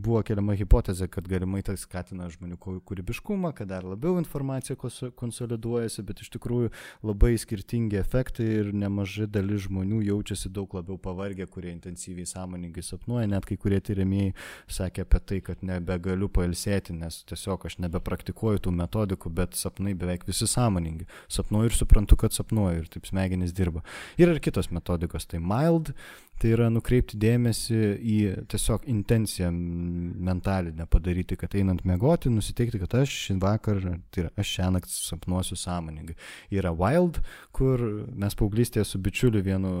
buvo keliama hipotezė, kad galimai tai skatina žmonių kūrybiškumą, kad dar labiau informacija konsoliduojasi, bet iš tikrųjų labai skirtingi efektai ir nemažai dalis žmonių jaučiasi daug labiau pavargę, kurie intensyviai sąmoningai sapnuoja, net kai kurie tyrimieji sakė apie tai, kad nebegaliu pailsėti, nes tiesiog aš nebepraktikuoju tų metodikų, bet sapnai beveik visi sąmoningi. Sapnuoju ir suprantu, kad sapnuoju ir taip smegenys dirba. Ir ir kitos metodikos, tai mild, Tai yra nukreipti dėmesį į tiesiog intenciją mentalinę padaryti, kad einant mėgoti, nusiteikti, kad aš šį vakar, tai yra aš šią naktį sapnuosiu sąmoningai. Yra Wild, kur mes paauglystėje su bičiuliu vienu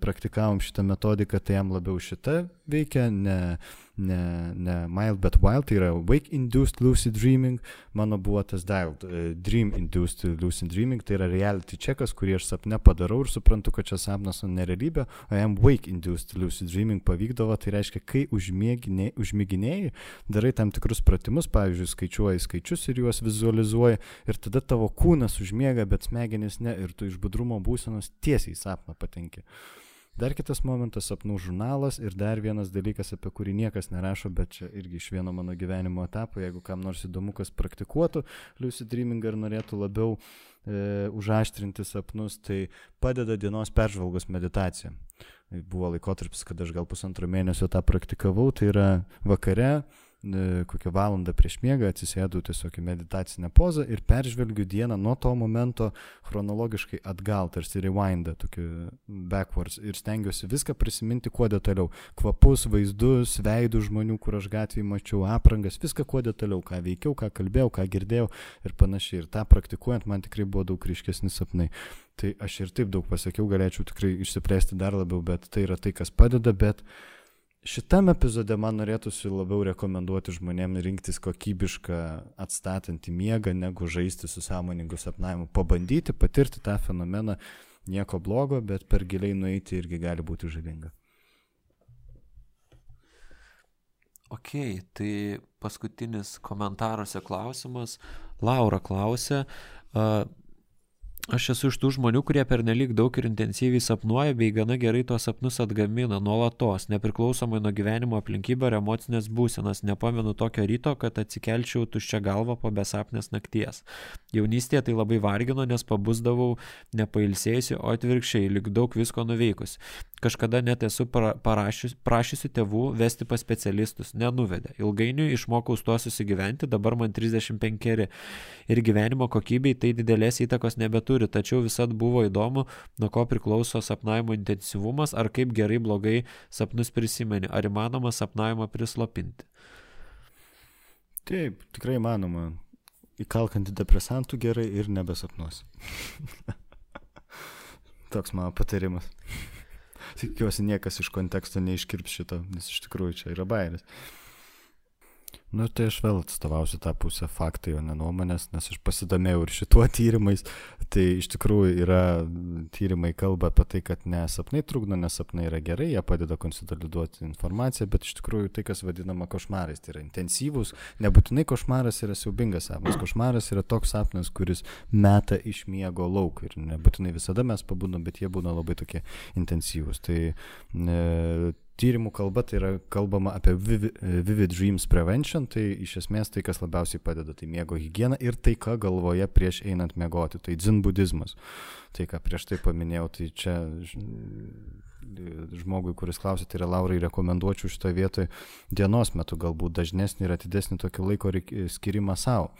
praktikavom šitą metodiką, tai jam labiau šita veikia, ne, ne, ne mild, bet wild, tai yra wake induced lucid dreaming, mano buvo tas dialed, uh, dream induced lucid dreaming, tai yra reality checkas, kurį aš sapne padarau ir suprantu, kad čia sapnas o nerealybė, o jam wake induced lucid dreaming pavykdavo, tai reiškia, kai užmėginėjai, darai tam tikrus pratimus, pavyzdžiui, skaičiuoji skaičius ir juos vizualizuoji ir tada tavo kūnas užmiega, bet smegenys ne ir tu iš budrumo būsenos tiesiai į sapną patenki. Dar kitas momentas - sapnų žurnalas ir dar vienas dalykas, apie kurį niekas nerašo, bet čia irgi iš vieno mano gyvenimo etapo, jeigu kam nors įdomu, kas praktikuotų lucid dreaming ar norėtų labiau e, užaštrinti sapnus, tai padeda dienos peržvalgos meditacija. Buvo laikotarpis, kad aš gal pusantro mėnesio tą praktikavau, tai yra vakare kokią valandą prieš miegą atsisėdu tiesiog į meditacinę pozą ir peržvelgiu dieną nuo to momento chronologiškai atgal, tarsi rewindą, tokį backwards ir stengiuosi viską prisiminti kuo detaliau. Kvapus, vaizdus, veidų žmonių, kur aš gatvėje mačiau, aprangas, viską kuo detaliau, ką veikiau, ką kalbėjau, ką girdėjau ir panašiai. Ir tą praktikuojant man tikrai buvo daug ryškesni sapnai. Tai aš ir taip daug pasakiau, galėčiau tikrai išsiplėsti dar labiau, bet tai yra tai, kas padeda, bet uh, Šitam epizode man norėtųsi labiau rekomenduoti žmonėms rinktis kokybišką atstatantį miegą, negu žaisti su sąmoningu sapnavimu. Pabandyti, patirti tą fenomeną, nieko blogo, bet per giliai nueiti irgi gali būti žalinga. Ok, tai paskutinis komentaruose klausimas. Laura klausė, uh, Aš esu iš tų žmonių, kurie pernelyg daug ir intensyviai sapnuoja, bei gana gerai tuos sapnus atgamina nuolatos, nepriklausomai nuo gyvenimo aplinkybių ar emocinės būsenos. Nepamenu tokio ryto, kad atsikelčiau tuščia galva po besapnės nakties. Jaunystėje tai labai vargino, nes pabusdavau nepailsėjusi, o atvirkščiai, lik daug visko nuveikus. Kažkada net esu parašius, prašysiu tėvų vesti pas specialistus, nenuvedė. Ilgainiui išmokau su tuo susigyventi, dabar man 35 ir gyvenimo kokybei tai didelės įtakos nebeturi tačiau visat buvo įdomu, nuo ko priklauso sapnavimo intensyvumas, ar kaip gerai blogai sapnus prisimeni, ar įmanoma sapnavimą prislopinti. Taip, tikrai įmanoma. Įkalkant depresantų gerai ir nebesapnuosi. Toks mano patarimas. Tikiuosi niekas iš konteksto neiškirps šito, nes iš tikrųjų čia yra bairis. Nu, tai aš vėl atstovausiu tą pusę faktai, o ne nuomonės, nes aš pasidomėjau ir šituo tyrimais. Tai iš tikrųjų yra tyrimai kalba apie tai, kad ne sapnai trukdo, nes sapnai yra gerai, jie padeda konsoliduoti informaciją, bet iš tikrųjų tai, kas vadinama košmarais, tai yra intensyvūs. Nebūtinai košmaras yra siaubingas sapnas. Košmaras yra toks sapnas, kuris meta iš miego lauk. Ir nebūtinai visada mes pabūnam, bet jie būna labai tokie intensyvūs. Tai e, tyrimų kalba tai yra kalbama apie vivid, dreams prevention, tai iš esmės tai, kas labiausiai padeda, tai miego higiena ir tai, ką galvoje prieš einant miegoti, tai dzin budizmas. Tai, ką prieš tai paminėjau, tai čia žmogui, kuris klausė, tai yra Laurai, rekomenduočiau šitoje vietoje dienos metu galbūt dažnesnį ir atidesnį tokį laiko skirimą savo.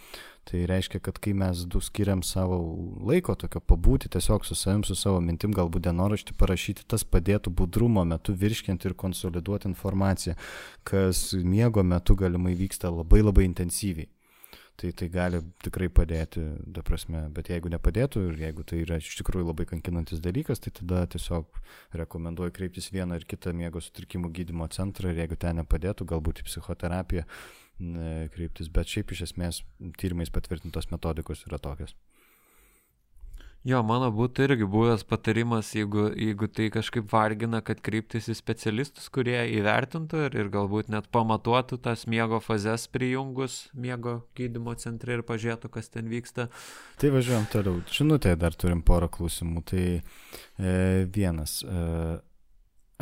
Tai reiškia, kad kai mes du skiriam savo laiko tokio pabūti tiesiog su savim, su savo mintim, galbūt dienoraštį parašyti, tas padėtų budrumo metu virškinti ir konsoliduoti informaciją, kas miego metu galimai vyksta labai labai intensyviai. Tai tai gali tikrai padėti, ta prasme, bet jeigu nepadėtų ir jeigu tai yra iš tikrųjų labai kankinantis dalykas, tai tada tiesiog rekomenduoju kreiptis vieną ar kitą miego sutrikimų gydymo centrą ir jeigu ten nepadėtų, galbūt į psichoterapiją kreiptis, bet šiaip iš esmės tyrimais patvirtintos metodikos yra tokios. Jo, mano būtų irgi buvęs patarimas, jeigu, jeigu tai kažkaip vargina, kad kreiptis į specialistus, kurie įvertintų ir, ir galbūt net pamatuotų tas miego fazes prijungus miego gydymo centre ir pažiūrėtų, kas ten vyksta. Tai važiuojam toliau. Žinutėje dar turim porą klausimų. Tai e, vienas. E,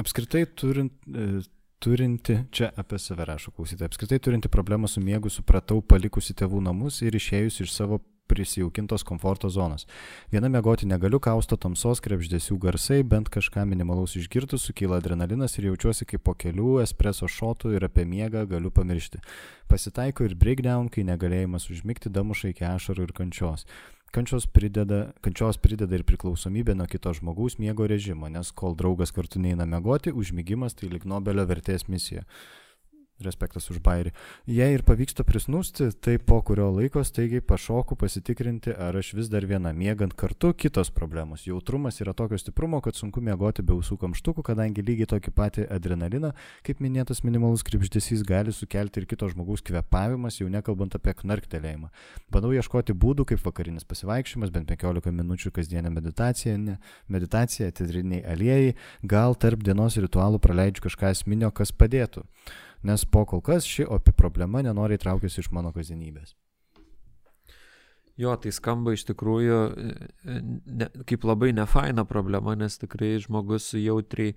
apskritai turint, e, turinti, čia apie save rašo klausytojai, apskritai turinti problemą su miegu supratau palikusi tėvų namus ir išėjus iš savo prisijaukintos komforto zonos. Viena mėgoti negaliu, kausto tamsos, krepždėsių garsai, bent kažką minimalaus išgirtus, sukyla adrenalinas ir jaučiuosi kaip po kelių espreso šotų ir apie miegą galiu pamiršti. Pasitaiko ir breakdown, kai negalėjimas užmigti damuša iki ašarų ir kančios. Kančios prideda, kančios prideda ir priklausomybė nuo kito žmogaus miego režimo, nes kol draugas kartu neina mėgoti, užmygimas tai lik Nobelio vertės misija. Respektas už bairį. Jei ir pavyksta prisnūsti, tai po kurio laiko staigiai pašoku pasitikrinti, ar aš vis dar viena miegant kartu kitos problemos. Jautrumas yra tokio stiprumo, kad sunku miegoti be ausų kamštukų, kadangi lygiai tokį patį adrenaliną, kaip minėtas minimalus kripždėsys, gali sukelti ir kito žmogaus kvepavimas, jau nekalbant apie knarktelėjimą. Bandau ieškoti būdų, kaip vakarinis pasivaikščiojimas, bent 15 minučių kasdienė meditacija, ne, meditacija, teatriniai aliejai, gal tarp dienos ritualų praleidžiu kažką esminio, kas padėtų nes po kol kas ši opi problema nenori traukiasi iš mano kasdienybės. Jo, tai skamba iš tikrųjų ne, kaip labai nefaina problema, nes tikrai žmogus jautriai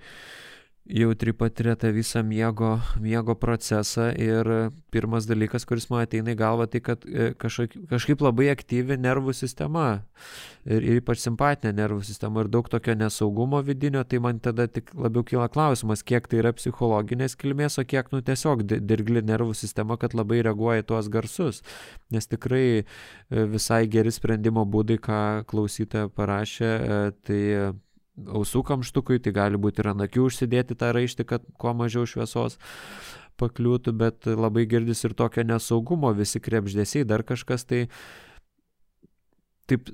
jautri patiria tą visą miego, miego procesą ir pirmas dalykas, kuris man ateina į galvą, tai kad e, kažkaip, kažkaip labai aktyvi nervų sistema ir, ir ypač simpatinė nervų sistema ir daug tokio nesaugumo vidinio, tai man tada tik labiau kyla klausimas, kiek tai yra psichologinės kilmės, o kiek nu tiesiog dirgli nervų sistema, kad labai reaguoja į tuos garsus. Nes tikrai e, visai geri sprendimo būdai, ką klausytoja parašė, e, tai ausų kamštukui, tai gali būti ir ant akių užsidėti tą raištį, kad kuo mažiau šviesos pakliūtų, bet labai girdis ir tokio nesaugumo, visi krepždėsiai, dar kažkas tai taip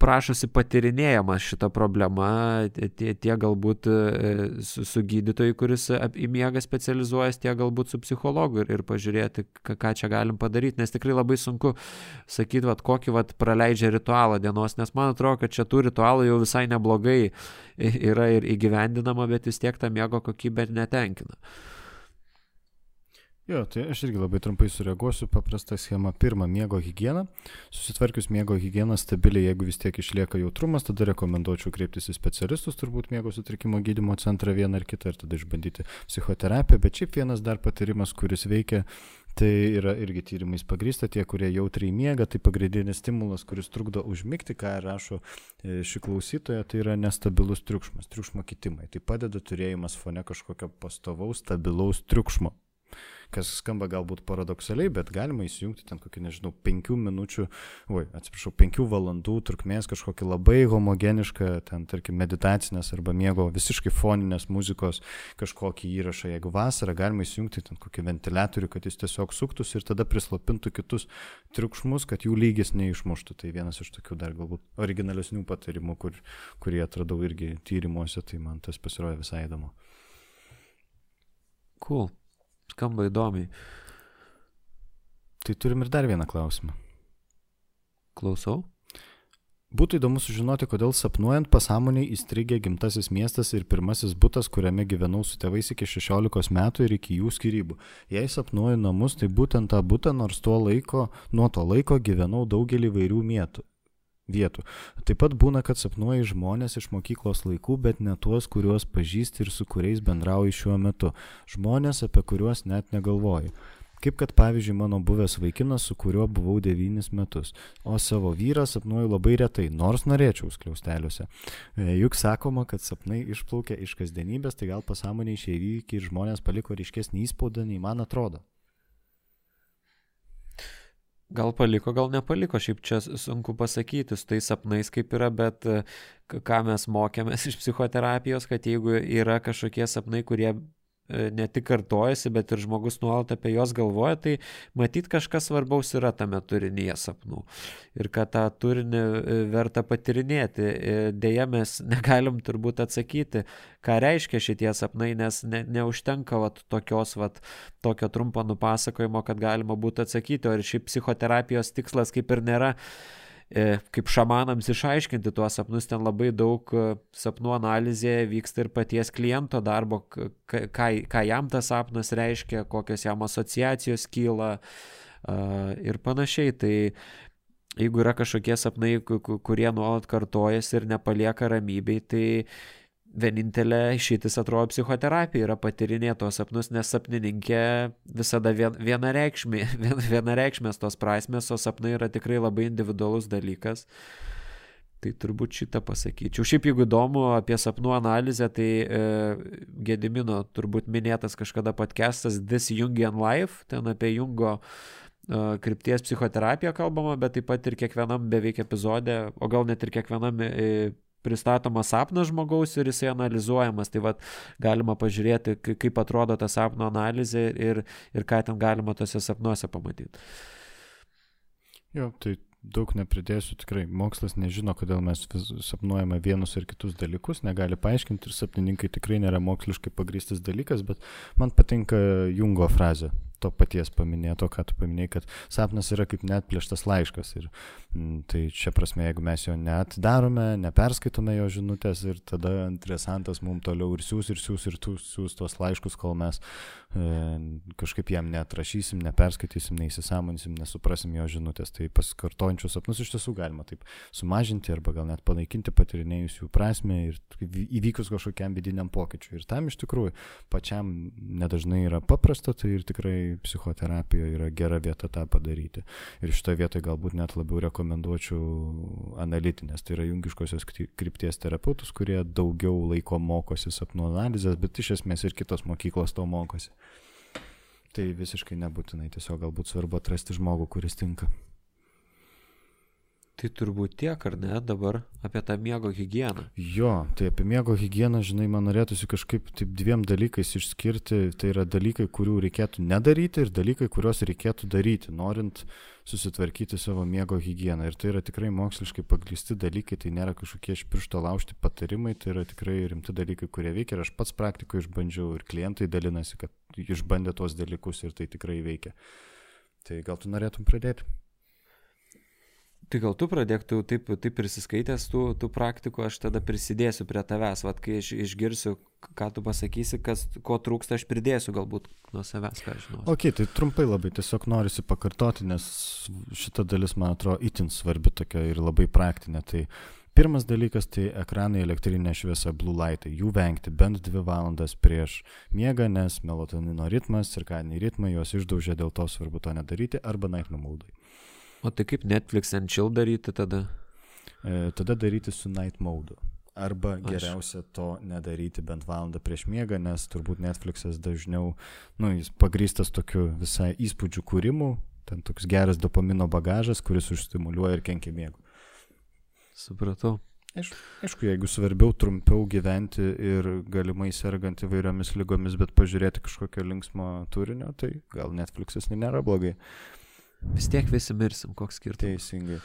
prašosi patirinėjamas šita problema, tie, tie galbūt e, su, su gydytoju, kuris į miegą specializuojas, tie galbūt su psichologu ir, ir pažiūrėti, ką, čia galim padaryti, nes tikrai labai sunku sakyti, vat, kokį vat, praleidžia ritualą dienos, nes man atrodo, kad čia tų ritualų jau visai neblogai yra ir įgyvendinama, bet vis tiek ta miego kokybė netenkina. Jo, tai aš irgi labai trumpai sureaguosiu. Paprasta schema. Pirma, miego hygiena. Susitvarkius miego hygieną stabiliai, jeigu vis tiek išlieka jautrumas, tada rekomenduočiau kreiptis į specialistus, turbūt miego sutrikimo gydymo centrą vieną ar kitą ir tada išbandyti psichoterapiją. Bet šiaip vienas dar patarimas, kuris veikia, tai yra irgi tyrimais pagrįsta, tie, kurie jautriai miega, tai pagrindinis stimulas, kuris trukdo užmigti, ką rašo e, ši klausytoja, tai yra nestabilus triukšmas, triukšmo kitimai. Tai padeda turėjimas fone kažkokio pastovaus, stabilaus triukšmo kas skamba galbūt paradoksaliai, bet galima įsijungti ten kokį, nežinau, penkių minučių, oi, atsiprašau, penkių valandų trukmės kažkokį labai homogenišką, ten, tarkim, meditacinės arba miego visiškai foninės muzikos kažkokį įrašą. Jeigu vasarą galima įsijungti ten kokį ventiliatorių, kad jis tiesiog suktųsi ir tada prislopintų kitus triukšmus, kad jų lygis neišmuštų. Tai vienas iš tokių dar galbūt originalesnių patarimų, kur, kurį atradau irgi tyrimuose, tai man tas pasirodė visai įdomu. Cool. Skamba įdomiai. Tai turim ir dar vieną klausimą. Klausau. Būtų įdomu sužinoti, kodėl sapnuojant pasąmoniai įstrigė gimtasis miestas ir pirmasis būtas, kuriame gyvenau su tėvais iki 16 metų ir iki jų skirybų. Jei sapnuoju namus, tai būtent tą būtą, nors tuo laiko, nuo to laiko gyvenau daugelį vairių mėtų, vietų. Taip pat būna, kad sapnuoji žmonės iš mokyklos laikų, bet ne tuos, kuriuos pažįsti ir su kuriais bendrauji šiuo metu. Žmonės, apie kuriuos net negalvoji. Kaip kad pavyzdžiui mano buvęs vaikinas, su kuriuo buvau devynis metus, o savo vyrą sapnuoju labai retai, nors norėčiau skliausteliuose. E, juk sakoma, kad sapnai išplaukia iš kasdienybės, tai gal pasąmonė išėjai ir žmonės paliko ryškesnį įspaudą, nei man atrodo. Gal paliko, gal nepaliko, šiaip čia sunku pasakyti, su tais sapnais kaip yra, bet ką mes mokėmės iš psichoterapijos, kad jeigu yra kažkokie sapnai, kurie E, ne tik kartojasi, bet ir žmogus nuolat apie juos galvoja, tai matyt kažkas svarbaus yra tame turinyje sapnų. Ir kad tą turinį e, verta patirinėti. E, Deja, mes negalim turbūt atsakyti, ką reiškia šitie sapnai, nes ne, neužtenka vat, tokios, vat, tokio trumpo nupasakojimo, kad galima būtų atsakyti. O ir šiaip psichoterapijos tikslas kaip ir nėra E, kaip šamanams išaiškinti tuos sapnus, ten labai daug e, sapnų analizėje vyksta ir paties kliento darbo, ką, ką jam tas sapnas reiškia, kokios jam asociacijos kyla ir panašiai. Tai jeigu yra kažkokie sapnai, kurie nuolat kartojasi ir nepalieka ramybei, tai vienintelė išeitis atrodo psichoterapija yra patyrinėti tos sapnus, nes sapnininkė visada vien, vienareikšmė, vien, vienareikšmės tos prasmės, o sapnai yra tikrai labai individualus dalykas. Tai turbūt šitą pasakyčiau. Šiaip jeigu įdomu apie sapnų analizę, tai e, Gedimino turbūt minėtas kažkada podcastas This Jungian Life, ten apie Jungo e, krypties psichoterapiją kalbama, bet taip pat ir kiekvienam beveik epizode, o gal net ir kiekvienam e, pristatomas sapnas žmogaus ir jisai analizuojamas. Tai vad galima pažiūrėti, kaip atrodo ta sapno analizė ir, ir ką ten galima tose sapnuose pamatyti. Jo, tai daug nepridėsiu, tikrai mokslas nežino, kodėl mes sapnuojame vienus ir kitus dalykus, negali paaiškinti ir sapnininkai tikrai nėra moksliškai pagristas dalykas, bet man patinka Jungo frazė to paties paminėto, ką tu paminėjai, kad sapnas yra kaip net plėštas laiškas. Ir m, mm, tai čia prasme, jeigu mes jo net darome, neperskaitome jo žinutės ir tada interesantas mums toliau ir siūs, ir siūs, ir tu siūs tos laiškus, kol mes e, kažkaip jam neatrašysim, neperskaitysim, neįsisamoninsim, nesuprasim jo žinutės. Tai pasikartojančius sapnus iš tiesų galima taip sumažinti arba gal net panaikinti patirinėjus jų prasme ir įvykus kažkokiam vidiniam pokyčiui. Ir tam iš tikrųjų pačiam nedažnai yra paprasta, tai ir tikrai psichoterapija yra gera vieta tą padaryti. Ir šitoje vietoje galbūt net labiau rekomenduočiau analitinės, tai yra jungiškosios krypties terapeutus, kurie daugiau laiko mokosi sapnų analizės, bet iš esmės ir kitos mokyklos to mokosi. Tai visiškai nebūtinai, tiesiog galbūt svarbu atrasti žmogų, kuris tinka. Tai turbūt tiek, ar ne, dabar apie tą miego higieną. Jo, tai apie miego higieną, žinai, man norėtųsi kažkaip taip dviem dalykais išskirti. Tai yra dalykai, kurių reikėtų nedaryti ir dalykai, kuriuos reikėtų daryti, norint susitvarkyti savo miego higieną. Ir tai yra tikrai moksliškai paglisti dalykai, tai nėra kažkokie iš piršto laužti patarimai, tai yra tikrai rimti dalykai, kurie veikia. Ir aš pats praktikoje išbandžiau ir klientai dalinasi, kad išbandė tuos dalykus ir tai tikrai veikia. Tai gal tu norėtum pradėti? Tai gal tu pradėk, tu taip, taip prisiskaitęs tų, tų praktikų, aš tada prisidėsiu prie tavęs, vad kai aš išgirsiu, ką tu pasakysi, kas, ko trūksta, aš pridėsiu galbūt nuo savęs, ką žinau. Ok, tai trumpai labai tiesiog norisi pakartoti, nes šita dalis, man atrodo, itin svarbi tokia ir labai praktinė. Tai pirmas dalykas tai ekranai elektrinė šviesa blue lightai. Jų vengti bent dvi valandas prieš miegą, nes melatonino ritmas, cirkadiniai ritmai juos išdaužia, dėl to svarbu to nedaryti, arba night numaudai. O tai kaip Netflix and chill daryti tada? E, tada daryti su night mode. Arba Aš. geriausia to nedaryti bent valandą prieš miegą, nes turbūt Netflixas dažniau, nu, jis pagrystas tokiu visai įspūdžių kūrimu, ten toks geras dopamino bagažas, kuris užstimuliuoja ir kenkia miego. Supratau. Aišku, aišku, jeigu svarbiau trumpiau gyventi ir galimai sergant įvairiomis lygomis, bet pažiūrėti kažkokio linksmo turinio, tai gal Netflixas nėra blogai. Vis tiek visi mirsim, koks skirtumas. Teisingai.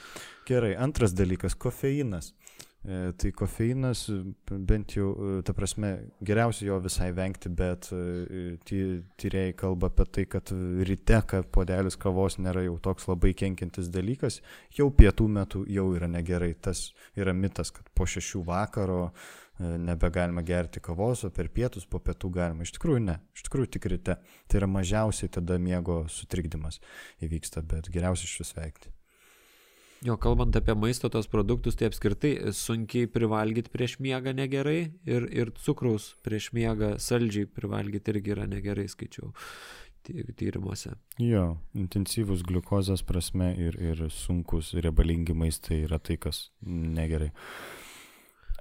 Gerai, antras dalykas - kofeinas. E, tai kofeinas, bent jau, e, ta prasme, geriausia jo visai vengti, bet e, tyrėjai kalba apie tai, kad ryte, kad podelis kavos nėra jau toks labai kenkintis dalykas, jau pietų metu jau yra negerai. Tas yra mitas, kad po šešių vakaro E, nebegalima gerti kavos, o per pietus po pietų galima. Iš tikrųjų ne, iš tikrųjų tik ryte. Tai yra mažiausiai tada miego sutrikdymas įvyksta, bet geriausia iš vis veikti. Jo, kalbant apie maisto tos produktus, tai apskritai sunkiai privalgyti prieš miegą negerai ir, ir cukraus prieš miegą saldžiai privalgyti irgi yra negerai, skaičiau tyrimuose. Jo, intensyvus gliukozės prasme ir, ir sunkus riebalingi maistai yra tai, kas negerai.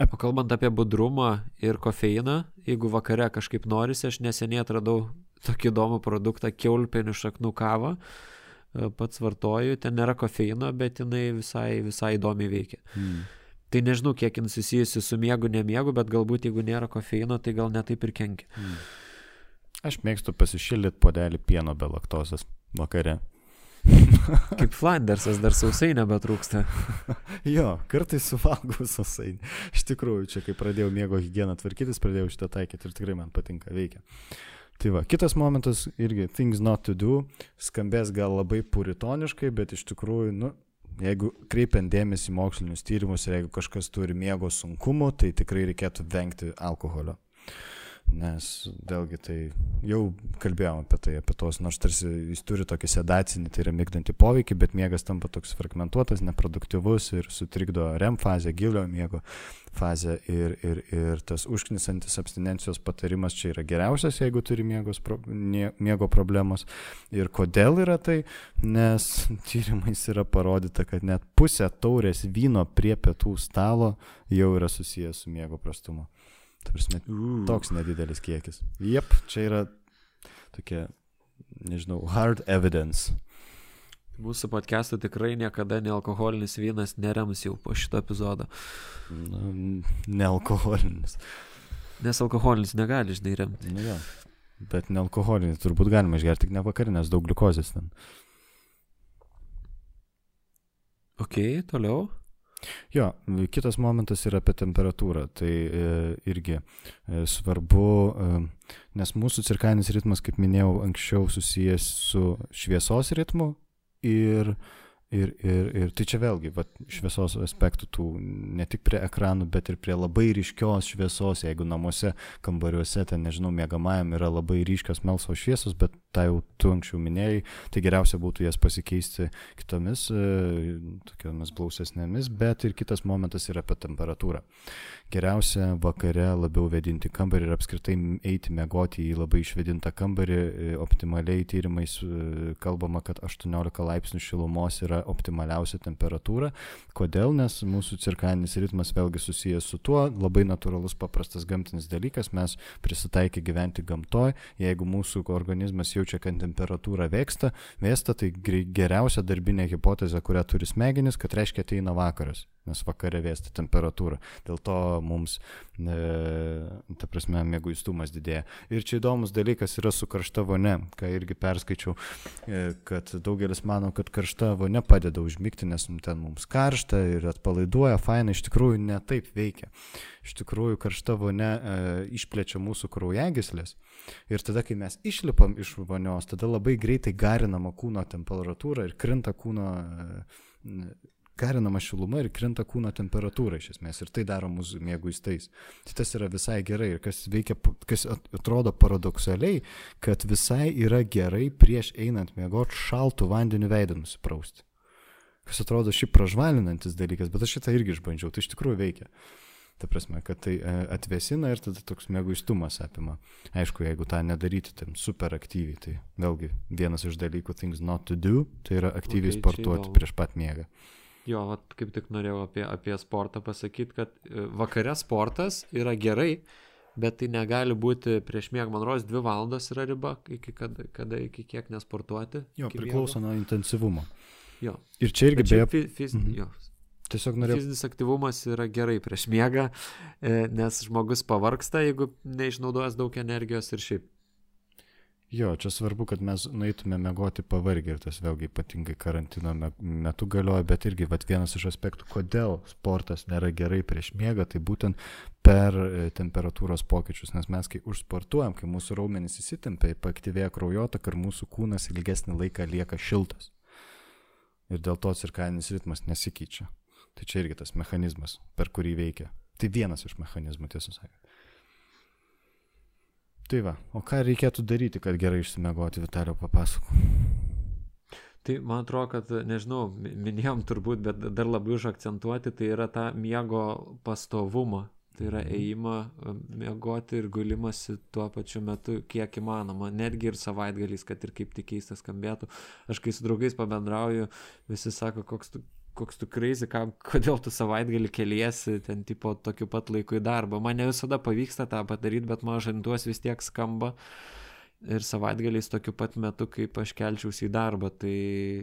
O kalbant apie budrumą ir kofeiną, jeigu vakare kažkaip norisi, aš neseniai atradau tokį įdomų produktą keulpenių šaknų kavą, e, pats vartoju, ten nėra kofeino, bet jinai visai, visai įdomiai veikia. Hmm. Tai nežinau, kiek jin susijusi su miegu, nemiegu, bet galbūt jeigu nėra kofeino, tai gal netaip ir kenkia. Hmm. Aš mėgstu pasišildyti podelį pieno be laktozės vakare. Kaip Flandersas dar sausainio nebetrūksta. jo, kartais suvalgau sausainį. Iš tikrųjų, čia kai pradėjau miego higieną tvarkytis, pradėjau šitą taikyti ir tikrai man patinka, veikia. Tai va, kitas momentas irgi things not to do, skambės gal labai puritoniškai, bet iš tikrųjų, nu, jeigu kreipiant dėmesį mokslinius tyrimus ir jeigu kažkas turi miego sunkumų, tai tikrai reikėtų vengti alkoholio. Nes vėlgi tai jau kalbėjom apie tai, apie tos, nors tarsi jis turi tokį sedacinį, tai yra mėgdantį poveikį, bet miegas tampa toks fragmentuotas, neproduktyvus ir sutrikdo REM fazę, gilio miego fazę ir, ir, ir tas užknisantis abstinencijos patarimas čia yra geriausias, jeigu turi miegos, pro, nie, miego problemos. Ir kodėl yra tai? Nes tyrimais yra parodyta, kad net pusė taurės vyno prie pietų stalo jau yra susijęs su miego prastumu. Ta prasme, uh. toks nedidelis kiekis. Jep, čia yra tokia, nežinau, hard evidence. Mūsų podcast'ų tikrai niekada nealkoholinis vynas nerems jau po šito epizodo. Na, nealkoholinis. Nes alkoholinis negali, žinai, remti. Na, ja. Bet nealkoholinis turbūt galima išgerti, tik ne vakarinės, daug gliukozės ten. Ok, toliau. Jo, kitas momentas yra apie temperatūrą. Tai e, irgi e, svarbu, e, nes mūsų cirkaninis ritmas, kaip minėjau, anksčiau susijęs su šviesos ritmu ir Ir, ir, ir tai čia vėlgi, va, šviesos aspektų tų ne tik prie ekranų, bet ir prie labai ryškios šviesos, jeigu namuose, kambariuose, ten nežinau, mėgamajam yra labai ryškios melsos šviesos, bet tą jau tu anksčiau minėjai, tai geriausia būtų jas pasikeisti kitomis, e, tokiamis blausesnėmis, bet ir kitas momentas yra apie temperatūrą. Geriausia vakare labiau vedinti kambarį ir apskritai eiti mėgoti į labai išvedintą kambarį, e, optimaliai tyrimais e, kalbama, kad 18 laipsnių šilumos yra optimaliausia temperatūra. Kodėl? Nes mūsų cirkadinis ritmas vėlgi susijęs su tuo, labai natūralus paprastas gamtinis dalykas, mes prisitaikę gyventi gamtoje, jeigu mūsų organizmas jaučia, kad temperatūra vėksta, vėsta, tai geriausia darbinė hipotezė, kurią turi smegenis, kad reiškia ateina vakaras nes vakare vėsti temperatūra. Dėl to mums, e, ta prasme, mėguistumas didėja. Ir čia įdomus dalykas yra su karšta vone, ką irgi perskaičiau, e, kad daugelis mano, kad karšta vone padeda užmygti, nes ten mums karšta ir atpalaiduoja, fainai, iš tikrųjų ne taip veikia. Iš tikrųjų, karšta vone e, išplečia mūsų kraujagyslės. Ir tada, kai mes išlipam iš vonios, tada labai greitai garinama kūno temperatūra ir krinta kūno e, garinama šiluma ir krinta kūno temperatūra iš esmės ir tai daro mūsų mėguistais. Tai tas yra visai gerai ir kas veikia, kas atrodo paradoksaliai, kad visai yra gerai prieš einant miegoti šaltų vandeniu veidą nusiprausti. Kas atrodo šiaip pražvalinantis dalykas, bet aš šitą irgi išbandžiau, tai iš tikrųjų veikia. Ta prasme, kad tai e, atvesina ir tada toks mėguistumas apima. Aišku, jeigu tą nedaryti tam super aktyviai, tai vėlgi vienas iš dalykų things not to do, tai yra aktyviai okay, sportuoti prieš pat miegą. Jo, vat, kaip tik norėjau apie, apie sportą pasakyti, kad e, vakare sportas yra gerai, bet tai negali būti prieš miegą, man rodos, dvi valandos yra riba, iki kada, kada iki kiek nesportuoti. Jo, priklauso nuo intensyvumo. Jo. Ir čia irgi beje. Fiz, fiz, mhm. jo, Tiesiog norėjau. Fizinis aktyvumas yra gerai prieš miegą, e, nes žmogus pavarksta, jeigu neišnaudojas daug energijos ir šiaip. Jo, čia svarbu, kad mes nueitume mėgoti pavargę ir tas vėlgi ypatingai karantino metu galioja, bet irgi vat, vienas iš aspektų, kodėl sportas nėra gerai prieš miegą, tai būtent per e, temperatūros pokyčius, nes mes kai užsportuojam, kai mūsų raumenys įsitempia, paaktyvėja kraujotaka ir mūsų kūnas ilgesnį laiką lieka šiltas. Ir dėl to cirkadinis ritmas nesikeičia. Tai čia irgi tas mechanizmas, per kurį veikia. Tai vienas iš mechanizmų, tiesą sakant. Tai va, o ką reikėtų daryti, kad gerai išsimegoti, Vitalio papasako? Tai man atrodo, kad, nežinau, minėjom turbūt, bet dar labiau užakcentuoti, tai yra ta miego pastovumą. Tai yra mhm. ėjimą, miegoti ir gulimasi tuo pačiu metu, kiek įmanoma. Netgi ir savaitgaliais, kad ir kaip tik keistas skambėtų. Aš kai su draugais pabendrauju, visi sako, koks tu koks tu crazy, ką, kodėl tu savaitgalį keliesi ten tipo tokiu pat laiku į darbą. Man ne visada pavyksta tą padaryti, bet mano žanduos vis tiek skamba ir savaitgaliais tokiu pat metu, kaip aš kelčiausi į darbą, tai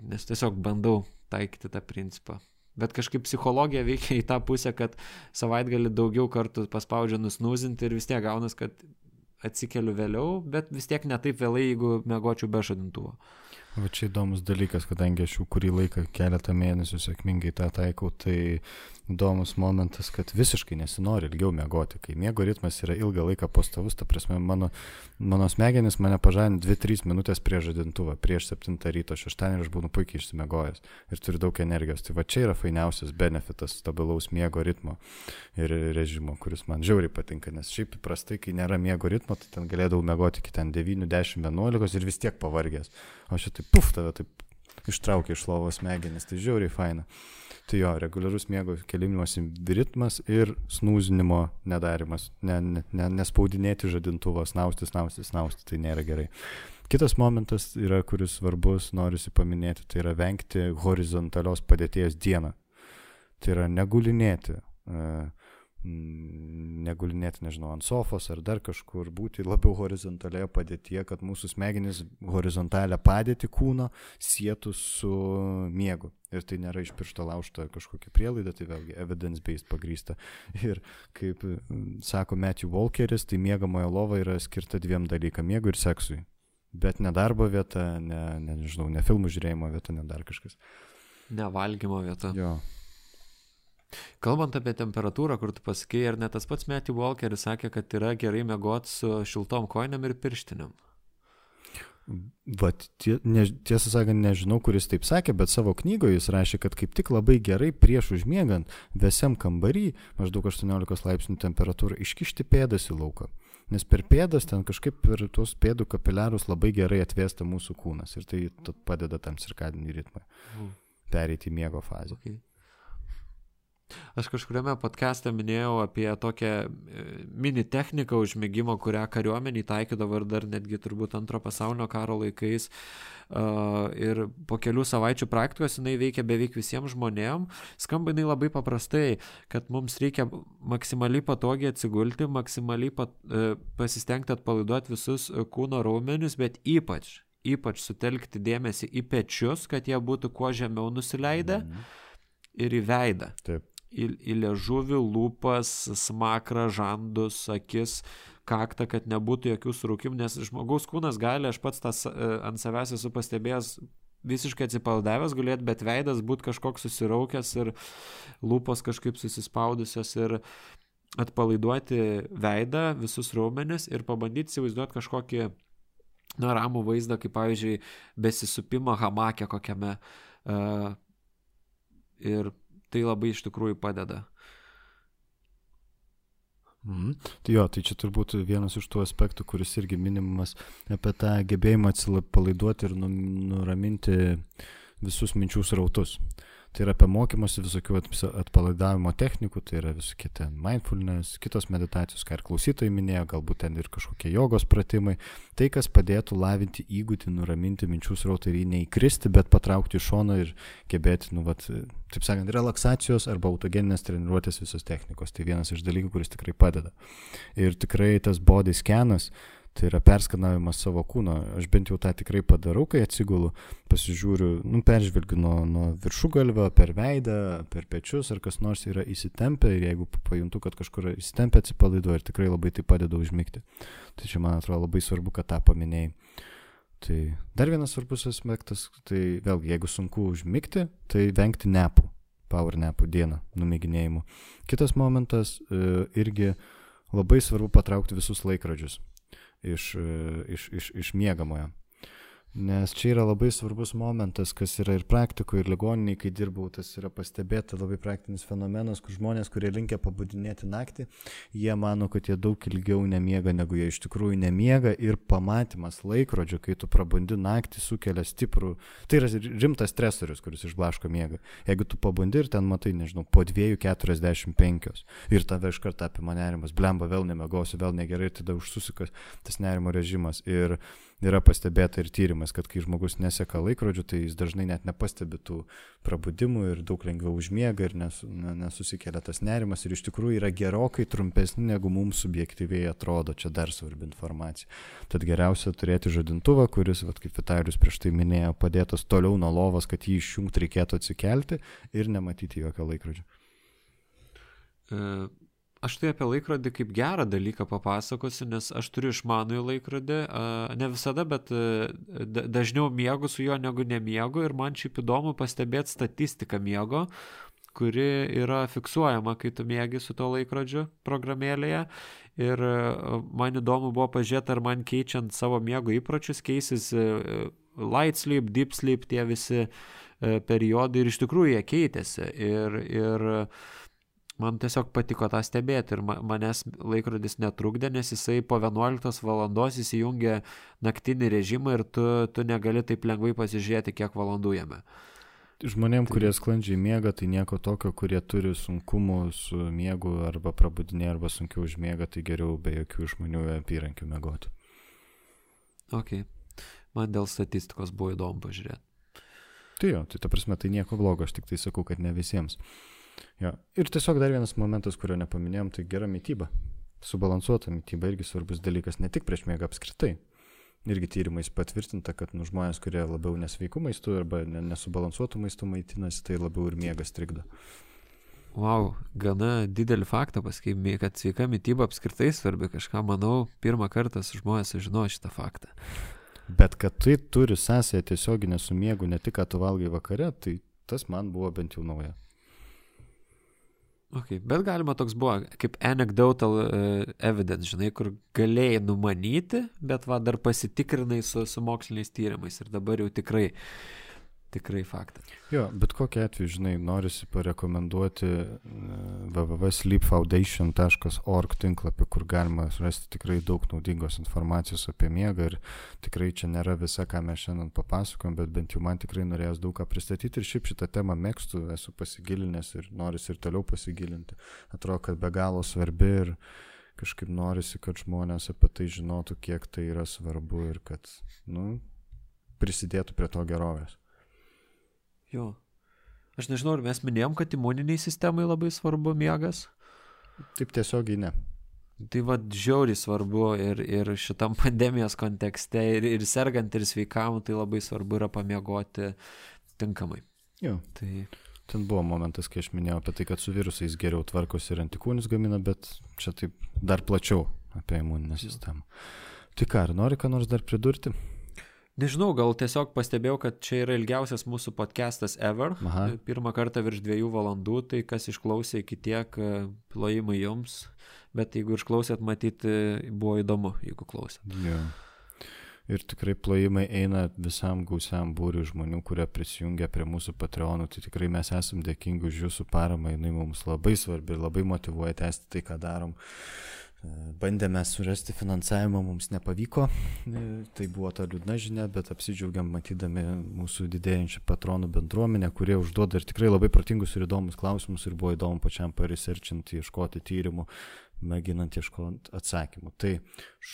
nes tiesiog bandau taikyti tą principą. Bet kažkaip psichologija veikia į tą pusę, kad savaitgalį daugiau kartų paspaudžia nusnūzinti ir vis tiek gaunas, kad atsikeliu vėliau, bet vis tiek ne taip vėlai, jeigu mėgočiau be žadintuvo. Va čia įdomus dalykas, kadangi aš jau kurį laiką keletą mėnesių sėkmingai tą taikau, tai įdomus momentas, kad visiškai nesinori ilgiau miegoti. Kai miego ritmas yra ilgą laiką pastovus, ta prasme, mano, mano smegenis mane pažadina 2-3 minutės prieš žadintuvą, prieš 7 ryto, 6 ir aš būnu puikiai išsimiegojęs ir turiu daug energijos. Tai va čia yra fainiausias benefitas stabilaus miego ritmo ir režimo, kuris man žiauriai patinka, nes šiaip įprastai, kai nėra miego ritmo, tai ten galėdavau miegoti iki ten 9, 10, 11 ir vis tiek pavargęs. O šitai puf tave taip ištraukia iš lovos smegenis, tai žiauriai faina. Tai jo, reguliarus miego kelimimuose ritmas ir snūzinimo nedarimas, ne, ne, ne, nespaudinėti žadintuvo, snausti, snausti, snausti, tai nėra gerai. Kitas momentas yra, kuris svarbus, noriu paminėti, tai yra vengti horizontalios padėties dieną. Tai yra negulinėti. Uh, negulinėti, nežinau, ant sofos ar dar kažkur, būti labiau horizontalioje padėtyje, kad mūsų smegenys horizontalią padėtį kūno sėtų su miegu. Ir tai nėra iš piršto laužta kažkokia prielaida, tai vėlgi evidence-based pagrysta. Ir kaip mm, sako Matthew Walkeris, tai miegamojo lova yra skirta dviem dalykam - miegui ir seksui. Bet ne darbo vieta, ne, ne, nežinau, ne filmų žiūrėjimo vieta, ne dar kažkas. Ne valgymo vieta. Jo, Kalbant apie temperatūrą, kur tu pasakėjai, ar ne tas pats Matthew Walkeris sakė, kad yra gerai mėgoti su šiltom koinėm ir pirštiniam. Vat, tie, ne, tiesą sakant, nežinau, kuris taip sakė, bet savo knygoje jis rašė, kad kaip tik labai gerai prieš užmiegant vėsiam kambarį, maždaug 18 laipsnių temperatūrą, iškišti pėdas į lauką. Nes per pėdas ten kažkaip per tuos pėdų kapiliarus labai gerai atvėsta mūsų kūnas ir tai padeda tam cirkadinį ritmą mm. pereiti į miego fazę. Okay. Aš kažkuriame podcast'e minėjau apie tokią e, mini techniką užmėgimo, kurią kariuomenį taikydavo ir dar netgi turbūt antro pasaulinio karo laikais. Ir po kelių savaičių praktikos jinai veikia beveik visiems žmonėms. Skamba jinai labai paprastai, kad mums reikia maksimaliai patogiai atsigulti, maksimaliai pat, uh, pasistengti atpalaiduoti visus kūno raumenis, bet ypač, ypač sutelkti dėmesį į pečius, kad jie būtų kuo žemiau nusileidę. Mhm ir į veidą. Taip į, į liežuvį, lūpas, smakrą, žandus, akis, kaktą, kad nebūtų jokių surūkimų, nes žmogaus kūnas gali, aš pats tas e, ant savęs esu pastebėjęs, visiškai atsipaldavęs gulėti, bet veidas būtų kažkoks susiraukęs ir lūpos kažkaip susispaudusios ir atpalaiduoti veidą, visus raumenis ir pabandyti įsivaizduoti kažkokį, na, ramų vaizdą, kaip pavyzdžiui, besisupimą hamakė kokiame. Uh, ir tai labai iš tikrųjų padeda. Mhm. Tai jo, tai čia turbūt vienas iš tų aspektų, kuris irgi minimas apie tą gebėjimą atsipalaiduoti ir nu, nuraminti visus minčių srautus. Tai yra apie mokymosi visokių atpalaidavimo technikų, tai yra visokie ten mindfulness, kitos meditacijos, ką ir klausytojai minėjo, galbūt ten ir kažkokie jogos pratimai. Tai, kas padėtų lavinti įgūdį, nuraminti minčių srautą ir jį neįkristi, bet patraukti iš šono ir gebėti, nu, vat, taip sakant, relaksacijos arba autogeninės treniruotės visos technikos. Tai vienas iš dalykų, kuris tikrai padeda. Ir tikrai tas body scanas, Tai yra perskanavimas savo kūno. Aš bent jau tą tikrai padarau, kai atsigulu, pasižiūriu, nu, peržvelgiu nuo, nuo viršugalvio, per veidą, per pečius, ar kas nors yra įsitempę ir jeigu pajuntu, kad kažkur įsitempę atsipalaiduoju ir tikrai labai tai padeda užmigti. Tai čia man atrodo labai svarbu, kad tą paminėjai. Tai dar vienas svarbus aspektas, tai vėlgi, jeigu sunku užmigti, tai vengti nepų, power nepų dieną, numėginėjimų. Kitas momentas e, irgi labai svarbu patraukti visus laikrodžius iš, e, iš, iš, iš miegamojo. Nes čia yra labai svarbus momentas, kas yra ir praktikoje, ir ligoniniai, kai dirbau, tas yra pastebėta labai praktinis fenomenas, kur žmonės, kurie linkia pabudinėti naktį, jie mano, kad jie daug ilgiau nemiega, negu jie iš tikrųjų nemiega ir pamatymas laikrodžio, kai tu prabundi naktį, sukelia stiprų, tai yra rimtas stresorius, kuris išblaško miegą. Jeigu tu pabundi ir ten matai, nežinau, po 2.45 ir tave iš karto apima nerimas, blemba, vėl nemegosiu, vėl negerai, tada užsusikas tas nerimo režimas. Ir yra pastebėta ir tyrimas, kad kai žmogus neseka laikrodžių, tai jis dažnai net nepastebi tų prabudimų ir daug lengviau užmiega ir nes, nesusikelia tas nerimas ir iš tikrųjų yra gerokai trumpesni negu mums subjektyviai atrodo, čia dar svarbi informacija. Tad geriausia turėti žadintuvą, kuris, vat, kaip Vitalius prieš tai minėjo, padėtas toliau nuo lovos, kad jį išjungti reikėtų atsikelti ir nematyti jokio laikrodžio. Uh Aš tai apie laikrodį kaip gerą dalyką papasakosiu, nes aš turiu išmanųjį laikrodį, ne visada, bet dažniau miegu su juo negu nemiegu ir man šiaip įdomu pastebėti statistiką miego, kuri yra fiksuojama, kai tu mėgi su to laikrodžiu programėlėje. Ir man įdomu buvo pažiūrėti, ar man keičiant savo miego įpročius keisis light sleep, deep sleep, tie visi periodai ir iš tikrųjų jie keitėsi. Ir, ir man tiesiog patiko tą stebėti ir manęs laikrodis netrukdė, nes jisai po 11 valandos įsijungia naktinį režimą ir tu, tu negali taip lengvai pasižiūrėti, kiek valandų jame. Žmonėm, tai... kurie sklandžiai miega, tai nieko tokio, kurie turi sunkumų su miegu arba prabudinė arba sunkiau užmiega, tai geriau be jokių išmanių apyrankių miegoti. Ok. Man dėl statistikos buvo įdomu pažiūrėti. Tai jo, tai ta prasme, tai nieko blogo, aš tik tai sakau, kad ne visiems. Jo. Ir tiesiog dar vienas momentas, kurio nepaminėjom, tai gera mytyba. Subalansuota mytyba irgi svarbus dalykas, ne tik prieš miegą apskritai. Irgi tyrimais patvirtinta, kad nu, žmonės, kurie labiau nesveikų maistų arba nesubalansuotų maistų maitinasi, tai labiau ir miegas trikdo. Wow, gana didelį faktą pasakymė, kad sveika mytyba apskritai svarbi. Kažką manau, pirmą kartą su žmonės sužinojo šitą faktą. Bet kad tai turi sąsąją tiesioginę su miegu, ne tik, kad tu valgai vakare, tai tas man buvo bent jau nauja. Okay, bet galima toks buvo, kaip anecdotal uh, evidence, žinai, kur galėjai numanyti, bet va dar pasitikrinai su, su moksliniais tyrimais ir dabar jau tikrai uh, tikrai faktas. Jo, bet kokia atveju, žinai, norisi parekomenduoti e, www.sleepfoundation.org tinklapį, kur galima rasti tikrai daug naudingos informacijos apie miegą ir tikrai čia nėra visa, ką mes šiandien papasakom, bet bent jau man tikrai norėjęs daug ką pristatyti ir šiaip šitą temą mėgstu, esu pasigilinęs ir norisi ir toliau pasigilinti. Atrodo, kad be galo svarbi ir kažkaip norisi, kad žmonės apie tai žinotų, kiek tai yra svarbu ir kad, nu, prisidėtų prie to gerovės. Jo. Aš nežinau, ar mes minėjom, kad imuniniai sistemai labai svarbu miegas. Taip tiesiogiai ne. Tai vad žiauriai svarbu ir, ir šitam pandemijos kontekste, ir, ir sergant, ir sveikam, tai labai svarbu yra pamiegoti tinkamai. Jo. Tai... Ten buvo momentas, kai aš minėjau apie tai, kad su virusais geriau tvarkosi ir antikūnis gamina, bet čia taip dar plačiau apie imuninę sistemą. Tai ką, ar nori ką nors dar pridurti? Nežinau, gal tiesiog pastebėjau, kad čia yra ilgiausias mūsų podcastas ever. Aha. Pirmą kartą virš dviejų valandų, tai kas išklausė iki tiek e, plojimai jums, bet jeigu išklausėt, matyti buvo įdomu, jeigu klausėt. Jo. ir tikrai plojimai eina visam gausiam būriui žmonių, kurie prisijungia prie mūsų Patreonų. Tai tikrai mes esam dėkingi už jūsų paramą, jinai mums labai svarbi ir labai motivuoja tęsti tai, ką darom. Bandėme surasti finansavimą, mums nepavyko, tai buvo ta liūdna žinia, bet apsidžiaugiam matydami mūsų didėjančią patronų bendruomenę, kurie užduoda ir tikrai labai protingus ir įdomus klausimus ir buvo įdomu pačiam pariserčinti, ieškoti tyrimų, mėginant ieškoti atsakymų. Tai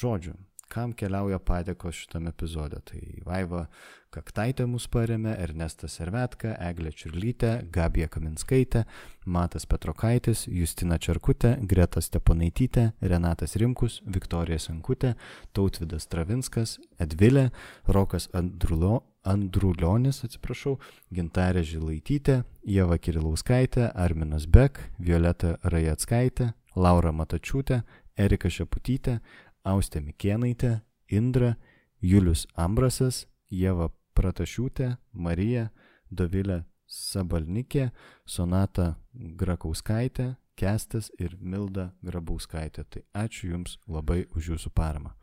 žodžiu, kam keliauja padėkos šitame epizode. Tai Vaiva Kaktaitė mus paremė, Ernestas Servetka, Eglė Čiurlytė, Gabija Kaminskaitė, Matas Petrokaitis, Justina Čerkutė, Greta Steponaitytė, Renatas Rimkus, Viktorija Sankutė, Tautvidas Travinskas, Edvilė, Rokas Andrulo, Andrulionis, atsiprašau, Gintarė Žilaitytė, Jeva Kirilauskaitė, Arminas Bek, Violeta Rajatskaitė, Laura Matačiūtė, Erika Šeputytė, Austė Mikėnaitė, Indra, Julius Ambrasas, Jeva Pratašiūtė, Marija, Dovilė Sabalnikė, Sonata Grakauskaitė, Kestas ir Milda Grabauskaitė. Tai ačiū Jums labai už Jūsų paramą.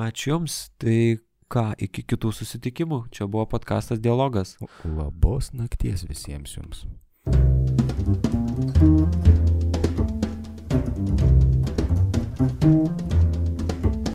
Ačiū Jums. Tai ką, iki kitų susitikimų. Čia buvo podkastas Dialogas. Labos nakties visiems Jums.